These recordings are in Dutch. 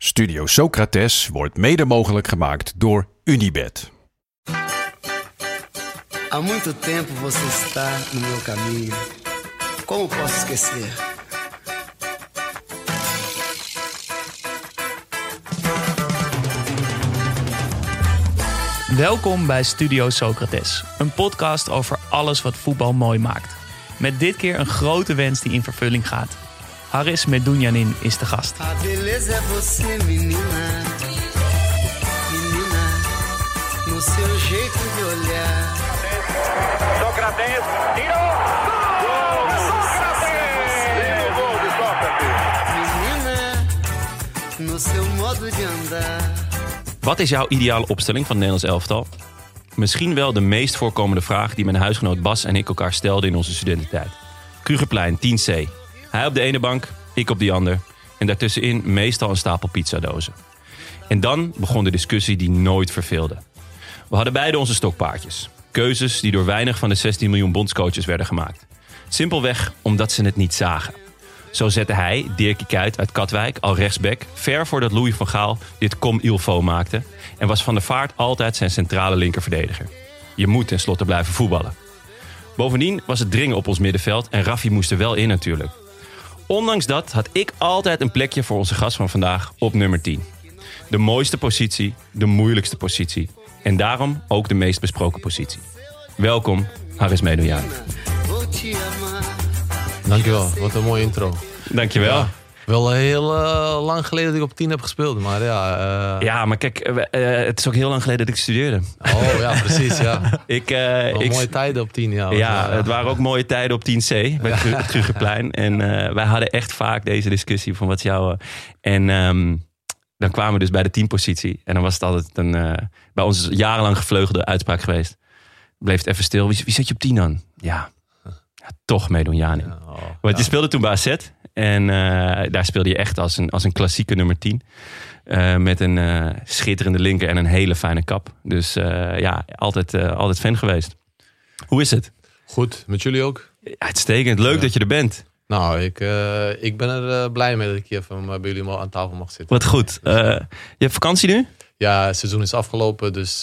Studio Socrates wordt mede mogelijk gemaakt door Unibed. Há muito tempo você está no meu caminho. Como posso esquecer? Welkom bij Studio Socrates, een podcast over alles wat voetbal mooi maakt. Met dit keer een grote wens die in vervulling gaat. Haris Medunjanin is de gast. Wat is jouw ideale opstelling van het Nederlands elftal? Misschien wel de meest voorkomende vraag die mijn huisgenoot Bas en ik elkaar stelden in onze studententijd. Krugerplein 10C. Hij op de ene bank, ik op die ander. En daartussenin meestal een stapel pizzadozen. En dan begon de discussie die nooit verveelde. We hadden beide onze stokpaardjes. Keuzes die door weinig van de 16 miljoen bondscoaches werden gemaakt. Simpelweg omdat ze het niet zagen. Zo zette hij, Dirkie Kuyt uit Katwijk, al rechtsback... ver voordat Louis van Gaal dit com ilfo maakte... en was Van der Vaart altijd zijn centrale linkerverdediger. Je moet tenslotte blijven voetballen. Bovendien was het dringen op ons middenveld en Raffi moest er wel in natuurlijk. Ondanks dat had ik altijd een plekje voor onze gast van vandaag op nummer 10. De mooiste positie, de moeilijkste positie. En daarom ook de meest besproken positie. Welkom, Haris amar. Dankjewel, wat een mooie intro. Dankjewel. Ja, wel heel eh, lang geleden dat ik op 10 heb gespeeld, maar ja. eh, Ja, maar kijk, eh, het is ook heel lang geleden dat ik studeerde. Oh ja, precies, ja. Ik, ik, mooie tijden op 10, ja. ja, het waren ook mooie tijden op 10C bij het Kru- het Krugerplein. En wij hadden echt vaak deze discussie van wat jouw... En ehm, dan kwamen we dus bij de teampositie. En dan was het altijd een, bij ons jarenlang gevleugelde uitspraak geweest. Bleef het even stil. Wie, wie zet je op 10 dan? Ja, ja toch meedoen, Jani. oh, Want je speelde toen bij AZ. En eh, daar speelde je echt als een, als een klassieke nummer 10. Eh, met een eh, schitterende linker en een hele fijne kap. Dus ja, altijd, altijd fan geweest. Hoe is het? Goed, met jullie ook? Uitstekend. Leuk Ja. dat je er bent. Nou, ik, ik ben er blij mee dat ik hier even bij jullie aan tafel mag zitten. Wat goed. Eh, je hebt vakantie nu? Ja, het seizoen is afgelopen, dus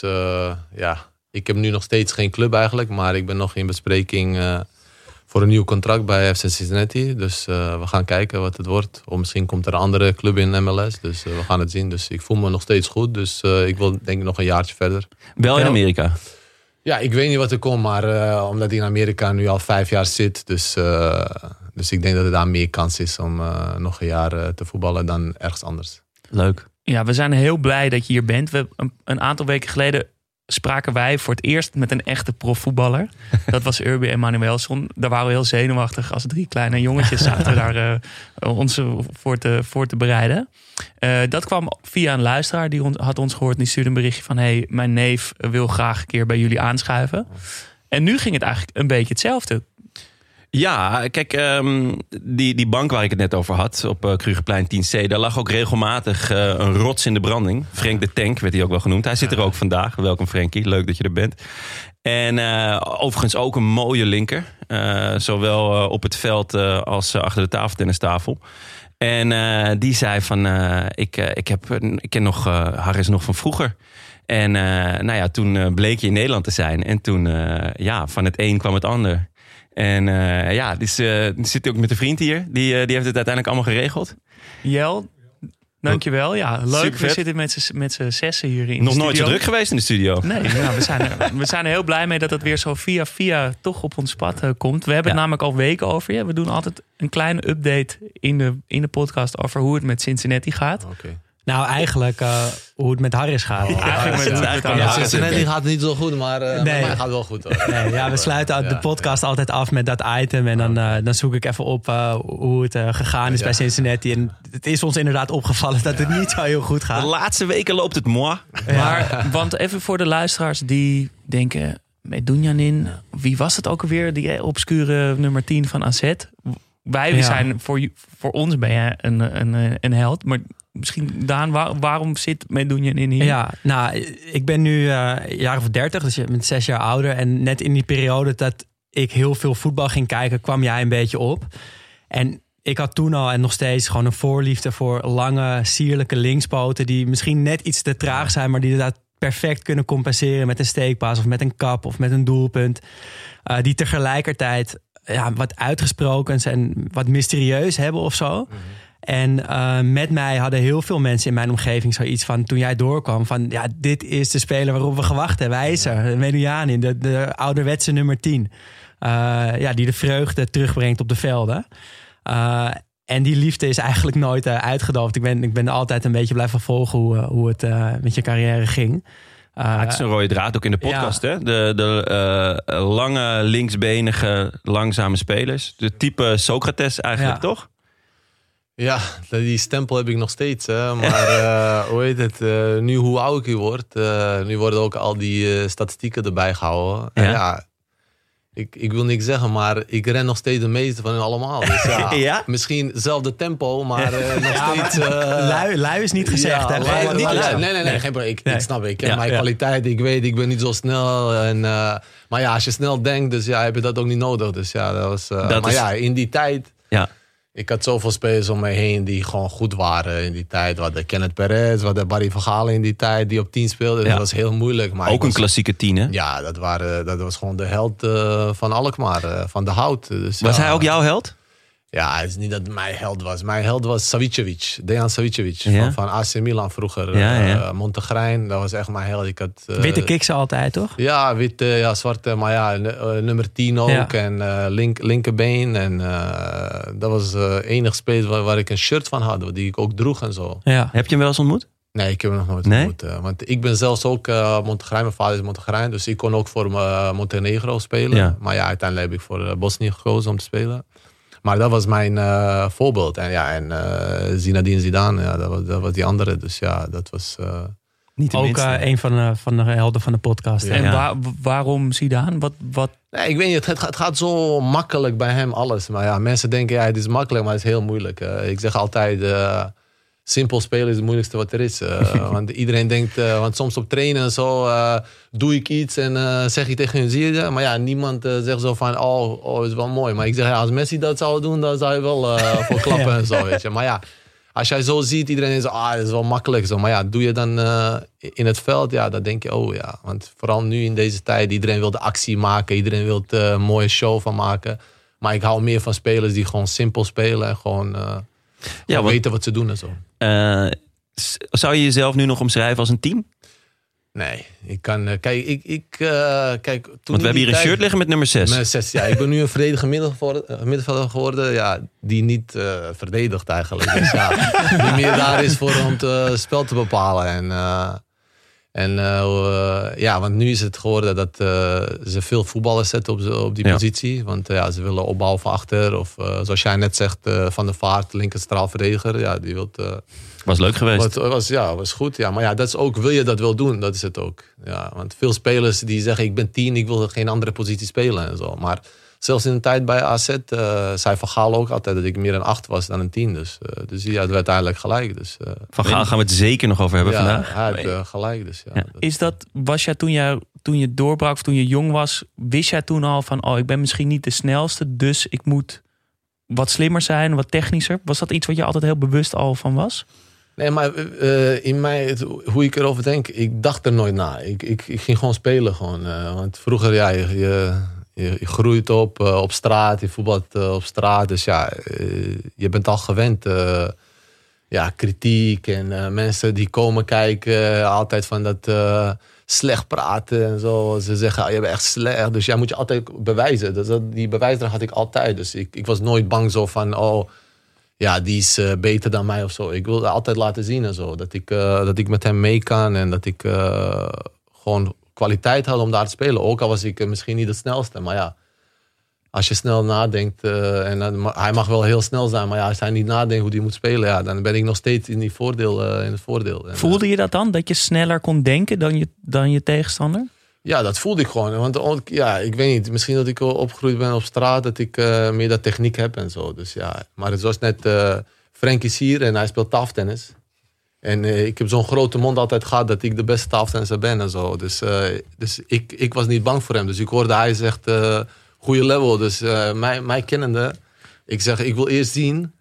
ja. Ik heb nu nog steeds geen club eigenlijk, maar ik ben nog in bespreking voor een nieuw contract bij FC Cincinnati. Dus eh, we gaan kijken wat het wordt. Of misschien komt er een andere club in MLS, dus eh, we gaan het zien. Dus ik voel me nog steeds goed, dus eh, ik wil denk ik nog een jaartje verder. Wel in. Amerika. Ja, ik weet niet wat er komt, maar eh, omdat hij in Amerika nu al vijf jaar zit. Dus, eh, dus ik denk dat er daar meer kans is om eh, nog een jaar te voetballen dan ergens anders. Leuk. Ja, we zijn heel blij dat je hier bent. We, een, een aantal weken geleden spraken wij voor het eerst met een echte profvoetballer. Dat was Urbi Emanuelson. Daar waren we heel zenuwachtig als drie kleine jongetjes zaten daar eh, ons voor te, voor te bereiden. Eh, dat kwam via een luisteraar die on- had ons gehoord. en Die stuurde een berichtje van... hey, mijn neef wil graag een keer bij jullie aanschuiven. En nu ging het eigenlijk een beetje hetzelfde. Ja, kijk, ehm, die, die bank waar ik het net over had, op uh, Krugerplein 10C, daar lag ook regelmatig eh, een rots in de branding. Frank de Tank werd hij ook wel genoemd. Hij zit er ook vandaag. Welkom Frankie, leuk dat je er bent. En eh, overigens ook een mooie linker. Eh, zowel eh, op het veld eh, als eh, achter de tafeltennistafel. En eh, die zei van, eh, ik, eh, ik, heb, ik ken nog eh, Harris nog van vroeger. En eh, nou ja, toen eh, bleek je in Nederland te zijn. En toen, eh, ja, van het een kwam het ander. En eh, ja, dus, eh, die zit ook met een vriend hier. Die, eh, die heeft het uiteindelijk allemaal geregeld. Jel, dankjewel. Ja, leuk. We zitten met z'n- zessen hier in Nog de nooit zo druk geweest in de studio. Nee, nou, we, zijn er, we zijn er heel blij mee dat het weer zo via via toch op ons pad komt. We hebben Ja. het namelijk al weken over je. We doen altijd een kleine update in de, in de podcast over hoe het met Cincinnati gaat. Oké. Nou, eigenlijk eh, hoe het met Harris gaat. Eigenlijk met- Ja, met- eigenlijk Ja, Ja, Cincinnati gaat niet zo goed, maar eh Nee. bij mij gaat wel goed hoor. Nee, ja, we sluiten de Ja. podcast altijd af met dat item. En dan, eh, dan zoek ik even op hoe het gegaan is bij Cincinnati. En het is ons inderdaad opgevallen dat het niet zo heel goed De gaat. laatste weken loopt het moi. Maar, want even voor de luisteraars die denken... Met Dunjanin, wie was het ook alweer? Die obscure nummer 10 van AZ. Wij Ja. zijn, voor, voor ons ben je een, een, een held. Maar misschien, Daan, waar- waarom zit met Dunjanin hier? Ja, nou, ik ben nu eh, een jaar of dertig, dus je bent zes jaar ouder. En net in die periode dat ik heel veel voetbal ging kijken, kwam jij een beetje op. En ik had toen al en nog steeds gewoon een voorliefde voor lange, sierlijke linkspoten. Die misschien net iets te traag zijn, maar die dat perfect kunnen compenseren met een steekpaas of met een kap of met een doelpunt. Eh, die tegelijkertijd ja, wat uitgesprokens en wat mysterieus hebben of zo. En eh, met mij hadden heel veel mensen in mijn omgeving zoiets van... toen jij doorkwam van... ja, dit is de speler waarop we gewacht hebben. Hij is er, Medianin, de, de ouderwetse nummer 10. Eh, ja, die de vreugde terugbrengt op de velden. Eh, en die liefde is eigenlijk nooit uitgedoofd. Ik ben, ik ben altijd een beetje blijven volgen hoe, hoe het met je carrière ging. Eh, het is een rode draad ook in de podcast. Hè? De, de lange, linksbenige, langzame spelers. De type Socrates eigenlijk, Ja. toch? Ja, die stempel heb ik nog steeds. Hè. Maar eh, hoe heet het? eh, nu hoe oud ik word, eh, nu worden ook al die statistieken erbij gehouden. En Ja. ja, ik, ik wil niks zeggen, maar ik ren nog steeds de meeste van hen allemaal. Dus ja, Ja? misschien hetzelfde tempo, maar nog steeds... lui, lui is niet gezegd. hè? lui- niet- nee, nee, nee, geen probleem. Ik, Nee. ik snap. Ik ken mijn kwaliteit. Ik weet, ik ben niet zo snel. En, maar ja, als je snel denkt, dus ja, heb je dat ook niet nodig. Dus ja, dat was... Dat maar is- ja, in die tijd... Ja. Ik had zoveel spelers om me heen die gewoon goed waren in die tijd. We hadden Kenneth Perez, we hadden Barry Vergalen in die tijd die op 10 speelde. Ja. Dat was heel moeilijk. Maar ook een klassieke tien, hè? Ja, dat, waren, dat was gewoon de held eh, van Alkmaar, eh, van de hout. Dus, Was ja, hij ook jouw held? Ja, het is niet dat het mijn held was. Mijn held was Savicevic, Dejan Savicevic Ja? van, van AC Milan vroeger. Ja, ja. Eh, Montegrijn, dat was echt mijn held. Ik had, eh, Witte kiksen altijd, toch? Ja, witte, ja, zwarte, maar ja, eh, nummer 10 ook. Ja. En link, linkerbeen. En dat was de enige speler waar, waar ik een shirt van had, die ik ook droeg en zo. Ja. Heb je hem wel eens ontmoet? Nee, ik heb hem nog nooit Nee? ontmoet. want ik ben zelfs ook uh, Montegrijn, mijn vader is Montegrijn. Dus ik kon ook voor Montenegro spelen. Ja. Maar ja, uiteindelijk heb ik voor Bosnië gekozen om te spelen. Maar dat was mijn eh, voorbeeld. En ja, en eh Zinedine Zidane, ja, dat, was, dat was die andere. Dus ja, dat was... eh, Niet Ook een van de, van de helden van de podcast. En Ja. waar- waarom Zidane? Wat, wat, Nee, ik weet niet, het, gaat- het gaat zo makkelijk bij hem alles. Maar ja, mensen denken, ja, het is makkelijk, maar het is heel moeilijk. Ik zeg altijd, eh, simpel spelen is het moeilijkste wat er is. Eh, want iedereen denkt, eh, want soms op trainen en zo, eh, doe ik iets en zeg ik tegen hun, zie je? Maar ja, niemand zegt zo van, oh, oh, is wel mooi. Maar ik zeg, ja, als Messi dat zou doen, dan zou je wel voor klappen en zo, weet je. Maar ja, als jij zo ziet, iedereen is, ah, dat is wel makkelijk zo. Maar ja, doe je dan in het veld, ja, dan denk je, oh ja. Want vooral nu in deze tijd, iedereen wil de actie maken. Iedereen wil er een mooie show van maken. Maar ik hou meer van spelers die gewoon simpel spelen en gewoon, Ja, weten wat ze doen en zo. Eh, zou je jezelf nu nog omschrijven als een team? Nee, ik kan, eh, kijk, ik, ik, eh, kijk, toen Want we hebben hier een shirt liggen met nummer 6. Met zes, ja. Ik ben nu een verdediger middenvelder- geworden, ja, die niet eh, verdedigt eigenlijk. Dus ja, die meer daar is voor om het spel te bepalen. En, en eh, eh, ja, want nu is het geworden dat eh, ze veel voetballers zetten op, op die Ja. positie. Want ja, ze willen opbouwen van achter. Of zoals jij net zegt, Van de Vaart, linker straalverdediger. Ja, die wilt... Was leuk geweest. wat, was, ja, was goed. Ja. Maar ja, dat is ook, wil je dat wel doen? Dat is het ook. Ja, want veel spelers die zeggen, ik ben tien, ik wil geen andere positie spelen en zo. Maar zelfs in de tijd bij AZ uh, zei Van Gaal ook altijd dat ik meer een acht was dan een tien. Dus, uh, dus ja, dat werd uiteindelijk gelijk. Dus, uh, Van Gaal gaan we het zeker nog over hebben ja, vandaag. hij had uh, gelijk. Dus, ja, Ja. dat- is dat, was jij toen, jij toen je doorbrak of toen je jong was, wist jij toen al van, oh, ik ben misschien niet de snelste, dus ik moet wat slimmer zijn, wat technischer? Was dat iets wat je altijd heel bewust al van was? Nee, maar eh, in mij, het- hoe ik erover denk, ik dacht er nooit na. Ik, ik, ik ging gewoon spelen. Gewoon, eh, want vroeger, ja, je, je, groeit op eh, op straat, je voetbalt eh, op straat. Dus ja, eh, je bent al gewend. ja, kritiek en mensen die komen kijken, altijd van dat slecht praten en zo. Ze zeggen, ah, je bent echt slecht. Dus ja, moet je altijd bewijzen. Dat, die bewijsdrang had ik altijd. Dus ik, ik was nooit bang zo van, oh, ja, die is beter dan mij of zo. Ik wil altijd laten zien en zo. Dat ik, dat ik met hem mee kan en dat ik gewoon kwaliteit had om daar te spelen. Ook al was ik eh, misschien niet het snelste, maar ja. Als je snel nadenkt, eh, en dan ma- hij mag wel heel snel zijn, maar ja, als hij niet nadenkt hoe hij moet spelen, ja, dan ben ik nog steeds in, die voordeel, eh, in het voordeel. Voelde je dat dan? Dat je sneller kon denken dan je, dan je tegenstander? Ja, dat voelde ik gewoon. Want ja, ik weet niet, misschien dat ik opgegroeid ben op straat, dat ik eh, meer dat techniek heb en zo. Dus ja, maar het was net, eh Frank is hier en hij speelt tafeltennis. En eh, ik heb zo'n grote mond altijd gehad dat ik de beste tafeltennisser ben en zo. Dus, eh, dus ik, ik was niet bang voor hem. Dus ik hoorde hij zegt, eh goede level. Dus mij, mij kennende, ik zeg, ik wil eerst zien.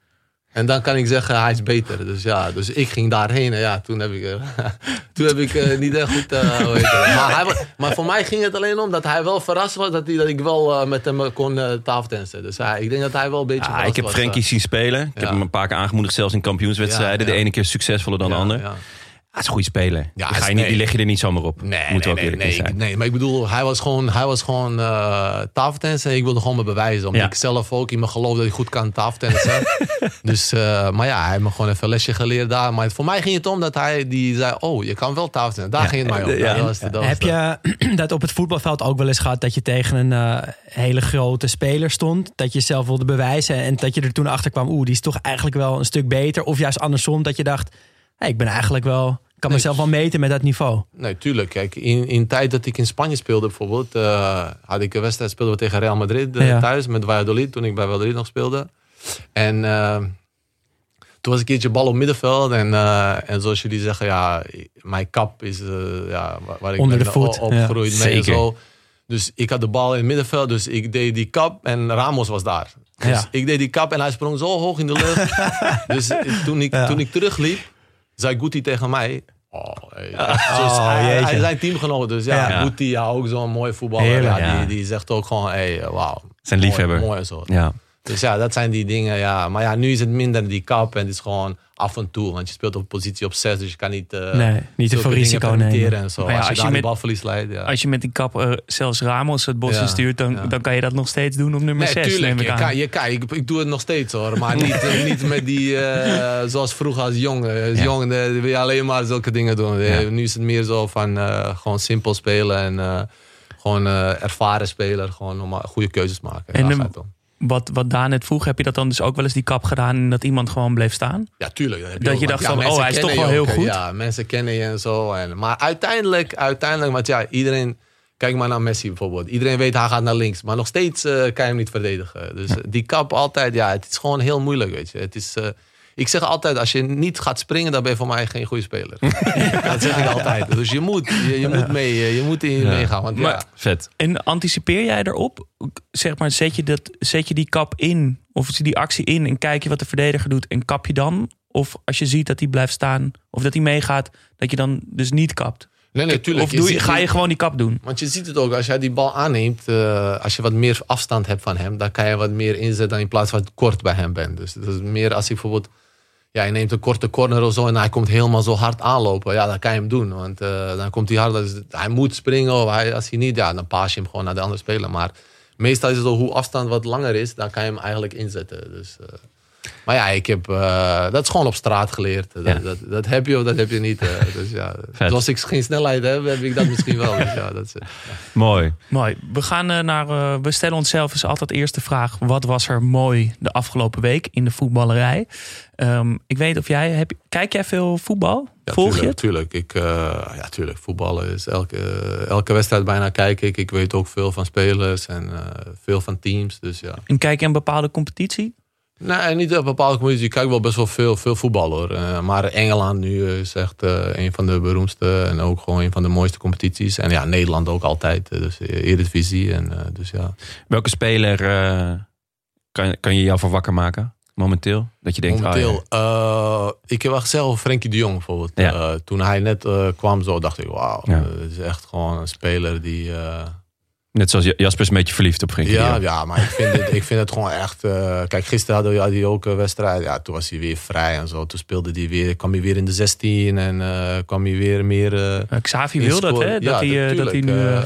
En dan kan ik zeggen, hij is beter. Dus ja, dus ik ging daarheen. En ja, toen heb ik, eh, toen heb ik eh, niet echt goed... eh, hoe heet het? maar, hij, maar voor mij ging het alleen om dat hij wel verrast was... dat, hij, dat ik wel met hem kon uh, tafeltennissen. Dus ik denk dat hij wel een beetje Ja, verrast ik heb Frenkie zien spelen. Ik heb hem een paar keer aangemoedigd, zelfs in kampioenswedstrijden. Ja. De ene keer succesvoller dan de Ja, ander. Hij is een goede speler. Ja, die, ga je niet, die leg je er niet zomaar op. Nee, Moet nee, ook nee, zijn. nee, maar ik bedoel, hij was gewoon, hij was gewoon uh, tafeltennissen en ik wilde gewoon me bewijzen. Omdat Ja. ik zelf ook in mijn geloof dat ik goed kan tafeltennissen. dus, eh, maar ja, hij heeft me gewoon even een lesje geleerd daar. Maar voor mij ging het om dat hij die zei, oh, je kan wel tafeltennissen. Daar Ja, ging het mij om. ja, dat was de- dat was Heb je dat op het voetbalveld ook wel eens gehad dat je tegen een eh, hele grote speler stond? Dat je jezelf wilde bewijzen en dat je er toen achter kwam, oeh, die is toch eigenlijk wel een stuk beter. Of juist andersom, dat je dacht, hey, ik ben eigenlijk wel, kan Nee, mezelf wel meten met dat niveau. Nee, tuurlijk. Kijk, in, in tijd dat ik in Spanje speelde bijvoorbeeld, eh, had ik een wedstrijd speelden we tegen Real Madrid eh, Ja. thuis met Valladolid, toen ik bij Valladolid nog speelde. En eh, toen was ik een keertje bal op middenveld en, eh, en zoals jullie zeggen, ja, mijn kap is eh, ja, waar, waar ik Onder ben de voet, o- opgegroeid ja. mee en zo. Dus ik had de bal in het middenveld, dus ik deed die kap en Ramos was daar. Dus Ja. ik deed die kap en hij sprong zo hoog in de lucht. dus toen ik, Ja. toen ik terugliep, zei Guti tegen mij... Oh, hey. Dus Oh, hij, hij zijn teamgenoot. Dus ja, Ja. Guti, ja, ook zo'n mooi voetballer. Heerlijk. ja, Ja. Die, die zegt ook gewoon, hey, wauw. Zijn mooi, liefhebber. Mooi en zo. Ja. Dus ja, dat zijn die dingen. Ja. Maar ja, nu is het minder die kap en het is gewoon af en toe. Want je speelt op een positie op 6, dus je kan niet, eh Nee, niet te veel risico nemen. En zo. Ja, als je als met- balverlies leidt. Ja. Als je met die kap eh, zelfs Ramos het bos Ja, in stuurt, dan, ja. dan kan je dat nog steeds doen op nummer 6. Nee, tuurlijk. ik Je kan, je kan, ik, ik doe het nog steeds hoor. Maar niet, eh, niet met die, zoals vroeger als jongen. Als Ja. jongen wil je alleen maar zulke dingen doen. Ja. Nu is het meer zo van gewoon simpel spelen. En gewoon ervaren speler. Gewoon om goede keuzes maken. En Daar Wat, wat Daan net vroeg, heb je dat dan dus ook wel eens die kap gedaan en dat iemand gewoon bleef staan? Ja, tuurlijk. Dat je dacht van, oh, hij is toch wel heel goed? Ja, mensen kennen je en zo. En, maar uiteindelijk, uiteindelijk, want ja, iedereen... Kijk maar naar Messi bijvoorbeeld. Iedereen weet hij gaat naar links. Maar nog steeds eh, kan je hem niet verdedigen. Dus eh, die kap altijd, ja, het is gewoon heel moeilijk, weet je. Het is... eh, ik zeg altijd, als je niet gaat springen, dan ben je voor mij geen goede speler. dat zeg ik altijd. Dus je moet, je, je moet mee, je moet in Ja. meegaan. Want ja, Vet. En anticipeer jij erop? Zeg maar, zet je, dat, zet je die kap in of die actie in en kijk je wat de verdediger doet en kap je dan? Of als je ziet dat hij blijft staan of dat hij meegaat, dat je dan dus niet kapt? nee, nee, tuurlijk. of doe je, ga je gewoon die kap doen? Want je ziet het ook, als jij die bal aanneemt, eh, als je wat meer afstand hebt van hem, dan kan je wat meer inzetten in plaats van dat je kort bij hem bent. Dus dat is meer als hij bijvoorbeeld, ja, je neemt een korte corner of zo en hij komt helemaal zo hard aanlopen, ja, dan kan je hem doen. Want eh, dan komt hij hard, dus hij moet springen of hij, als hij niet, ja, dan paas je hem gewoon naar de andere speler. Maar meestal is het zo, hoe afstand wat langer is, dan kan je hem eigenlijk inzetten. Dus, eh, maar ja, ik heb, eh, dat is gewoon op straat geleerd. Dat, Ja. dat, dat heb je of dat heb je niet. eh. dus ja, als ik geen snelheid heb, heb ik dat misschien wel. Dus ja, dat is, eh, Mooi. Mooi. We, gaan naar, we stellen onszelf dus altijd eerst de vraag: wat was er mooi de afgelopen week in de voetballerij? Ehm, ik weet of jij, heb, kijk jij veel voetbal? Ja, Volg je tuurlijk, het? Tuurlijk. Ik, eh, ja, tuurlijk. Voetballen is elke, elke wedstrijd bijna kijk ik. Ik weet ook veel van spelers en eh, veel van teams. Dus ja. En kijk je een bepaalde competitie? Nee, niet op bepaalde comedies. Ik kijk wel best wel veel, veel voetbal hoor. Eh, maar Engeland nu is echt eh, een van de beroemdste en ook gewoon een van de mooiste competities. En ja, Nederland ook altijd. eh, Dus eh, Eredivisie. En, eh, dus ja. Welke speler eh, kan, kan je jou voor wakker maken? Momenteel? Dat je denkt, Momenteel, oh ja. eh, ik heb wel gezegd Frenkie de Jong bijvoorbeeld. Ja. Eh, toen hij net eh, kwam zo dacht ik, wauw. Ja. eh, Het is echt gewoon een speler die... Net zoals Jasper is een beetje verliefd op Frenkie Ja, ja, maar ik vind het, ik vind het gewoon echt. eh, kijk, gisteren hadden we- had hij ook een wedstrijd. Ja, toen was hij weer vrij en zo. Toen speelde hij weer, kwam hij weer in de 16 en eh, kwam hij weer meer. eh, Xavi wil dat, hè? Ja, Dat hij, dat hij nu.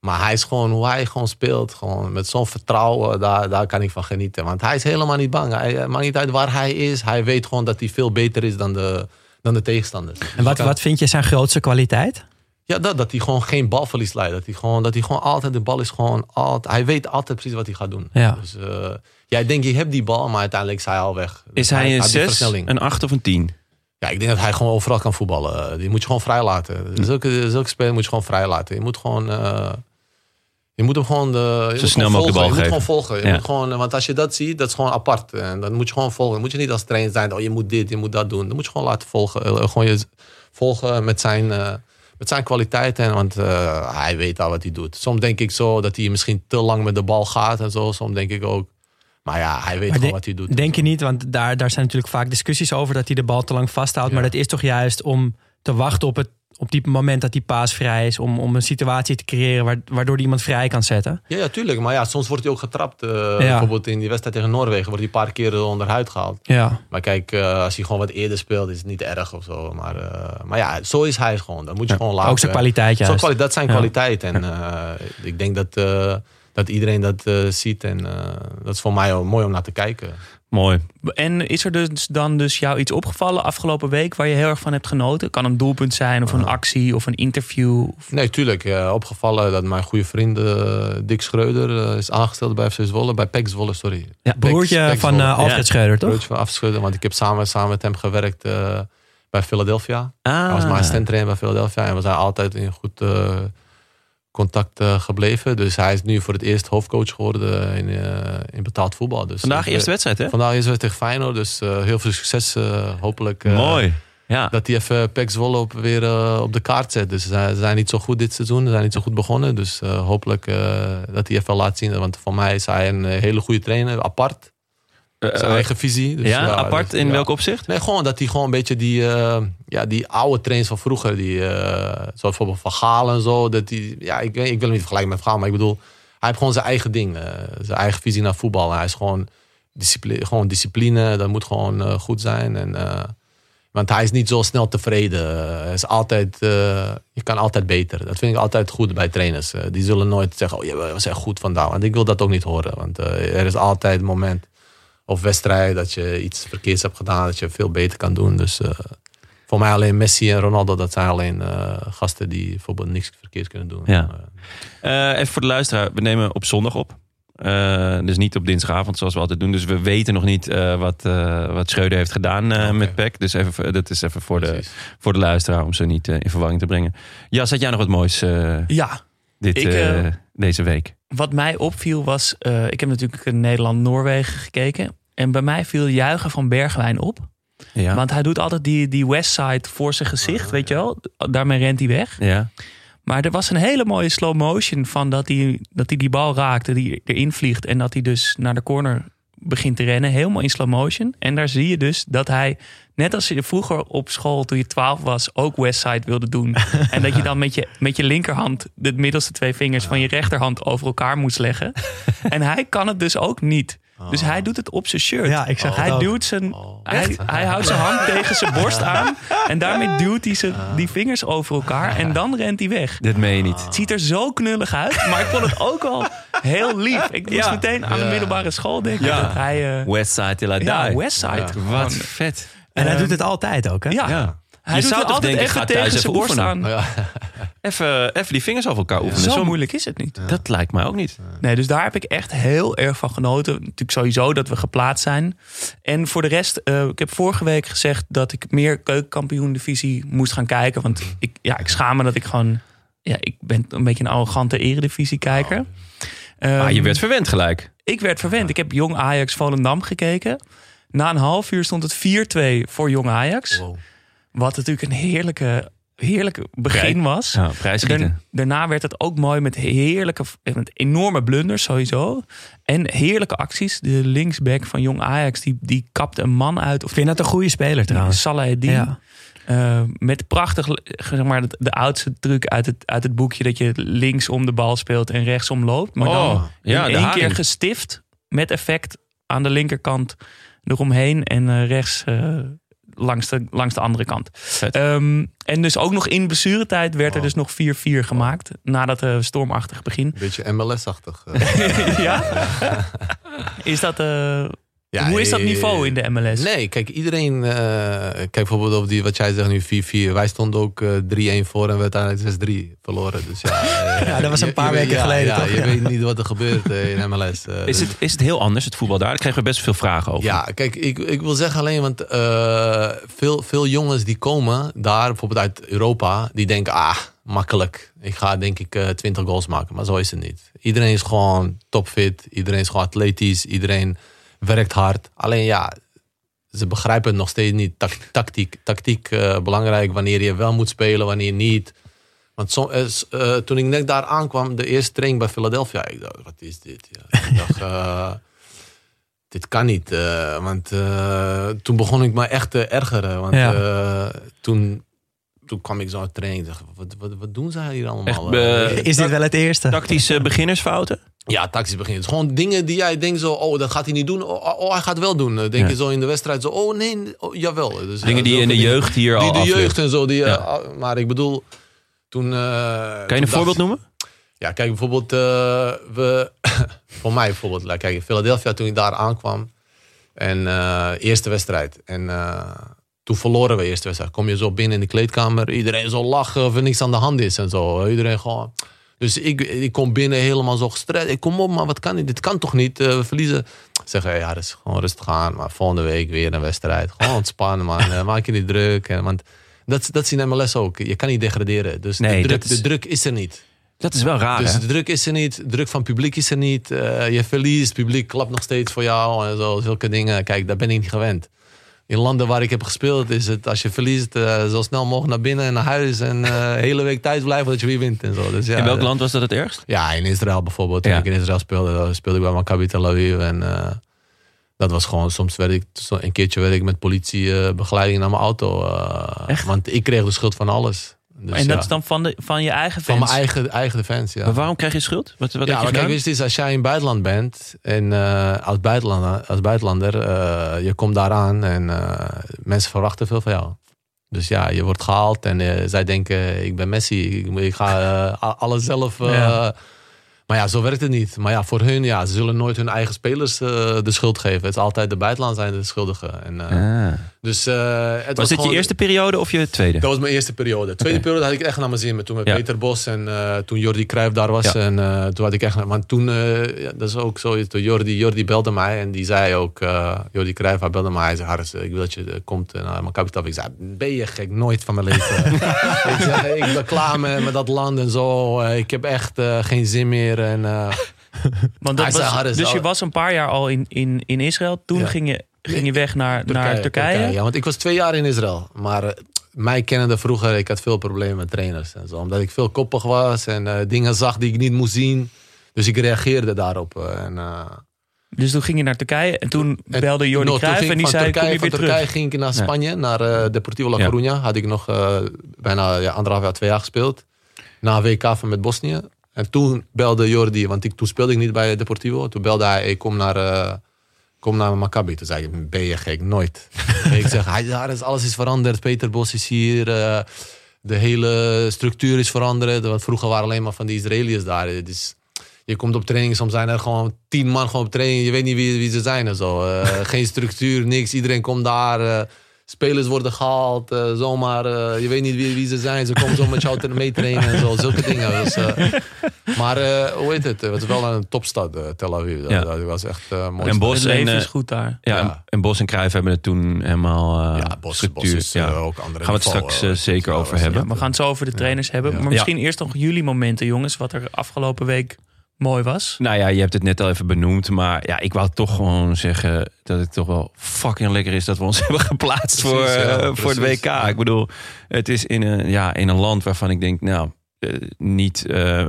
Maar hij is gewoon, hoe hij gewoon speelt, gewoon met zo'n vertrouwen, daar, daar kan ik van genieten. Want hij is helemaal niet bang. Hij het maakt niet uit waar hij is. Hij weet gewoon dat hij veel beter is dan de, dan de tegenstanders. En wat, wat vind je zijn grootste kwaliteit? Ja, dat, dat hij gewoon geen balverlies leidt. Dat hij gewoon, dat hij gewoon altijd, de bal is gewoon altijd, hij weet altijd precies wat hij gaat doen. Ja. Dus eh jij denkt, je hebt die bal, maar uiteindelijk is hij al weg. Dus Is hij een had die 6, versnelling. een 8 of een 10? Ja, ik denk dat hij gewoon overal kan voetballen. Eh, Die moet je gewoon vrij laten. Zulke, zulke spelers moet je gewoon vrij laten. Je moet gewoon... eh, je moet hem gewoon, de, moet snel mogelijk de bal volgen. Je moet geven. gewoon volgen. Je Ja. moet gewoon, want als je dat ziet, dat is gewoon apart. En dan moet je gewoon volgen. Dan moet je niet als trainer zijn. Oh, je moet dit, je moet dat doen. Dan moet je gewoon laten volgen. Gewoon je volgen met zijn, met zijn kwaliteiten. Want eh, hij weet al wat hij doet. Soms denk ik zo dat hij misschien te lang met de bal gaat en zo. Soms denk ik ook. Maar ja, hij weet gewoon wat hij doet. Denk je niet, want daar, daar zijn natuurlijk vaak discussies over dat hij de bal te lang vasthoudt. Maar dat is toch juist om te wachten op het op die moment dat die paas vrij is. Om, om een situatie te creëren waar- waardoor hij iemand vrij kan zetten. Ja, ja, tuurlijk. Maar ja, soms wordt hij ook getrapt. eh, Bijvoorbeeld in die wedstrijd tegen Noorwegen wordt hij een paar keer onderuit gehaald. Ja. Maar kijk, eh, als hij gewoon wat eerder speelt, is het niet erg of zo. Maar, eh, maar ja, zo is hij gewoon. Dat moet je gewoon laten. Ook zijn kwaliteit juist. kwali- dat zijn Ja. kwaliteit. En ik denk dat, dat iedereen dat ziet. En dat is voor mij ook mooi om naar te kijken. Mooi. En is er dus dan dus jou iets opgevallen afgelopen week waar je heel erg van hebt genoten? Kan een doelpunt zijn of een actie of een interview? Of- Nee, tuurlijk. opgevallen dat mijn goede vriend eh, Dick Schreuder eh, is aangesteld bij FC Zwolle. Bij PEC Zwolle, sorry. Ja, PEC broertje PEC van eh, Alfred. Schreuder, toch? Broertje van afschudden, want ik heb samen, samen met hem gewerkt bij Philadelphia. Ah. Hij was mijn assistent bij Philadelphia en we zijn altijd in goed contact eh, gebleven. Dus hij is nu voor het eerst hoofdcoach geworden in, eh, in betaald voetbal. Dus Vandaag ik, eerste eh, wedstrijd, hè? Vandaag is het tegen Feyenoord, dus eh, heel veel succes. eh, hopelijk eh, Mooi. Ja. dat hij even PEC Zwolle op, weer eh, op de kaart zet. Dus ze zijn niet zo goed dit seizoen, ze zijn niet zo goed begonnen. Dus eh, hopelijk eh, dat hij even laat zien. Want voor mij is hij een eh, hele goede trainer, apart. Eh, Zijn eh, eigen visie. Dus ja, apart dus, in ja. welk opzicht? Nee, gewoon dat hij gewoon een beetje die, eh, ja, die oude trains van vroeger, die, eh zoals bijvoorbeeld Van Gaal en zo. Dat die, ja, ik, ik wil hem niet vergelijken met Van maar ik bedoel, hij heeft gewoon zijn eigen ding, zijn eigen visie naar voetbal. Hij is gewoon discipline, gewoon discipline, dat moet gewoon goed zijn. En, want hij is niet zo snel tevreden. Hij is altijd, je kan altijd beter. Dat vind ik altijd goed bij trainers. Die zullen nooit zeggen, oh, je was echt goed vandaag. Want ik wil dat ook niet horen. Want er is altijd een moment of wedstrijd dat je iets verkeerds hebt gedaan, dat je veel beter kan doen. Dus eh, voor mij alleen Messi en Ronaldo, dat zijn alleen eh, gasten die bijvoorbeeld niks verkeerds kunnen doen. Ja. Eh, Eh, even voor de luisteraar. We nemen op zondag op. Eh, dus niet op dinsdagavond zoals we altijd doen. Dus we weten nog niet eh, wat, eh, wat Schreuder heeft gedaan eh, met PEC. Dus even, dat is even voor de, voor de luisteraar om ze niet in verwarring te brengen. Jas, had jij nog wat moois eh, Ja, dit, Ik, deze week? Wat mij opviel was, eh, ik heb natuurlijk in Nederland-Noorwegen gekeken. En bij mij viel juichen van Bergwijn op. Ja. Want hij doet altijd die, die westside voor zijn gezicht, weet je wel. Daarmee rent hij weg. ja. Maar er was een hele mooie slow motion van dat hij, dat hij die bal raakte, die erin vliegt. En dat hij dus naar de corner begint te rennen. Helemaal in slow motion. En daar zie je dus dat hij, net als je vroeger op school toen je 12 was, ook Westside wilde doen. en dat je dan met je, met je linkerhand de middelste twee vingers van je rechterhand over elkaar moest leggen. en hij kan het dus ook niet. Dus hij doet het op zijn shirt. Ja, ik zag hij duwt zijn, hij, hij houdt zijn hand tegen zijn borst aan. En daarmee duwt hij zijn, die vingers over elkaar. En dan rent hij weg. Dit meen je niet. Het ziet er zo knullig uit, maar ik vond het ook wel heel lief. Ik moest Ja. meteen aan de middelbare school denken. Ja. Dat hij, eh, Westside till I die. Westside. Ja. Gewoon, Wat vet. En hij Ehm, doet het altijd ook, hè? Ja, Ja. hij Je doet zou altijd denken, even thuis tegen even zijn borst oefenen. aan. ja. Even, even die vingers over elkaar oefenen. Zo moeilijk is het niet. Dat lijkt mij ook niet. Nee, dus daar heb ik echt heel erg van genoten. Natuurlijk sowieso dat we geplaatst zijn. En voor de rest, eh, ik heb vorige week gezegd dat ik meer keukenkampioen divisie moest gaan kijken. Want ik, ja, ik schaam me dat ik gewoon... Ja, ik ben een beetje een arrogante eredivisie kijker. Maar je werd verwend gelijk. Ik werd verwend. Ik heb Jong Ajax Volendam gekeken. Na een half uur stond het 4-2 voor Jong Ajax. Wow. Wat natuurlijk een heerlijke, heerlijke begin was. Ja, prijsschieten. Daarna- werd het ook mooi met heerlijke, met enorme blunders sowieso. En heerlijke acties. De linksback van Jong Ajax, die, die kapte een man uit. Of vind dat een goede speler trouwens. Salah Eddin. Ja. Eh, met prachtig, zeg maar, de, de oudste truc uit het, uit het boekje... dat je links om de bal speelt en rechtsom loopt. Maar Oh, dan in één haring. keer gestift met effect aan de linkerkant eromheen. En eh, rechts eh, langs de, langs de andere kant. Ehm, en dus ook nog in blessuretijd werd er dus nog 4-4 gemaakt. Nadat de stormachtig begin. Een beetje MLS-achtig. eh. ja? Is dat... eh, Ja, hoe is dat eh, niveau in de MLS? Nee, kijk, iedereen... eh, kijk bijvoorbeeld op die, wat jij zegt nu, 4-4. Wij stonden ook eh, 3-1 voor en we uiteindelijk 6-3 verloren. Dus ja, eh, Ja, dat was een je- paar je weken geleden, Ja, toch? je Ja. weet niet wat er gebeurt eh, in MLS. eh, Is dus- het, is het heel anders, het voetbal daar? Daar kregen we best veel vragen over. Ja, kijk, ik, ik wil zeggen alleen, want eh, veel, veel jongens die komen daar, bijvoorbeeld uit Europa, die denken, ah, makkelijk. Ik ga denk ik eh 20 goals maken, maar zo is het niet. Iedereen is gewoon topfit, iedereen is gewoon atletisch, iedereen werkt hard. Alleen ja, ze begrijpen het nog steeds niet. Tactiek, tactiek eh, belangrijk, wanneer je wel moet spelen, wanneer niet. Want som- eh, eh, toen ik net daar aankwam, de eerste training bij Philadelphia, ik dacht, wat is dit? Ja, ik dacht, dit kan niet. want toen begon ik me echt te ergeren. Want Ja. toen, toen kwam ik zo uit training. Dacht, wat, wat, wat doen zij hier allemaal? Echt, Eh, eh, Is dit wel het eerste? Tactische beginnersfouten? ja, tactisch begin. Het is gewoon dingen die jij denkt zo, oh, dat gaat hij niet doen. Oh, oh, hij gaat wel doen. Dan denk Ja. je zo in de wedstrijd zo, oh nee, oh, jawel. Dus, Dingen ja, die je in de dingen. jeugd hier Die al de afleert. jeugd en zo. Die, eh, Ja. ah, maar ik bedoel, toen... eh, Kan je toen een dacht- voorbeeld noemen? Ja, kijk, bijvoorbeeld, eh, we, voor mij bijvoorbeeld, like, kijk, in Philadelphia toen ik daar aankwam. En eh, eerste wedstrijd. En eh, toen verloren we eerste wedstrijd. Kom je zo binnen in de kleedkamer, iedereen zo lachen of er niks aan de hand is en zo. Iedereen gewoon. Dus ik, ik kom binnen helemaal zo gestrest. Ik kom op, maar wat kan dit? Dit kan toch niet? Eh, we verliezen. Zeggen, ja, dat is gewoon rustig aan. Maar volgende week weer een wedstrijd. Gewoon ontspannen, man. Eh, maak je niet druk. En, want dat, dat is in MLS ook. Je kan niet degraderen. Dus Nee, de, druk, is- de druk is er niet. Dat is wel raar, Dus hè? de druk is er niet, druk van het publiek is er niet. Eh, je verliest, het publiek klapt nog steeds voor jou en zo, zulke dingen. Kijk, daar ben ik niet gewend. In landen waar ik heb gespeeld is het, als je verliest, eh, zo snel mogelijk naar binnen en naar huis. En eh, de hele week thuis blijven dat je weer wint en zo. Dus ja, In welk eh, land was dat het ergst? Ja, in Israël bijvoorbeeld. Toen Ja. ik in Israël speelde, eh, speelde ik bij Maccabi Tel Aviv. En eh, dat was gewoon, soms werd ik, zo- een keertje werd ik met politie eh, begeleiding naar mijn auto. eh, Echt? Want ik kreeg de schuld van alles. Dus en dat ja, is dan van, de, van je eigen van fans? mijn eigen, eigen fans, ja. Maar waarom krijg je schuld? Wat, wat ja, heb je maar kijk, wist is, als jij in het buitenland bent en eh, als buitenlander, als buitenlander eh, je komt daar aan en eh, mensen verwachten veel van jou. Dus ja, je wordt gehaald en zij denken, ik ben Messi, ik, ik ga alles zelf. eh, Ja. Maar ja, zo werkt het niet. Maar ja, voor hun, ja, ze zullen nooit hun eigen spelers de schuld geven. Het is altijd de buitenland zijn de schuldigen. En, eh, Ah. Dus, eh, het was, Was dit je eerste periode of je tweede? dat was mijn eerste periode. Tweede periode had ik echt naar mijn zin. Met toen met Ja. Peter Bos en eh, toen Jordi Cruijff daar was. Ja. En eh, toen had ik echt... Maar toen, eh, ja, dat is ook. Toen Jordi, Jordi belde mij en die zei ook... eh Jordi Cruijff, hij belde mij. Hij zei, Harris, ik wil dat je komt naar mijn kapitaal. Ik zei, ben je gek? Nooit van mijn leven. ik, zeg, ik ben klaar met, met dat land en zo. Eh, ik heb echt eh, geen zin meer. En, eh, Want dat Hij zei, was, dus je was een paar jaar al in, in, in Israël. Toen Ja. ging, je, ging je weg naar Turkije. Naar Turkije. Ja, want ik was twee jaar in Israël. Maar eh, mij kennende vroeger, ik had veel problemen met trainers. En zo, omdat ik veel koppig was en eh, dingen zag die ik niet moest zien. Dus ik reageerde daarop. eh, en, Dus toen ging je naar Turkije. En toen en- belde Jordi no, Cruijff en die van zei, Turkije, kom weer Turkije terug. ging ik naar Ja. Spanje, naar Deportivo La Ja. Coruña. Had ik nog bijna ja, anderhalf jaar, twee jaar gespeeld. Na WK van met Bosnië. En toen belde Jordi, want ik, toen speelde ik niet bij Deportivo. Toen belde hij, ik kom naar, kom naar Maccabi. Toen zei ik, ben je gek? Nooit. Ik zeg, daar is, alles is veranderd. Peter Bos is hier. eh, de hele structuur is veranderd. Want vroeger waren alleen maar van die Israëliërs daar. Is, je komt op training, soms zijn er gewoon tien man gewoon op training. Je weet niet wie, wie ze zijn en zo. Eh, geen structuur, niks. Iedereen komt daar. eh, spelers worden gehaald. eh, zomaar, eh, je weet niet wie, wie ze zijn. Ze komen zo met jou te- mee trainen en zo. Zulke dingen. Dus, eh, maar eh, hoe heet het? Het was wel een topstad, Tel Aviv. Dat, Ja. dat was echt eh, mooi. En Bos en, is goed daar. Ja, Ja. En, en Bos en Cruijff hebben het toen helemaal ja, Bos, Bos structuur. is ja. ook andere Gaan we het straks zeker over hebben. Ja, we gaan het zo over de trainers hebben. Ja. Maar misschien eerst nog jullie momenten, jongens. Wat er afgelopen week mooi was. Nou ja, je hebt het net al even benoemd. Maar ja, ik wou toch gewoon zeggen dat het toch wel fucking lekker is dat we ons hebben geplaatst Precies, voor, ja, eh, voor het WK. ja. Ik bedoel, het is in een, ja, in een land waarvan ik denk, nou, eh, niet eh, eh,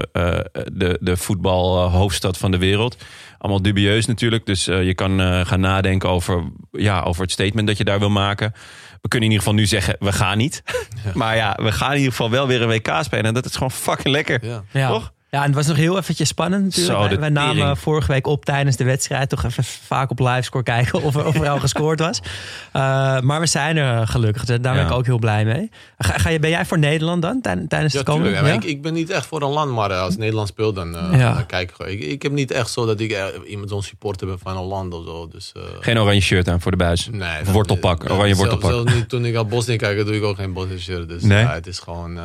de, de voetbalhoofdstad van de wereld. Allemaal dubieus natuurlijk. Dus je kan eh, gaan nadenken over, ja, over het statement dat je daar wil maken. We kunnen in ieder geval nu zeggen, we gaan niet. Maar ja, we gaan in ieder geval wel weer een WK spelen. En dat is gewoon fucking lekker. Ja. Ja. Toch? Ja, en het was nog heel eventjes spannend natuurlijk. Zo, wij, wij namen tering. vorige week op tijdens de wedstrijd toch even vaak op livescore kijken of er, of er al gescoord was. Uh, maar we zijn er gelukkig. dus Daar ben Ja. ik ook heel blij mee. Ga, ga je, ben jij voor Nederland dan tij- tijdens Ja, het komende? tuurlijk. Ja, Ik, ik ben niet echt voor een land, maar eh, als Nederland speelt, dan, eh, Ja. dan kijk ik. Ik, ik heb niet echt zo dat ik eh, iemand zo'n supporter ben van een land of zo. Dus, eh, Geen oranje shirt aan voor de buis. nee, wortelpak, nee, oranje zelf- wortelpak. Zelfs niet toen ik al Bosnië kijk, doe ik ook geen Bosnië shirt. Dus Nee? ja, het is gewoon...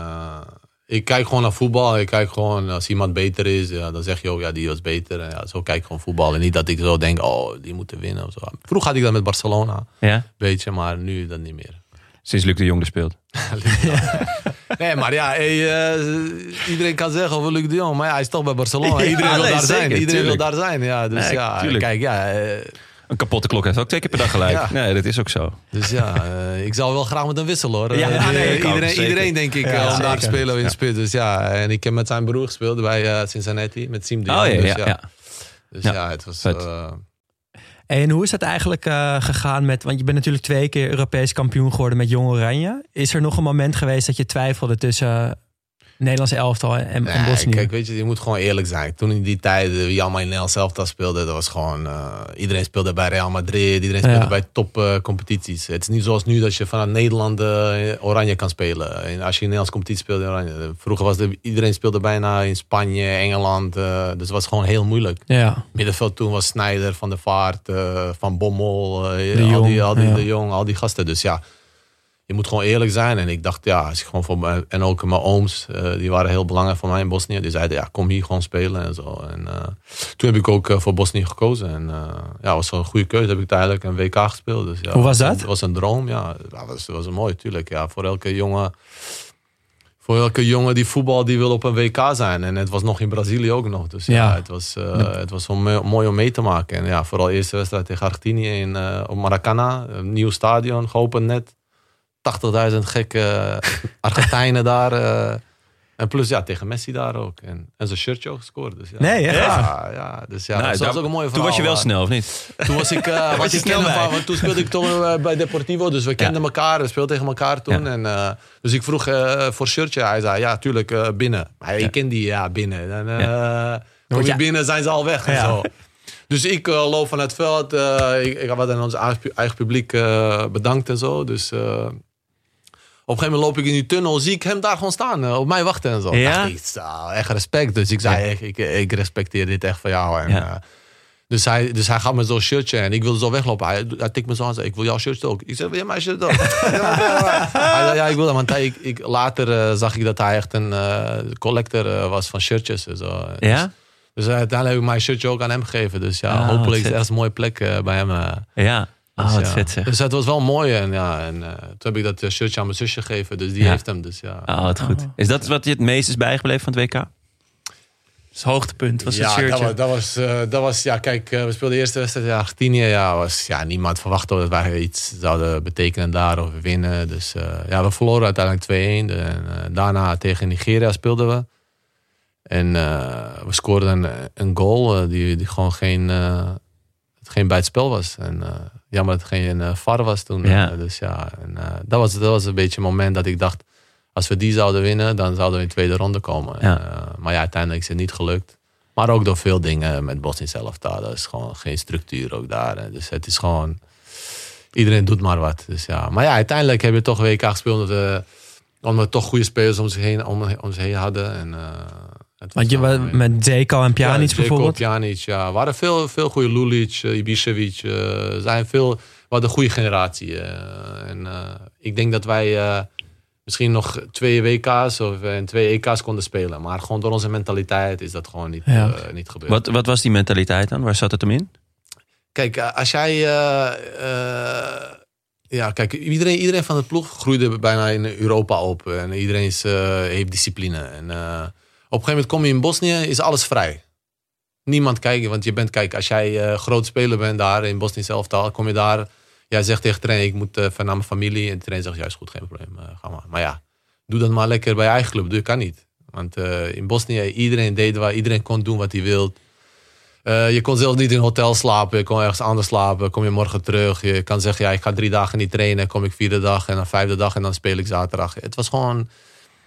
ik kijk gewoon naar voetbal. Ik kijk gewoon, als iemand beter is, ja, dan zeg je ook, ja, die was beter. En ja, zo kijk ik gewoon voetbal. En niet dat ik zo denk, oh, die moeten winnen of zo. Vroeger had ik dat met Barcelona, Ja? beetje, maar nu dat niet meer. Sinds Luc de Jong er speelt. Nee, maar ja, hey, eh, iedereen kan zeggen over Luc de Jong, maar ja, hij is toch bij Barcelona. Iedereen wil daar zeker, zijn. Iedereen tuurlijk. wil daar zijn. Ja, dus Nee, ja, tuurlijk. kijk, ja. eh, Een kapotte klok heeft ook twee keer per dag gelijk. Ja. Nee, dat is ook zo. dus ja, eh, ik zou wel graag met hem wisselen hoor. Ja, Eh, nee, eh, ook, iedereen, iedereen denk ik Ja, eh, om daar te spelen in spits. Dus ja, en ik heb met zijn broer gespeeld bij eh, Cincinnati, met Siem de Oh ja, dus, ja, ja. Dus Ja, ja, het was... eh, En hoe is dat eigenlijk gegaan met... Want je bent natuurlijk twee keer Europees kampioen geworden met Jong Oranje. Is er nog een moment geweest dat je twijfelde tussen Nederlandse elftal en, en Bosnië? kijk, weet je, je moet gewoon eerlijk zijn. Toen in die tijd, eh, wie allemaal in Nederland zelf dat speelde, dat was gewoon... eh, iedereen speelde bij Real Madrid, iedereen speelde Ja. bij topcompetities. het is niet zoals nu dat je vanuit Nederland eh, oranje kan spelen. En als je in Nederlandse competitie speelde in oranje. Eh, Vroeger was er, iedereen speelde bijna in Spanje, Engeland. eh, dus het was gewoon heel moeilijk. ja. Middenveld toen was Snijder, Van der Vaart, eh, Van Bommel, eh, De al, Jong, die, al, die, ja. de Jong, al die gasten. Dus ja, je moet gewoon eerlijk zijn. En ik dacht, ja, als ik gewoon voor mijn, en ook mijn ooms, eh, die waren heel belangrijk voor mij in Bosnië. Die zeiden, ja, kom hier gewoon spelen en zo. En eh, toen heb ik ook eh, voor Bosnië gekozen. En ja, was een goede keuze. Heb ik uiteindelijk een WK gespeeld. Dus, ja, Hoe was dat? Het was een droom, ja. Dat was, was mooi, natuurlijk. Ja, voor elke jongen... Voor elke jongen die voetbal, die wil op een WK zijn. En het was nog in Brazilië ook nog. Dus ja, Ja. het was, het was wel mo- mooi om mee te maken. En ja, vooral eerste wedstrijd tegen Argentinië in, op Maracana. Een nieuw stadion, geopend net. 80.000 gekke Argentijnen daar. eh. en plus ja, tegen Messi daar ook. En, en zijn shirtje ook gescoord. Dus ja. Nee, echt? Ja, ja, dus ja, Nou, dat daar- was ook een mooie Toen was je wel verhaal, snel, of niet? toen was ik, eh, was je ik snel bij. want toen speelde ik toch eh, bij Deportivo, dus we kenden elkaar, we speelden tegen elkaar toen. Ja. En, eh, dus ik vroeg eh, voor shirtje, hij zei ja, tuurlijk eh, binnen. Maar Ja. ik ken die, ja, binnen. Eh, kom je je- binnen, zijn ze al weg en zo. Dus ik eh, loop van het veld, eh, ik, ik had dan ons eigen, publiek eh, bedankt en zo. Dus eh, een gegeven moment loop ik in die tunnel, zie ik hem daar gewoon staan, eh, op mij wachten en zo. Ja? Ik, echt respect. Dus ik zei, ik, ik, ik respecteer dit echt van jou. En, Ja. eh, dus hij, dus hij gaat met zo'n shirtje en ik wilde zo weglopen. Hij, hij tikt me zo aan en zei, ik wil jouw shirt ook. Ik zei, wil jij mijn shirt ook? hij zei, ja, ik wil dat. Want hij, ik, ik, later eh, zag ik dat hij echt een collector was van shirtjes. en Zo. Dus, Ja? dus uiteindelijk heb ik mijn shirtje ook aan hem gegeven. Dus ja, Ah, hopelijk is het echt een mooie plek bij hem. eh. Dus, Oh, wat ja. vet zeg. Dus het was wel mooi. En, ja, en eh, toen heb ik dat eh, shirtje aan mijn zusje gegeven. Dus die Ja. heeft hem. Dus ja. Oh, wat goed. Is dat wat je het meest is bijgebleven van het WK? Het hoogtepunt was het ja, shirtje. Dat was, dat was, eh, dat was, ja, kijk, we speelden de eerste wedstrijd in Argentinië. Ja, was, ja, niemand verwachtte dat wij iets zouden betekenen daar of winnen. Dus eh, ja, we verloren uiteindelijk 2-1. En eh, daarna tegen Nigeria speelden we. En eh, we scoorden een, een goal die, die gewoon geen, eh, geen bij het spel was. En eh, jammer dat het geen uh, VAR was toen. Ja. Eh, dus ja, en, eh, dat, was, dat was een beetje het moment dat ik dacht... als we die zouden winnen, dan zouden we in de tweede ronde komen. Ja. En, eh, maar ja, uiteindelijk is het niet gelukt. Maar ook door veel dingen met Bosnië zelf daar. Dat is gewoon geen structuur ook daar. hè. Dus het is gewoon... Iedereen doet maar wat. Dus ja. Maar ja, uiteindelijk hebben we toch WK gespeeld... omdat we, omdat we toch goede spelers om zich heen, om, om zich heen hadden. En, eh, Want je wel was mooi. met Zeko en Pjanic Ja, Zeko, bijvoorbeeld. Pjanic, ja. Er waren veel, veel goede Lulic, uh, Ibišević. eh, zijn veel, we hadden een goede generatie. eh. en eh, ik denk dat wij eh, misschien nog twee WK's of eh, en twee EK's konden spelen. Maar gewoon door onze mentaliteit is dat gewoon niet, Ja. eh, niet gebeurd. Wat, wat was die mentaliteit dan? Waar zat het hem in? Kijk, eh, als jij. eh, eh, ja, kijk, iedereen, iedereen van de ploeg groeide bijna in Europa op. En iedereen is, eh, heeft discipline. En eh, een gegeven moment kom je in Bosnië, is alles vrij. Niemand kijkt, want je bent, kijk, als jij eh, groot speler bent daar in Bosnië zelf kom je daar. Jij zegt tegen de ik moet eh, van naar mijn familie. En de trainer zegt, ja, is goed, geen probleem, eh, ga maar. Maar ja, doe dat maar lekker bij je eigen club. Dat kan niet. Want in Bosnië, iedereen deed waar, iedereen kon doen wat hij. Uh, je kon zelfs niet in een hotel slapen. Je kon ergens anders slapen. Kom je morgen terug. Je kan zeggen, ja, ik ga drie dagen niet trainen. Kom ik vierde dag en dan vijfde dag en dan speel ik zaterdag. Het was gewoon...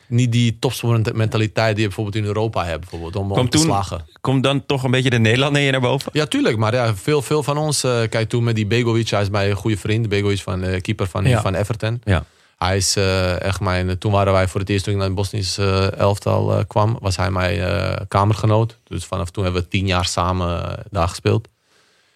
niet die topsportmentaliteit die je bijvoorbeeld in Europa hebt. Bijvoorbeeld, om, om te toen- slagen. Komt dan toch een beetje de Nederlander je naar boven? Ja, tuurlijk. Maar ja, veel, veel van ons... eh, kijk, toen met die Begovic, hij is mijn goede vriend. Begovic, van, eh, keeper van, Ja. van Everton. Ja. Hij is eh, echt mijn... Toen waren wij voor het eerst toen ik naar het Bosnisch elftal eh, kwam... was hij mijn eh, kamergenoot. Dus vanaf toen hebben we tien jaar samen daar gespeeld.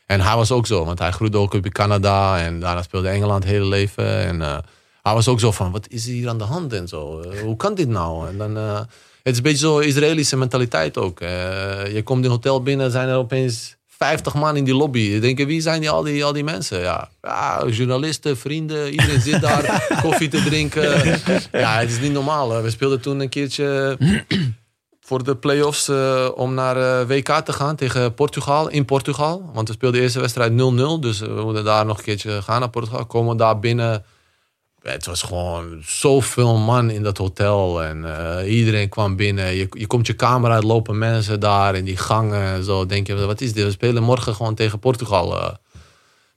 En hij was ook zo, want hij groeide ook op in Canada. En daarna speelde Engeland het hele leven. En eh, hij was ook zo van, wat is er hier aan de hand en zo? Eh, hoe kan dit nou? En dan... eh, het is een beetje zo Israëlische mentaliteit ook. Eh, je komt in een hotel binnen, zijn er opeens 50 man in die lobby. Je denkt, wie zijn die, al, die, al die mensen? Ja, ja, journalisten, vrienden, iedereen zit daar koffie te drinken. Ja, het is niet normaal. We speelden toen een keertje voor de play-offs eh, om naar WK te gaan tegen Portugal, in Portugal. Want we speelden de eerste wedstrijd 0-0, dus we moeten daar nog een keertje gaan naar Portugal. Komen daar binnen... Het was gewoon zoveel man in dat hotel. En eh, iedereen kwam binnen. Je, je komt je kamer uit, lopen mensen daar in die gangen. En zo denk je, wat is dit? We spelen morgen gewoon tegen Portugal. eh.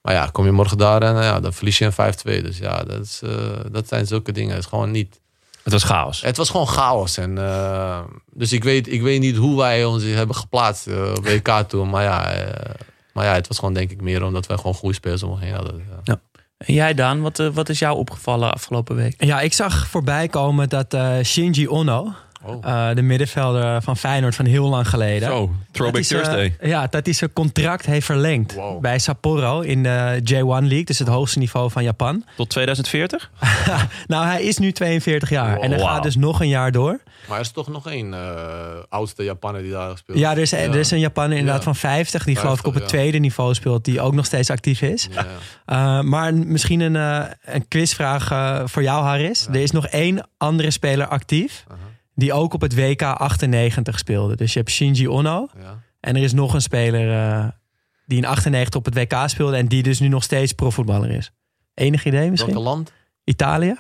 Maar ja, kom je morgen daar en eh, ja, dan verlies je een 5-2. Dus ja, dat, is, dat zijn zulke dingen. Het is gewoon niet... Het was chaos. Het was gewoon chaos. En, dus ik weet, ik weet niet hoe wij ons hebben geplaatst op WK toen. Maar ja, maar ja, het was gewoon denk ik meer omdat wij gewoon goede spelers om ons heen hadden. Ja. En jij Daan, wat, eh, wat is jou opgevallen afgelopen week? Ja, ik zag voorbij komen dat eh, Shinji Ono, Oh. eh, de middenvelder van Feyenoord van heel lang geleden. Zo, Throwback dat hij zijn- Thursday. ja, dat hij zijn contract heeft verlengd Wow. bij Sapporo in de J1 League. Dus het hoogste niveau van Japan. Tot 2040? Nou, hij is nu 42 jaar. En hij Wow. gaat dus nog een jaar door. Maar er is toch nog één eh, oudste Japaner die daar speelt. Ja, er is, er is een Japaner inderdaad Ja. van 50. Die geloof ik op het 50, ja. tweede niveau speelt. Die ook nog steeds actief is. Uh, maar misschien een, uh, een quizvraag uh, voor jou, Harris. Er is nog één andere speler actief. Die ook op het WK 98 speelde. Dus je hebt Shinji Ono. Ja. En er is nog een speler uh, die in 98 op het WK speelde. En die dus nu nog steeds profvoetballer is. Enig idee misschien? Welk land? Italië?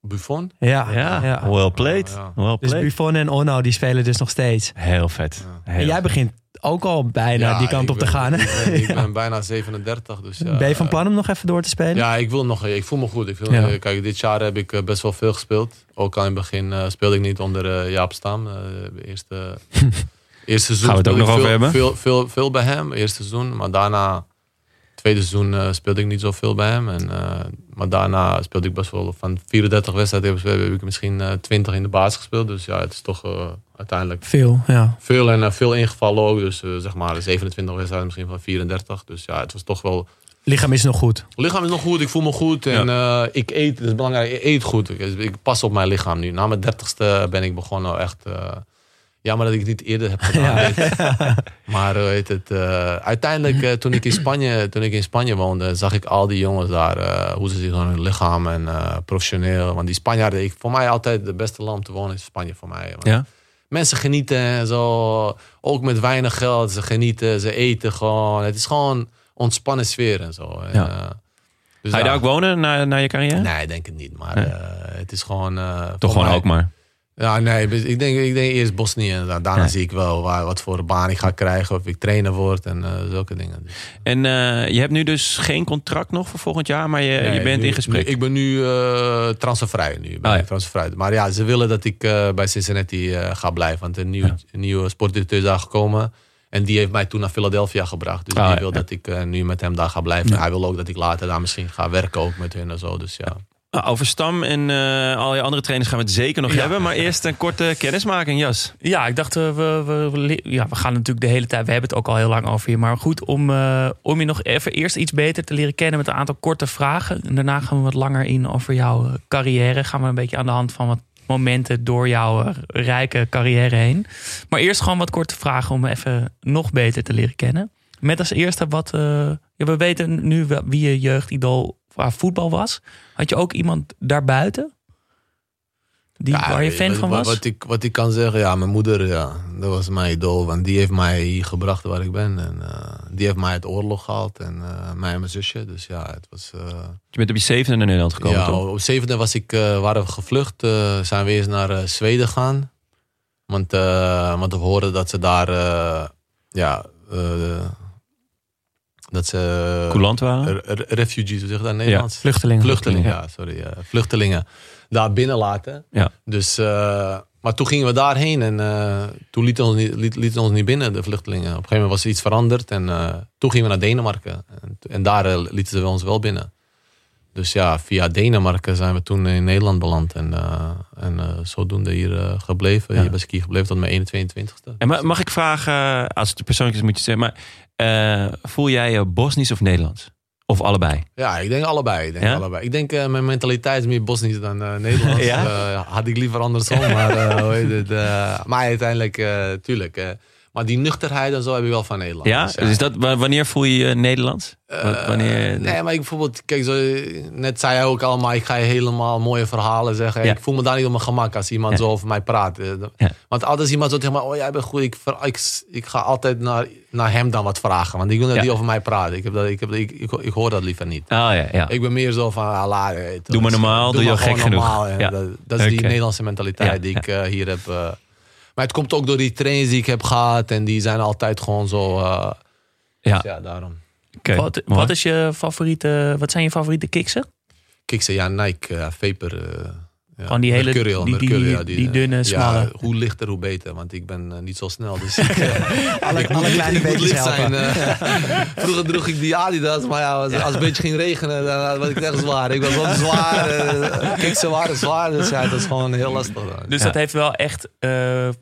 Buffon? Ja. Ja, ja. well played. Oh, ja. Well Dus played. Buffon en Ono die spelen dus nog steeds. Heel vet. Ja. Heel En jij vet. begint ook al bijna Ja, die kant op te gaan. Ik Hè? ben, ik ben bijna 37. Dus ja, ben je van plan om nog even door te spelen? Ja, ik wil nog. Ik voel me goed. Ik wil, Kijk, dit jaar heb ik eh, best wel veel gespeeld. Ook al in het begin eh, speelde ik niet onder eh, Jaap Stam. De eerste, eerste seizoen Gaan we het ook speelde nog ik over veel, hebben? Veel, veel, veel bij hem, eerste seizoen. Maar daarna, tweede seizoen, eh, speelde ik niet zoveel bij hem. En, eh, maar daarna speelde ik best wel van 34 wedstrijden heb, ik- misschien eh 20 in de basis gespeeld. Dus ja, het is toch eh, uiteindelijk Veel, ja. veel en eh, veel ingevallen ook. Dus eh, zeg maar 27 wedstrijden, misschien van 34. Dus ja, het was toch wel Lichaam is nog goed. lichaam is nog goed, ik voel me goed en eh, ik eet, dat is belangrijk, ik eet goed. Ik, ik pas op mijn lichaam nu. Na mijn dertigste ben ik begonnen echt, eh, jammer dat ik het niet eerder heb gedaan. Maar hoe heet het, eh, uiteindelijk eh, toen, ik in Spanje, toen ik in Spanje woonde, zag ik al die jongens daar, eh, hoe ze zich aan hun lichaam en professioneel. Want die Spanjaarden, ik, voor mij altijd het beste land te wonen is Spanje voor mij. Ja? Mensen genieten en zo, ook met weinig geld, ze genieten, ze eten gewoon. Het is gewoon ontspannen sfeer en zo. Ja. dus Ga je daar ook wonen na, na je carrière? Nee, denk het niet. Maar Nee. het is gewoon... Toch gewoon mij- ook maar. Ja, nee. dus Ik denk, ik denk eerst Bosnië. En da- daarna zie ik wel waar, wat voor baan ik ga krijgen. Of ik trainer word en eh, zulke dingen. En eh, je hebt nu dus geen contract nog voor volgend jaar, maar je, je bent nu- in gesprek. nu- ik ben nu eh, transfervrij. Nu ben ja. ik transfervrij. Maar ja, ze willen dat ik bij Cincinnati ga blijven. Want een, nieuw, Ja. een nieuwe sportdirecteur is daar gekomen. En die heeft mij toen naar Philadelphia gebracht. Dus Ah, die wil ja. dat ik nu met hem daar ga blijven. Hij wil ook dat ik later daar misschien ga werken ook met hun en zo. Dus ja. Nou, Over Stam en eh, al je andere trainers gaan we het zeker nog Ja. hebben. Maar eerst een korte kennismaking, Jas. Ja, ik dacht, eh, we, we, ja, we gaan natuurlijk de hele tijd, we hebben het ook al heel lang over je. Maar goed, om, eh, om je nog even eerst iets beter te leren kennen met een aantal korte vragen. En daarna gaan we wat langer in over jouw carrière. Gaan we een beetje aan de hand van wat momenten door jouw rijke carrière heen. Maar eerst gewoon wat korte vragen om even nog beter te leren kennen. Met als eerste wat, ja, we weten nu wie je jeugdidool qua voetbal was. Had je ook iemand daarbuiten? Die, Ja, waar je fan van was? Wat ik, wat ik kan zeggen, ja, mijn moeder, ja, dat was mijn idool. Want die heeft mij hier gebracht waar ik ben. En eh, die heeft mij uit oorlog gehaald. En eh, mij en mijn zusje. Dus ja, het was... eh, Je bent op je zevende naar Nederland gekomen, ja, toch? op zevende was ik, eh, waren we gevlucht. zijn we eerst naar Zweden gaan. Want, eh, want we hoorden dat ze daar... eh, ja, eh, Dat ze Coulant waren? refugees, hoe zeg je dat in Nederlands? Vluchtelingen. Vluchtelingen, ja, sorry. eh, vluchtelingen daar binnen laten. Ja. Dus, eh, maar toen gingen we daarheen en eh, toen lieten ons, niet, liet, lieten ons niet binnen, de vluchtelingen. Op een gegeven moment was er iets veranderd en eh, toen gingen we naar Denemarken. En, en daar eh, lieten ze ons wel binnen. Dus ja, via Denemarken zijn we toen in Nederland beland. En, eh, en eh, zodoende hier eh, gebleven. Ja. Hier bij Ski gebleven tot mijn 21ste. En ma- mag ik vragen, eh, als het persoonlijk is moet je zeggen, maar eh, voel jij je Bosnisch of Nederlands? Of allebei? Ja, ik denk allebei. Ik denk, Ja? allebei. Ik denk eh, mijn mentaliteit is meer Bosnisch dan eh, Nederlands. Ja? Had ik liever andersom. maar, hoe heet het, maar uiteindelijk, tuurlijk. Maar die nuchterheid en zo heb ik wel van Nederland. Ja? Dus, Dus is dat, wa- wanneer voel je je Nederlands? Eh, wanneer, nee, maar ik bijvoorbeeld, kijk, zo, net zei hij ook allemaal, ik ga je helemaal mooie verhalen zeggen. Ja. Ik voel me daar niet op mijn gemak als iemand Ja. zo over mij praat. Eh, Ja. Want altijd als iemand zo tegen mij, oh jij bent goed, ik, ik, ik ga altijd naar, naar hem dan wat vragen. Want ik wil dat Ja. hij over mij praat. Ik, heb dat, ik, heb, ik, ik, ik hoor dat liever niet. Oh ja, ja. Ik ben meer zo van, ah, eh, Doe maar normaal, doe je gek genoeg. ja. Ja. Dat, dat is die. Nederlandse mentaliteit Ja, die ik hier heb. Maar het komt ook door die trains die ik heb gehad. En die zijn altijd gewoon zo... eh, ja. ja, daarom. Oké, Wat, wat, is je favoriete, wat zijn je favoriete kiksen? Kijk ze, ja, Nike, eh, Vapor. eh, ja. Gewoon die hele- Mercurial, die- die- Mercurial, die dunne, ja, smalle. hoe lichter, hoe beter. Want ik ben eh, niet zo snel. Dus ik, Alle, ik kleine ik moet beetjes zijn. eh. vroeger droeg ik die Adidas. Maar ja, als, als het een beetje ging regenen, dan was ik echt zwaar. Ik was wel zwaar. eh, ze waren zwaar. Dus ja, dat is gewoon heel lastig. dan. Dus Ja. dat heeft wel echt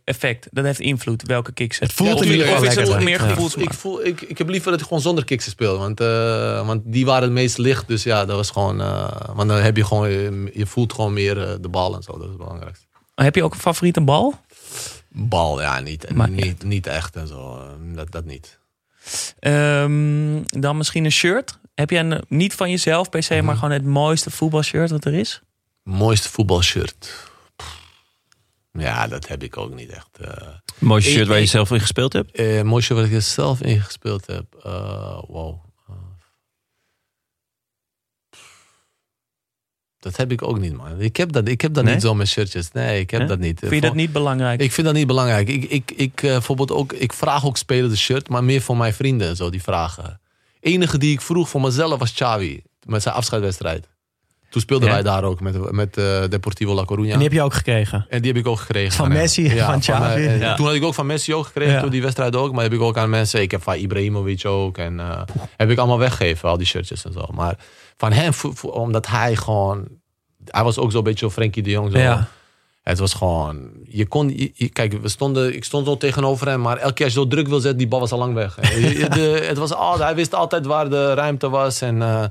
effect. Dat heeft invloed, welke kiksen. Het voelt Ja, in ieder geval Ik lekker. meer ik-. Ik, voel, ik, ik heb liever dat ik gewoon zonder kicks speel. Want, eh, want die waren het meest licht. Dus ja, dat was gewoon... want dan heb je gewoon... Je, je voelt gewoon meer de bal en zo. Dat is het belangrijkste. Heb je ook een favoriete bal? Bal, ja, niet, Maar- niet, niet echt en zo. Dat, dat niet. Ehm, dan misschien een shirt. Heb je een, niet van jezelf per se, Mhm. maar gewoon het mooiste voetbalshirt wat er is? Mooiste voetbalshirt. Ja, dat heb ik ook niet echt. eh Mooiste shirt Ik- waar je ik- zelf in gespeeld hebt? eh mooiste wat ik er zelf in gespeeld heb. eh, wow. Dat heb ik ook niet, man. Ik heb dat, ik heb dat Nee? niet zo met shirtjes. Nee, ik heb Ja? dat niet. Vind je dat niet belangrijk? Ik vind dat niet belangrijk. Ik, ik, ik, eh, bijvoorbeeld ook, ik vraag ook spelers de shirt, maar meer voor mijn vrienden en zo, die vragen. Enige die ik vroeg voor mezelf was Xavi, met zijn afscheidswedstrijd. Toen speelden Ja? wij daar ook met, met eh, Deportivo La Coruña. En die heb je ook gekregen. En die heb ik ook gekregen. Van. Messi, van Xavi. eh, Ja. Toen had ik ook van Messi ook gekregen, Ja. toen die wedstrijd ook. Maar heb ik ook aan mensen, ik heb van Ibrahimovic ook. En heb ik allemaal weggegeven, al die shirtjes en zo. Maar van hem, omdat hij gewoon... Hij was ook zo'n beetje Frenkie de Jong. Zo. Ja. Het was gewoon... Je kon, je- je- kijk, we stonden, ik stond zo tegenover hem. Maar elke keer als je zo druk wil zetten, die bal was al lang weg. De, het was, al- hij wist altijd waar de ruimte was. En, eh,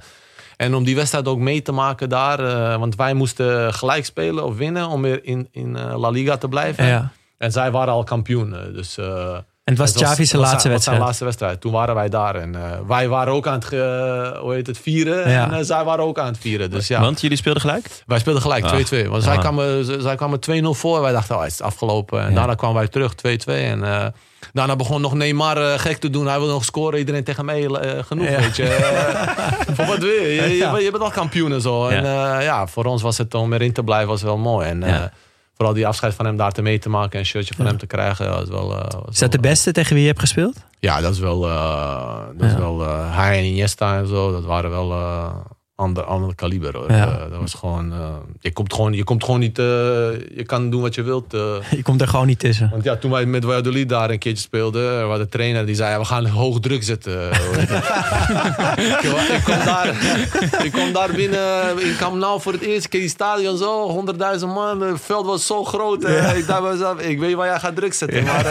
en om die wedstrijd ook mee te maken daar. eh, want wij moesten gelijk spelen of winnen om weer in, in eh, La Liga te blijven. Ja. En zij waren al kampioen. Dus, het was Xavi's was laatste zijn- was wedstrijd. zijn laatste wedstrijd. Toen waren wij daar. En eh, wij waren ook aan het, ge- hoe heet het, vieren. Ja. En eh, zij waren ook aan het vieren. Dus ja, Want jullie speelden gelijk? wij speelden gelijk Ah. 2-2. Want zij Ah. kwamen, zij kwamen 2-0 voor. Wij dachten, oh, het is afgelopen. En Ja. daarna kwamen wij terug 2-2. En eh, daarna begon nog Neymar gek te doen. Hij wilde nog scoren. Iedereen tegen mij genoeg, Ja. weet je. Voor wat wil je? Je, je, Ja. bent- je bent al kampioen en zo. En eh, ja, voor ons was het om erin te blijven was wel mooi. En eh, Ja. Vooral die afscheid van hem daar te mee te maken. En een shirtje van hem te krijgen. Ja, was wel, eh, Is dat de wel- beste tegen wie je hebt gespeeld? ja, dat is wel. eh, dat is wel eh, hij en Iniesta en zo. Dat waren wel eh ander, ander kaliber hoor. Ja. Eh, dat was gewoon. eh, je, komt gewoon je komt gewoon niet. eh, je kan doen wat je wilt. Je komt er gewoon niet tussen. want ja, toen wij met Valladolid daar een keertje speelden, was de trainer die zei: ja, we gaan hoog druk zetten. ik, kom daar, ik kom daar binnen. Ik kwam nou voor het eerste keer die stadion zo, 100.000 man. Het veld was zo groot. ik dacht mezelf, ik weet waar jij gaat druk zetten. Maar,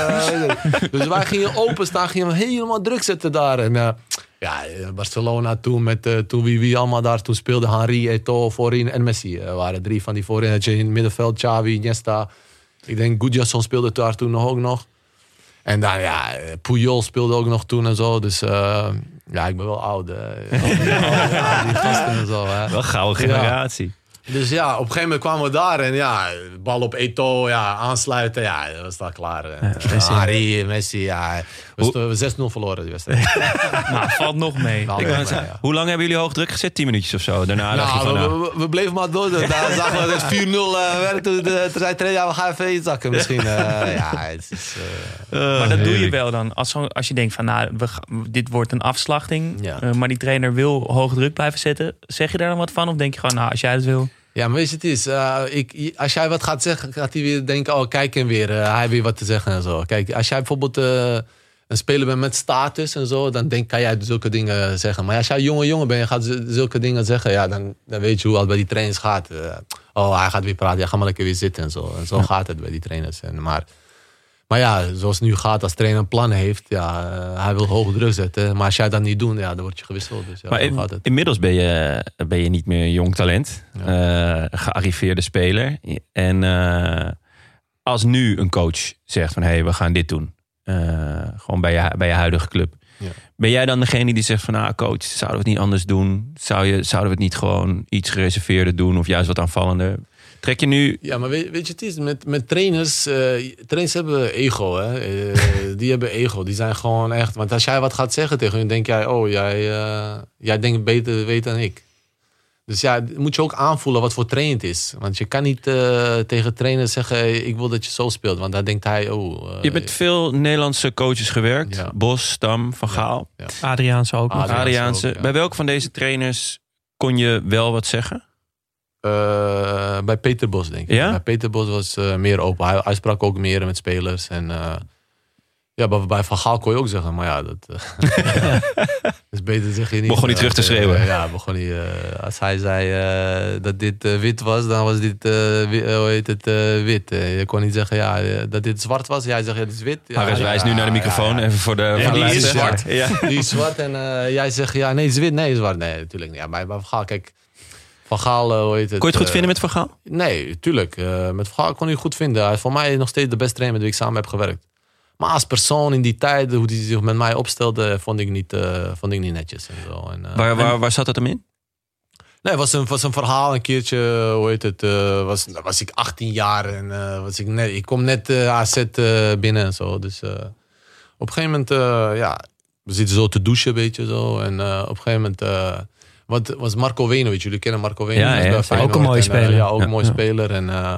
dus wij gingen openstaan, gingen helemaal druk zetten daar. En, ja, eh, Barcelona toen met eh, toen wie, wie allemaal daar toen speelde. Henri, Eto'o voorin en Messi. Er waren drie van die voorin. Had je in het middenveld Xavi, Iniesta. Ik denk Gudjasson speelde daar toen nog ook nog. En dan ja, eh, Puyol speelde ook nog toen en zo. Dus eh, ja, ik ben wel oud. eh. Al die- al die gasten en zo. Hè. Wel gouden Ja. Dus ja, op een gegeven moment kwamen we daar en ja, bal op Eto, ja, aansluiten, ja, dat was daar klaar. Eh, Messi. Harry, Messi, ja. We sto- we 6-0 verloren die wedstrijd. Nou, valt nog mee. Ja, zeggen, ja. Hoe lang hebben jullie hoog druk gezet? 10 minuutjes of zo. Daarna dacht je Nou, van, we, nou, we- we bleven maar door. Daar zagen we dat 4-0 uh, werd. Toen, zei trainer, ja, we gaan even inzakken misschien. eh, ja, het is... eh, Maar dat doe je wel dan. Als, zo, als je denkt van nou, we, dit wordt een afslachting. Ja. eh, maar die trainer wil hoog druk blijven zetten. Zeg je daar dan wat van? Of denk je gewoon, nou, als jij het wil. Ja, maar weet je, het is, eh, ik, als jij wat gaat zeggen, gaat hij weer denken, oh, kijk hem weer, eh, hij heeft weer wat te zeggen en zo. Kijk, als jij bijvoorbeeld eh, een speler bent met status en zo, dan denk, kan jij zulke dingen zeggen. Maar als jij jonge jongen bent en gaat zulke dingen zeggen, ja, dan, dan weet je hoe het bij die trainers gaat. Oh, hij gaat weer praten, ja, ga maar lekker weer zitten en zo. En zo gaat het bij die trainers. En, maar, maar ja, zoals het nu gaat, als trainer een plan heeft, ja, eh, hij wil hoog druk zetten. Maar als jij dat niet doet, ja, dan word je gewisseld. Dus ja, Maar zo in- gaat het. inmiddels ben je, ben je niet meer een jong talent. eh, gearriveerde speler. En eh, als nu een coach zegt van... hé, hey, we gaan dit doen. gewoon bij je, bij je huidige club. Ja. Ben jij dan degene die zegt van... nou coach, zouden we het niet anders doen? Zou je, zouden we het niet gewoon iets gereserveerder doen? Of juist wat aanvallender? Trek je nu... Ja, maar weet, weet je, het is met, met trainers. eh, trainers hebben ego, hè? Eh, die hebben ego. Die zijn gewoon echt. Want als jij wat gaat zeggen tegen hun, denk jij, oh, jij, eh, jij denkt beter weten dan ik. Dus ja, moet je ook aanvoelen wat voor trainer het is. Want je kan niet eh, tegen trainers zeggen, ik wil dat je zo speelt. Want dan denkt hij, oh. Je hebt met veel Nederlandse coaches gewerkt. Ja. Bos, Stam, Van Gaal. Adriaanse ook. Adriaanse Adriaanse. ook, ja. Bij welke van deze trainers kon je wel wat zeggen? Eh, bij Peter Bos, denk ik. Ja? Bij Peter Bos was eh, meer open. Hij, hij sprak ook meer met spelers. En eh, ja, bij, bij Van Gaal kon je ook zeggen. Maar ja, dat is beter zeg je niet. Begon hij terug te schreeuwen? ja, begon hij, eh, als hij zei dat dit wit was, dan was dit wi- eh, hoe heet het, wit. Je kon niet zeggen ja, dat dit zwart was. Jij zegt ja, dit is wit. Ja, ja, wijst nu naar de microfoon. Even voor de, voor die is zwart. Ja. Die is zwart en jij zegt ja, nee, het is wit. Nee, het is zwart. Nee, natuurlijk niet. Ja, bij, bij Van Gaal, kijk. Van Gaal, hoe heet het? Kon je het goed eh, vinden met Van Gaal? Nee, tuurlijk. Eh, met Van Gaal kon ik goed vinden. Hij is voor mij nog steeds de beste trainer met wie ik samen heb gewerkt. Maar als persoon in die tijd, hoe hij zich met mij opstelde, vond ik niet, eh, vond ik niet netjes. En zo. En, Waar, waar, waar zat dat hem in? Nee, het was een, was een verhaal een keertje, hoe heet het, was, was ik 18 jaar en was ik, net, ik kom net AZ binnen en zo. Dus op een gegeven moment, ja, we zitten zo te douchen, weet je zo. En op een gegeven moment, wat was Marco Venovic, jullie kennen Marco Venovic. Ja, ja, Ook een mooie en, eh, speler. ja, ook een mooie speler. En, eh,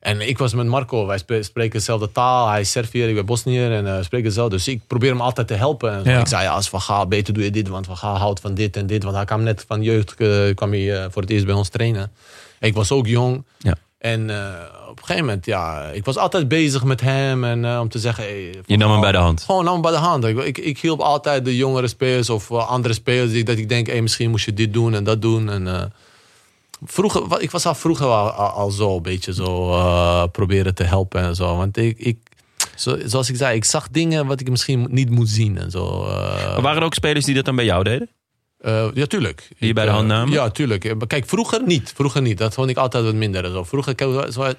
en ik was met Marco, wij spreken dezelfde taal. Hij is Serviër, ik ben Bosniër en eh spreken hetzelfde. Dus ik probeer hem altijd te helpen. En. Ja. Ik zei, ja, als Van Gaal, beter doe je dit, want Van Gaal houdt van dit en dit. Want hij kwam net van jeugd, kwam hij voor het eerst bij ons trainen. Ik was ook jong. Ja. En eh, op een gegeven moment, ja, ik was altijd bezig met hem. En eh, om te zeggen, hey, Je nam hem bij de hand. Gewoon nam hem bij de hand. Ik, ik, ik hielp altijd de jongere spelers of eh, andere spelers. Die, dat ik denk, hey, misschien moest je dit doen en dat doen. En, vroeger, ik was al vroeger al, al, al zo een beetje zo proberen te helpen en zo. Want ik, ik zo, zoals ik zei, ik zag dingen wat ik misschien niet moet zien en zo. Maar waren er ook spelers die dat dan bij jou deden? Eh, ja, tuurlijk. Die je bij de Ik, hand eh, namen? Ja, tuurlijk. Eh, Kijk, vroeger niet. Vroeger niet. Dat vond ik altijd wat minder. Zo. Vroeger,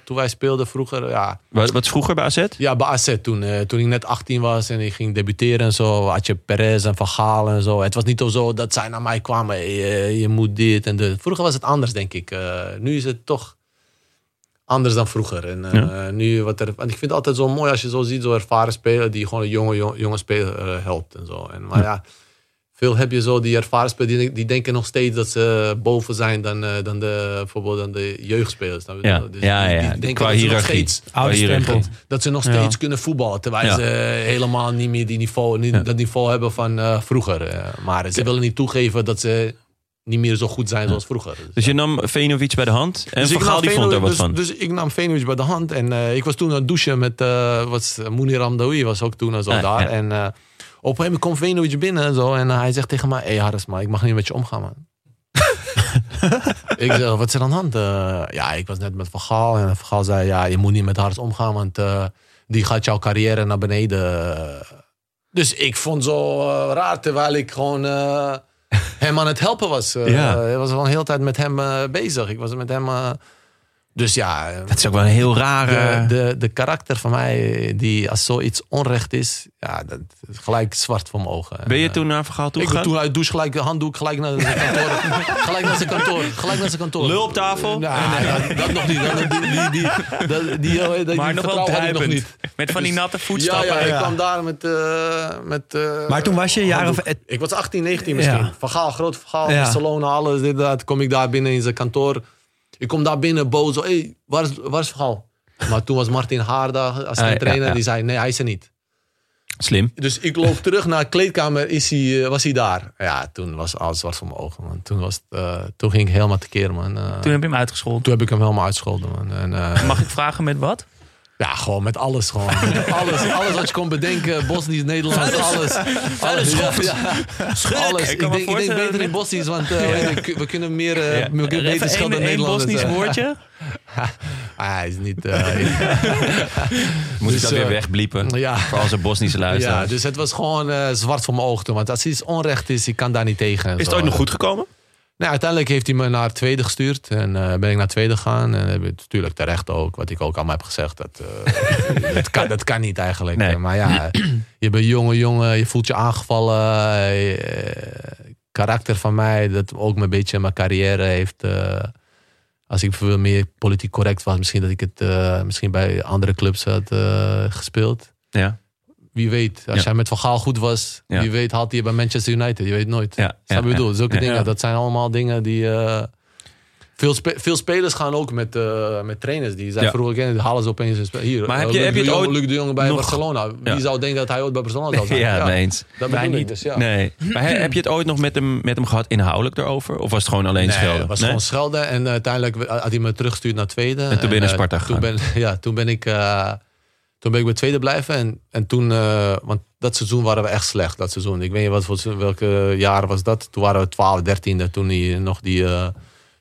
toen wij speelden, vroeger, ja, Wat, wat is vroeger bij AZ? ja, bij AZ toen. eh, toen ik net 18 was en ik ging debuteren en zo. Had je Perez en Van Gaal en zo. Het was niet zo dat zij naar mij kwamen. hey, eh, je moet dit en dat. Vroeger was het anders, denk ik. Eh, nu is het toch anders dan vroeger. En eh, nu wat er, want ik vind het altijd zo mooi als je zo ziet, zo ervaren speler die gewoon een jonge, jonge, jonge speler eh, helpt en zo. En, maar ja. Veel heb je zo die ervaren spelers, die, die denken nog steeds dat ze boven zijn dan, eh, dan de, bijvoorbeeld dan de jeugdspelers. je? Ja, Dus ja, die- die ja. denken Qua dat ze nog hiërarchie. steeds- Qua hiërarchie. dat ze nog Ja. steeds kunnen voetballen. Terwijl Ja. ze helemaal niet meer die niveau, niet, Ja. dat niveau hebben van eh, vroeger. Eh, maar ze willen niet toegeven dat ze niet meer zo goed zijn zoals vroeger. Dus je nam Venovic bij de hand en Dus Van ik Gaal nam die vond er wat dus, van. Dus ik nam Venovic bij de hand. En eh, ik was toen aan het douchen met uh, was, Mounir Amdaoui was ook toen en zo Ah, daar. ja. En eh, een gegeven moment komt Venovic binnen en zo. En hij zegt tegen mij, hé hey Harris, maar ik mag niet met je omgaan man. ik zeg, wat is er aan de hand? Eh, ja, ik was net met Van Gaal. En Van Gaal zei, ja, je moet niet met Harris omgaan. Want eh, die gaat jouw carrière naar beneden. Dus ik vond zo eh, raar, terwijl ik gewoon... hem aan het helpen was. Ja. Ik was gewoon de hele tijd met hem bezig. Ik was met hem... Dus ja, Dat is ook wel een heel rare... de, de, de karakter van mij, die als zoiets onrecht is, ja, dat is gelijk zwart voor mijn ogen. ben je En, toen naar Vergaal eh, Ik ben toen uit douche gelijk de handdoek, gelijk naar zijn kantoor. gelijk naar zijn kantoor. Gelijk naar zijn kantoor. Lul op tafel? Nee, dat, dat nog niet. Dat, die, die, die, dat- die, die, Maar nog wel nog niet. Met van die natte Ja, voetstappen. ja, ik kwam daar met... eh, met eh, Maar toen was je een jaar of... Ik was 18, 19 misschien. Ja. Vergaal, groot vergaal, Ja. Barcelona, alles. Dit, dat. Kom ik daar binnen in zijn kantoor. Ik kom daar binnen boos. Hé, hey, waar, is, waar is Vergaal? Maar toen was Martin Haarda als Ah, ja, trainer. ja. Die zei, nee, hij is er niet. Slim. Dus ik loop terug naar de kleedkamer, is hij, eh, was hij daar. Ja, toen was alles zwart voor mijn ogen, man. Toen, was het, eh, toen ging ik helemaal tekeer, man. Eh, Toen heb je hem uitgescholden. toen heb ik hem helemaal uitgescholden, man. En, Mag ik vragen met wat? Ja, gewoon met alles, gewoon. Met alles, alles wat je kon bedenken. Bosnisch, Nederlands, alles. alles ja, ja. alles. Ik denk, ik denk voorstellen beter in Bosnisch, want eh, we kunnen meer, eh, Ja. we kunnen beter Even schelden één dan één Nederlanders. Bosnisch eh. woordje. Ah, hij is niet... Moet ik Dus, dat weer wegbliepen? ja. Voor onze Bosnische ja, luisteraars. dus het was gewoon eh, zwart voor mijn ogen. toen, Want als iets onrecht is, ik kan daar niet tegen. en Is het ooit nog goed gekomen? Nou, uiteindelijk heeft hij me naar tweede gestuurd. En eh, ben ik naar tweede gegaan. En heb ik natuurlijk terecht ook, wat ik ook allemaal heb gezegd. Dat, eh, dat, kan, dat kan niet eigenlijk. Nee. Maar ja, je bent jonge jongen, je voelt je aangevallen. eh, karakter van mij, dat ook een beetje mijn carrière heeft. eh, als ik veel meer politiek correct was, misschien dat ik het eh, misschien bij andere clubs had eh, gespeeld. Ja. Wie weet, als Ja. jij met Van Gaal goed was, Ja. wie weet haalt hij bij Manchester United. Je weet nooit. Ja, Snap je bedoel? Zulke ja. dingen, Ja. dat zijn allemaal dingen die... eh, veel, spe- veel spelers gaan ook met, eh, met trainers. Die zijn Ja. vroeger kennen, die halen ze opeens Hier, Maar eh, heb je- Luc heb je de het Jong- ooit Luc de Jong bij nog- Barcelona. Wie Ja. zou denken dat hij ooit bij Barcelona zou zijn? Ja, mee eens. Dat ik niet. dus, ja. Nee. Maar he- heb je het ooit nog met hem, met hem gehad inhoudelijk erover? Of was het gewoon alleen Nee, schelden? het was Nee? gewoon schelden. En uiteindelijk had hij me teruggestuurd naar tweede. En toen ben je naar Sparta toen ben, Ja, toen ben ik... eh, toen ben ik bij tweede blijven. En, en toen... eh, want dat seizoen waren we echt slecht. Dat seizoen. Ik weet niet wat voor, welke jaren was dat. Toen waren we 12, 13e. Toen hij nog die... eh,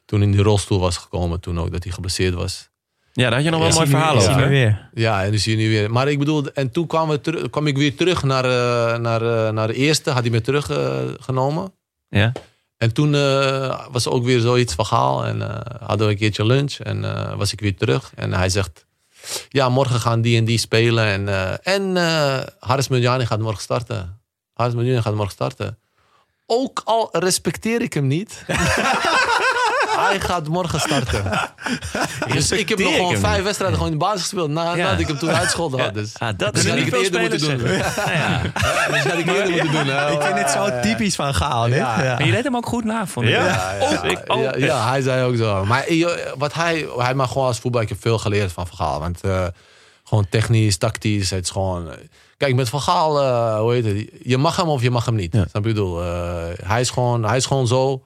toen in die rolstoel was gekomen. Toen ook dat hij geblesseerd was. Ja, daar had je nog wel Ja. een mooi verhaal over. nu weer. Ja, en dus hier nu weer. Maar ik bedoel, en toen kwam, we kwam ik weer terug naar, eh, naar, eh, naar de eerste. Had hij me teruggenomen. Ja? En toen eh, was er ook weer zoiets van Gaal. En eh, hadden we een keertje lunch. En eh, was ik weer terug. En hij zegt... Ja, morgen gaan die en die spelen. En, eh en eh Haris Medjani gaat morgen starten. Haris Medjani gaat morgen starten. Ook al respecteer ik hem niet... hij gaat morgen starten. Dus ik heb nog gewoon vijf wedstrijden gewoon in de basis gespeeld. Na, Ja. Nadat ik hem toen uitscholden had. Dus. Ah, dat Dus is had ik niet veel eerder moeten doen. Ja, ja. Dus had ik eerder moeten doen. Ik vind het zo typisch van Gaal. dit. Ja. Ja. Maar je deed hem ook goed na, vond ik. Ja. Ja, ja, ik ook. ja, ja, hij zei ook zo. Maar eh, wat hij, hij maar gewoon als voetbal, ik heb veel geleerd van Van Gaal. Want eh, gewoon technisch, tactisch, het is gewoon... eh, Kijk, met Van Gaal, hoe heet het? Je mag hem of je mag hem niet. Ja. Snap je wat ik bedoel? Eh, hij, is gewoon, hij is gewoon zo.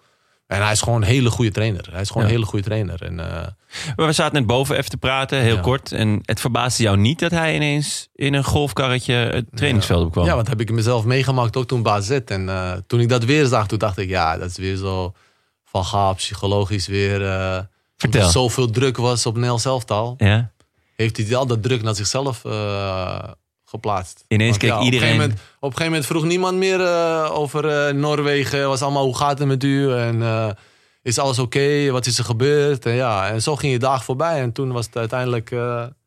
En hij is gewoon een hele goede trainer. Hij is gewoon Ja. een hele goede trainer. En, eh, Maar we zaten net boven even te praten, heel Ja. kort. En het verbaasde jou niet dat hij ineens in een golfkarretje het trainingsveld opkwam? Ja, want heb ik mezelf meegemaakt ook toen bij AZ. En eh, toen ik dat weer zag, toen dacht ik, ja, dat is weer zo van Gaal, psychologisch weer. eh Vertel. er zoveel druk was op Nel zelftal. Ja? Heeft hij al dat druk naar zichzelf geplaatst. Ineens keek ja, op iedereen- Een gegeven moment, op een gegeven moment vroeg niemand meer eh, over eh, Noorwegen. was allemaal, hoe gaat het met u? En eh, is alles oké? Wat is er gebeurd? En ja, en zo ging je dag voorbij. En toen was het uiteindelijk...